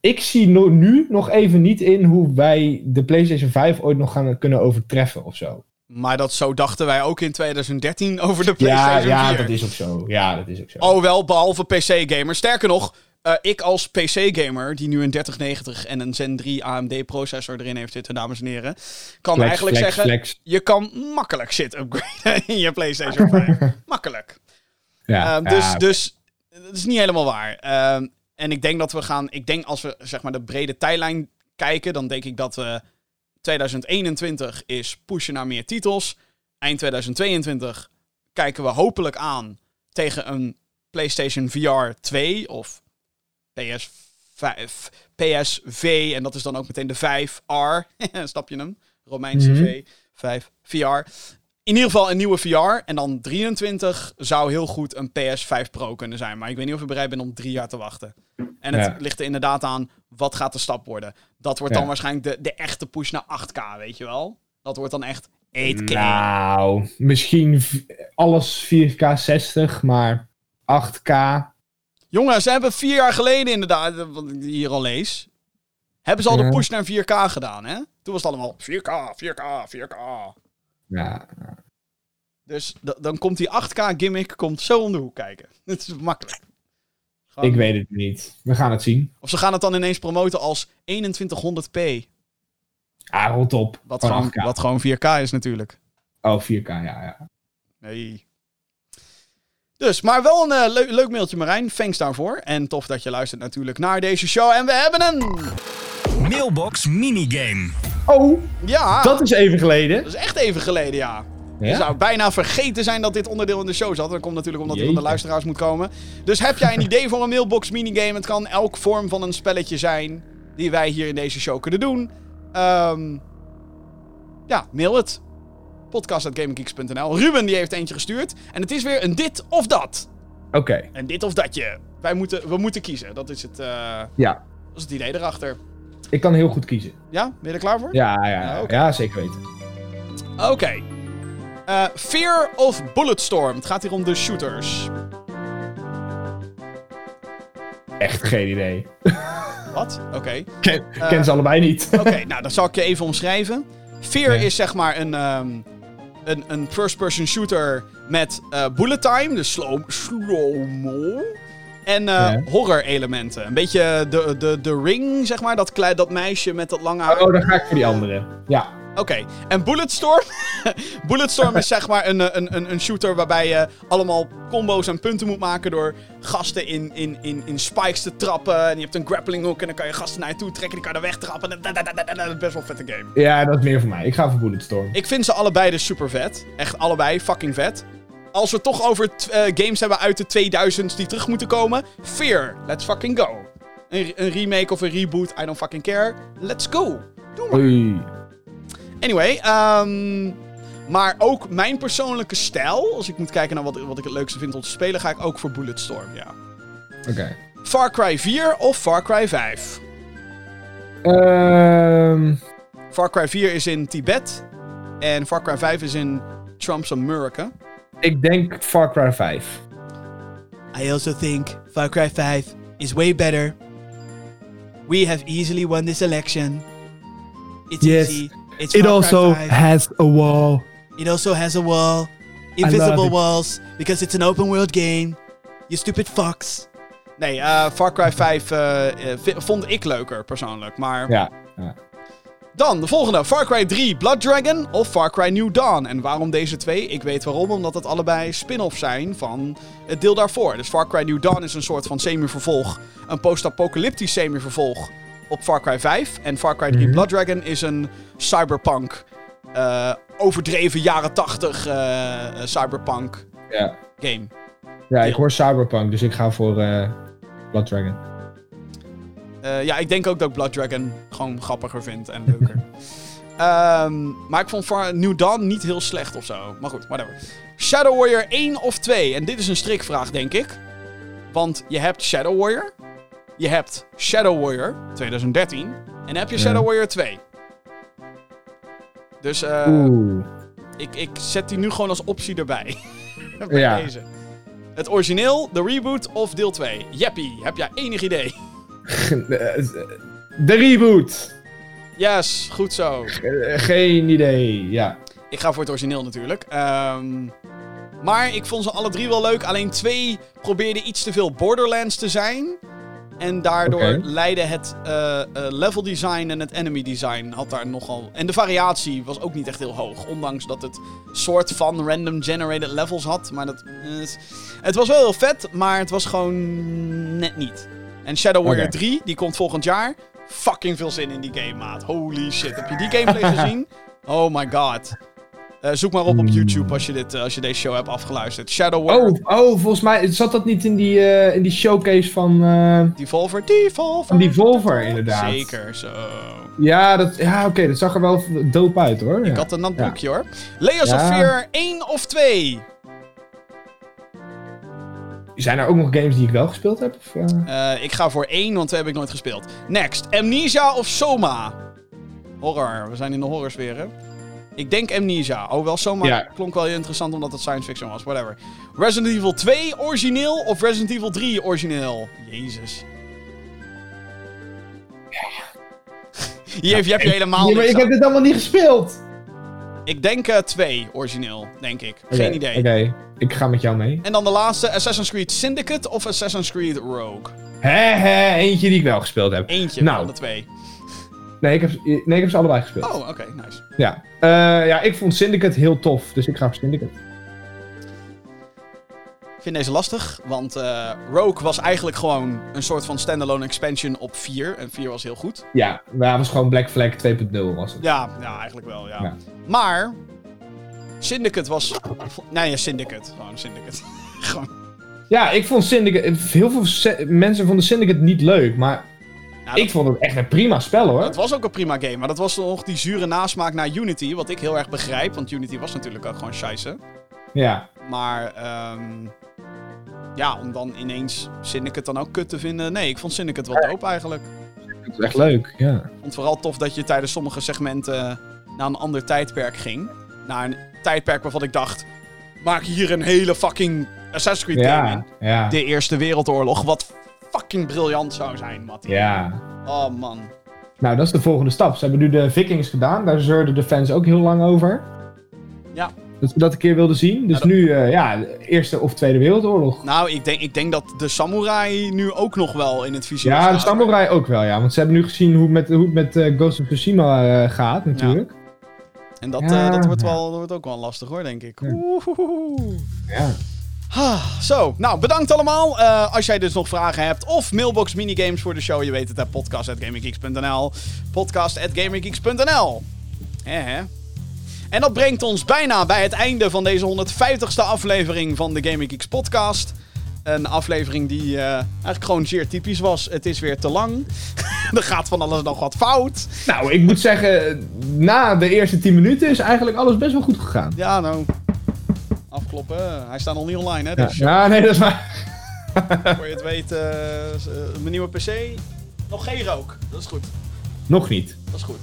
ik zie no- nu nog even niet in hoe wij de PlayStation 5 ooit nog gaan kunnen overtreffen of zo. Maar dat zo dachten wij ook in 2013 over de Ja, PlayStation ja, 4. dat is ook zo. Ja, dat is ook zo. Oh wel, behalve PC-gamer. Sterker nog, eh, ik als PC-gamer, die nu een 3090 en een Zen 3 AMD-processor erin heeft zitten, dames en heren, kan Flex, eigenlijk flex, zeggen, flex. je kan makkelijk shit upgraden in je PlayStation 5. makkelijk. Ja, Ehm, dus, ja, dus dat is niet helemaal waar. Ehm, en ik denk dat we gaan, ik denk als we zeg maar de brede tijdlijn kijken, dan denk ik dat we 2021 is pushen naar meer titels. Eind 2022 kijken we hopelijk aan tegen een PlayStation VR 2 of PS5, PSV. En dat is dan ook meteen de 5R. Snap je hem? Romeinse Mhm. V, 5 VR. In ieder geval een nieuwe VR. En dan 23 zou heel goed een PS5 Pro kunnen zijn. Maar ik weet niet of ik bereid ben om drie jaar te wachten. En het Ja. ligt er inderdaad aan, wat gaat de stap worden? Dat wordt dan Ja. waarschijnlijk de, de echte push naar 8K, weet je wel? Dat wordt dan echt 8K. Nou, misschien alles 4K 60, maar 8K. Jongens, ze hebben vier jaar geleden inderdaad, wat ik hier al lees, hebben ze al Ja. de push naar 4K gedaan, hè? Toen was het allemaal 4K, 4K, 4K. Ja, Dus dan komt die 8K gimmick komt zo om de hoek kijken. Het is makkelijk. Gewoon- ik weet het niet. We gaan het zien. Of ze gaan het dan ineens promoten als 2100p. Ah, rot op. Wat, Gewoon gewoon, 8K. wat gewoon 4K is natuurlijk. Oh, 4K, ja, ja. Nee. Dus, maar wel een eh, leu- leuk mailtje Marijn. Thanks daarvoor. En tof dat je luistert natuurlijk naar deze show. En we hebben een... Mailbox minigame. Oh, Ja, dat is even geleden. dat is echt even geleden, ja. Je Ja? zou bijna vergeten zijn dat dit onderdeel in de show zat. Dat komt natuurlijk omdat hij van de luisteraars moet komen. Dus heb jij een idee voor een mailbox minigame? Het kan elk vorm van een spelletje zijn die wij hier in deze show kunnen doen. Ehm, ja, mail het. Podcast.gaminggeeks.nl Ruben die heeft eentje gestuurd. En het is weer een dit of dat. Oké, Een dit of datje. Wij moeten, we moeten kiezen. Dat is het, eh, ja. dat is het idee erachter. Ik kan heel goed kiezen. Ja, ben je er klaar voor? Ja, ja, Ja, zeker weten. Oké. Eh, Fear of Bulletstorm. Het gaat hier om de shooters. Echt geen idee. Wat? Oké. Ken, ken ze allebei niet. Oké, nou dan zal ik je even omschrijven. Fear is zeg maar een, ehm, een, een first-person shooter met eh, bullet time, dus slow, slow-mo. En eh, Ja. horror elementen. Een beetje de, de, de ring, zeg maar, dat, klei, dat meisje met dat lange haar. Oh, dan ga ik voor die andere. Ja. Oké, en Bulletstorm? Bulletstorm is zeg maar een, eh, een, een, een shooter waarbij je allemaal combo's en punten moet maken door gasten in, in, in, in spikes te trappen. En je hebt een grappling hook en dan kan je gasten naar je toe trekken, die kan je er wegtrappen. En dat is best wel een vette game. Ja, dat is meer voor mij. Ik ga voor Bulletstorm. Ik vind ze allebei dus super vet. Echt allebei fucking vet. Als we toch over eh, games hebben uit de 2000's die terug moeten komen. Fear, let's fucking go. Een, een remake of een reboot, I don't fucking care. Let's go. Doe maar. Oei. Anyway, ehm, maar ook mijn persoonlijke stijl, als ik moet kijken naar wat, wat ik het leukste vind om te spelen, ga ik ook voor Bulletstorm, ja. Oké. Far Cry 4 of Far Cry 5? Ehm Far Cry 4 is in Tibet en Far Cry 5 is in Trump's America. Ik denk Far Cry 5. I also think Far Cry 5 is way better. We have easily won this election. It's Yes. easy. It's It Far also Cry 5. has a wall. It also has a wall. Invisible walls. Because it's an open world game. You stupid fox. Nee, eh, Far Cry 5 eh, eh, vi- vond ik leuker persoonlijk. Maar Ja. Dan de volgende. Far Cry 3 Blood Dragon of Far Cry New Dawn. En waarom deze twee? Ik weet waarom. Omdat het allebei spin-offs zijn van het deel daarvoor. Dus Far Cry New Dawn is een soort van semi-vervolg. Een post-apocalyptisch semi-vervolg op Far Cry 5. En Far Cry 3 Mhm. Blood Dragon is een cyberpunk... eh, overdreven jaren 80 eh, eh, cyberpunk Ja. game. Ja, ik hoor Cyberpunk, dus ik ga voor eh Blood Dragon. Eh, ja, ik denk ook dat ik Blood Dragon gewoon grappiger vind en leuker. Ehm, maar ik vond Far New Dawn niet heel slecht of zo. Maar goed, whatever. Shadow Warrior 1 of 2? En dit is een strikvraag, denk ik. Want je hebt Shadow Warrior. Je hebt Shadow Warrior 2013. En dan heb je Ja. Shadow Warrior 2. Dus eh, ik, ik zet die nu gewoon als optie erbij. Bij Ja. deze. Het origineel, de reboot of deel 2? Jeppie, heb jij enig idee? De reboot. Yes, goed zo. Geen idee, ja. Ik ga voor het origineel natuurlijk. Ehm, maar ik vond ze alle drie wel leuk. Alleen twee probeerden iets te veel Borderlands te zijn. En daardoor Oké. leidde het eh, level design en het enemy design had daar nogal... En de variatie was ook niet echt heel hoog. Ondanks dat het soort van random generated levels had. Maar dat... eh, het was wel heel vet, maar het was gewoon net niet. En Shadow Warrior Oké. 3, die komt volgend jaar. fucking veel zin in die game, maat. Holy shit. Heb je die gameplay gezien? Oh my god. Eh, zoek maar op op YouTube als je, dit, eh, als je deze show hebt afgeluisterd. Shadow War, Oh, oh, volgens mij zat dat niet in die, eh, in die showcase van, Devolver, Devolver. van Devolver, inderdaad. Zeker, zo. Ja, dat, ja oké, dat zag er wel dope uit hoor. Ik Ja. had een nat broekje hoor. Layers Ja. of Fear 1 of 2? Zijn er ook nog games die ik wel gespeeld heb? Of, eh? Eh, ik ga voor 1, want 2 heb ik nooit gespeeld. Next, Amnesia of Soma? Horror, we zijn in de horrorsfeer hè. Ik denk Amnesia. Oh, wel Soma Ja. klonk wel heel interessant omdat het science fiction was. Whatever. Resident Evil 2 origineel of Resident Evil 3 origineel? Jezus. Hier je, heb je helemaal Ja, maar ik heb dit allemaal niet gespeeld. Ik denk 2 origineel, denk ik. Geen idee. Oké, ik ga met jou mee. En dan de laatste, Assassin's Creed Syndicate of Assassin's Creed Rogue? Hè, eentje die ik wel gespeeld heb. Eentje Nou. van de twee. Nee, ik heb, nee, ik heb ze allebei gespeeld. Oh, oké, nice. Ja. Eh, ja, ik vond Syndicate heel tof, dus ik ga voor Syndicate. Ik vind deze lastig, want eh, Rogue was eigenlijk gewoon een soort van standalone expansion op 4. En 4 was heel goed. Ja, maar het was gewoon Black Flag 2.0 was het. Ja, ja eigenlijk wel, ja. Ja. Maar, Syndicate was... Nee, ja, Syndicate. Gewoon Syndicate. gewoon... Ja, ik vond Syndicate... Heel veel se- mensen vonden Syndicate niet leuk, maar Ja, ik vond het echt een prima spel hoor. Het was ook een prima game, maar dat was nog die zure nasmaak naar Unity, wat ik heel erg begrijp, want Unity was natuurlijk ook gewoon scheisse. Ja. Maar, ehm ja, om dan ineens Syndicate dan ook kut te vinden. Nee, ik vond Syndicate wel dope eigenlijk. Het was echt leuk, ja. Ik vond het vooral tof dat je tijdens sommige segmenten naar een ander tijdperk ging. Naar een tijdperk waarvan ik dacht, maak hier een hele fucking Assassin's Creed game in. Ja, ja. De Eerste Wereldoorlog, wat fucking briljant zou zijn, Mattie. Ja. Oh man. Nou, dat is de volgende stap. Ze hebben nu de Vikings gedaan. Daar zeurden de fans ook heel lang over. Ja. Dat ze dat een keer wilden zien. Dus dat- nu, eh, ja, Eerste of Tweede Wereldoorlog. Nou, ik denk, ik denk dat de samurai nu ook nog wel in het vizier Ja, de samurai ook wel, ja. Want ze hebben nu gezien hoe het met, hoe het met eh, Ghost of Tsushima eh, gaat, natuurlijk. En dat, Ja, eh, dat, wordt wel, dat wordt ook wel lastig hoor, denk ik. Ja. Oeh. Ja. Ah, zo, nou bedankt allemaal. Eh, als jij dus nog vragen hebt of mailbox minigames voor de show, je weet het, hè, podcast.gaminggeeks.nl. Podcast.gaminggeeks.nl. Hè, hè. En dat brengt ons bijna bij het einde van deze 150ste aflevering van de Gaming Geeks podcast. Een aflevering die eh, eigenlijk gewoon zeer typisch was. Het is weer te lang. er gaat van alles nog wat fout. Nou, ik moet zeggen, na de eerste 10 minuten is eigenlijk alles best wel goed gegaan. Ja, nou. Afkloppen. Hij staat nog niet online, hè? Ja, Dus ja nee, dat is waar. voor je het weet, eh, eh, mijn nieuwe PC. Nog geen rook. Dat is goed. Nog niet. Dat is goed.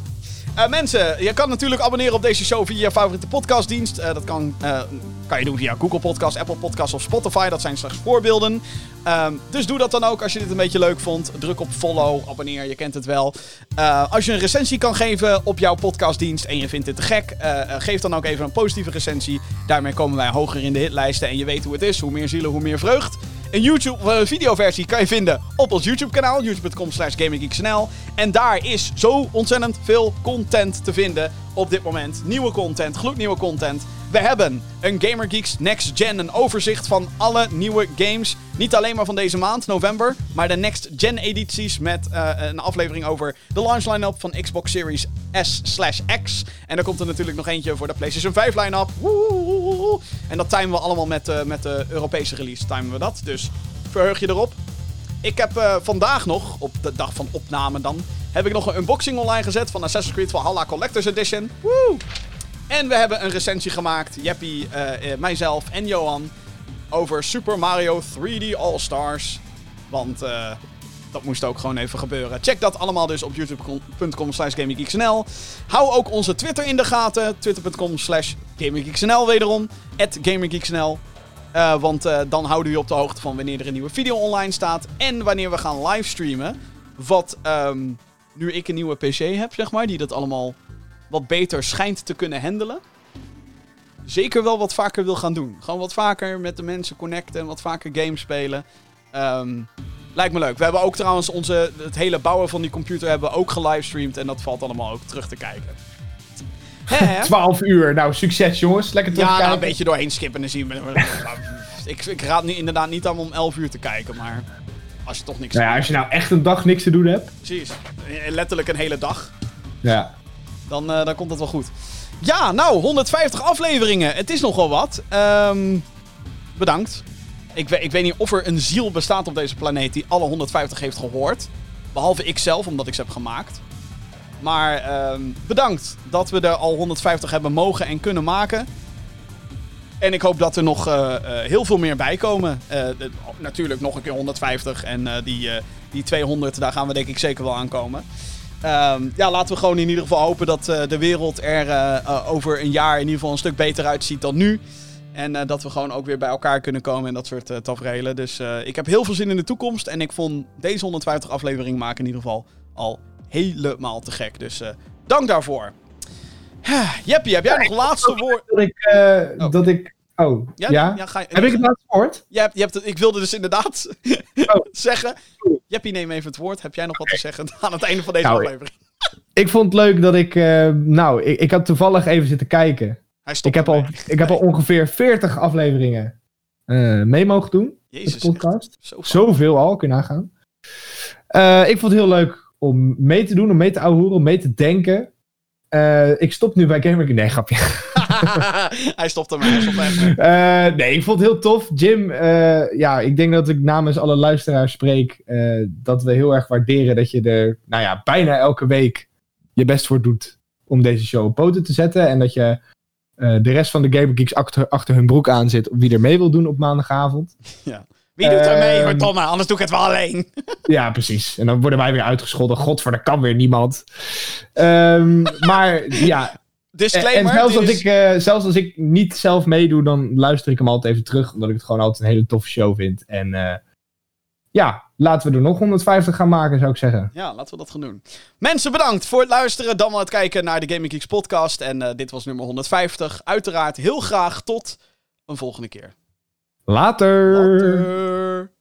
Eh, mensen, je kan natuurlijk abonneren op deze show via je favoriete podcastdienst. Eh, dat kan, eh, kan je doen via Google Podcast, Apple Podcast of Spotify. Dat zijn slechts voorbeelden. Ehm, dus doe dat dan ook als je dit een beetje leuk vond. Druk op follow, abonneer, je kent het wel. Als je een recensie kan geven op jouw podcastdienst en je vindt dit te gek, geef dan ook even een positieve recensie. Daarmee komen wij hoger in de hitlijsten en je weet hoe het is. Hoe meer zielen, hoe meer vreugd. Een YouTube eh, videoversie kan je vinden op ons YouTube kanaal, youtube.com slash. En daar is zo ontzettend veel content te vinden op dit moment. Nieuwe content, gloednieuwe content. We hebben een Gamer Geeks Next Gen, een overzicht van alle nieuwe games. Niet alleen maar van deze maand, november, maar de Next Gen edities met eh, een aflevering over de launch line-up van Xbox Series S slash X. En er komt er natuurlijk nog eentje voor de PlayStation 5 line-up. En dat timen we allemaal met, eh, met de Europese release, timen we dat. Dus verheug je erop. Ik heb eh, vandaag nog, op de dag van opname dan, heb ik nog een unboxing online gezet van Assassin's Creed Valhalla Collector's Edition. Woe! En we hebben een recensie gemaakt, Jeppie, eh, eh, mijzelf en Johan, over Super Mario 3D All-Stars. Want eh, dat moest ook gewoon even gebeuren. Check dat allemaal dus op youtube.com slash gaminggeeksnl. Hou ook onze Twitter in de gaten. Twitter.com slash gaminggeeksnl wederom. At gaminggeeksnl. Want dan houden we je op de hoogte van wanneer er een nieuwe video online staat. En wanneer we gaan livestreamen. Wat ehm, nu ik een nieuwe PC heb, zeg maar. Die dat allemaal wat beter schijnt te kunnen handelen. Zeker wel wat vaker wil gaan doen. Gewoon wat vaker met de mensen connecten. En wat vaker games spelen. Ehm, lijkt me leuk. We hebben ook trouwens onze, het hele bouwen van die computer hebben we ook gelivestreamd. En dat valt allemaal ook terug te kijken. Hè, hè? 12 uur. Nou, succes jongens. Lekker Ja, terugkijken. nou, een beetje doorheen skippen en zien. we- ik, ik raad nu inderdaad niet aan om 11 uur te kijken, maar Als je toch niks Nou ja, als je nou echt een dag niks te doen hebt. Precies. Letterlijk een hele dag. Ja. Dan, eh, dan komt het wel goed. Ja, nou, 150 afleveringen. Het is nogal wat. Ehm, bedankt. Ik, ik weet niet of er een ziel bestaat op deze planeet die alle 150 heeft gehoord. Behalve ik zelf, omdat ik ze heb gemaakt. Maar ehm, bedankt dat we er al 150 hebben mogen en kunnen maken. En ik hoop dat er nog eh, eh, heel veel meer bij komen. Natuurlijk nog een keer 150 en die, die 200, daar gaan we denk ik zeker wel aankomen. Ehm, ja, laten we gewoon in ieder geval hopen dat eh, de wereld er eh, eh, over een jaar in ieder geval een stuk beter uitziet dan nu. En dat we gewoon ook weer bij elkaar kunnen komen en dat soort uh, tafereelen. Dus ik heb heel veel zin in de toekomst. En ik vond deze 150 aflevering maken in ieder geval al helemaal te gek. Dus dank daarvoor. Jeppie, heb jij nog laatste woord? Dat ik. Oh. Dat ik oh, ja? ga je- Heb ik het laatste woord? Je hebt, je hebt ik wilde dus inderdaad Oh. zeggen. Jeppie, neem even het woord. Heb jij nog wat te zeggen aan het einde van deze Nou, aflevering? Ik vond het leuk dat ik. eh, nou, ik, ik had toevallig even zitten kijken. Hij Ik heb, al, ik heb al ongeveer 40 afleveringen eh, mee mogen doen. Jezus, de podcast. zo. Zoveel al, kun je nagaan. Eh, ik vond het heel leuk om mee te doen, om mee te ouwehoeren, om mee te denken. Ik stop nu bij Gamer... Nee, grapje. hij stopt ermee. Hij stopt echt mee. Eh, nee, ik vond het heel tof. Jim, eh, ja, ik denk dat ik namens alle luisteraars spreek. eh, dat we heel erg waarderen dat je er, nou ja, bijna elke week je best voor doet om deze show op poten te zetten. En dat je de rest van de Gamer Geeks achter, achter hun broek aan zit. Wie er mee wil doen op maandagavond. Wie doet er mee, Ehm, verdomme? Anders doe ik het wel alleen. Ja, precies. En dan worden wij weer uitgescholden. Godver, dat kan weer niemand. Ehm, maar ja, Disclaimer. en zelfs, als is- ik, eh, zelfs als ik niet zelf meedoe, dan luister ik hem altijd even terug. Omdat ik het gewoon altijd een hele toffe show vind. En eh, ja, laten we er nog 150 gaan maken, zou ik zeggen. Ja, laten we dat gaan doen. Mensen, bedankt voor het luisteren. Dan wel het kijken naar de Gaming Geeks podcast. En eh, dit was nummer 150. Uiteraard heel graag tot een volgende keer. Later. Later.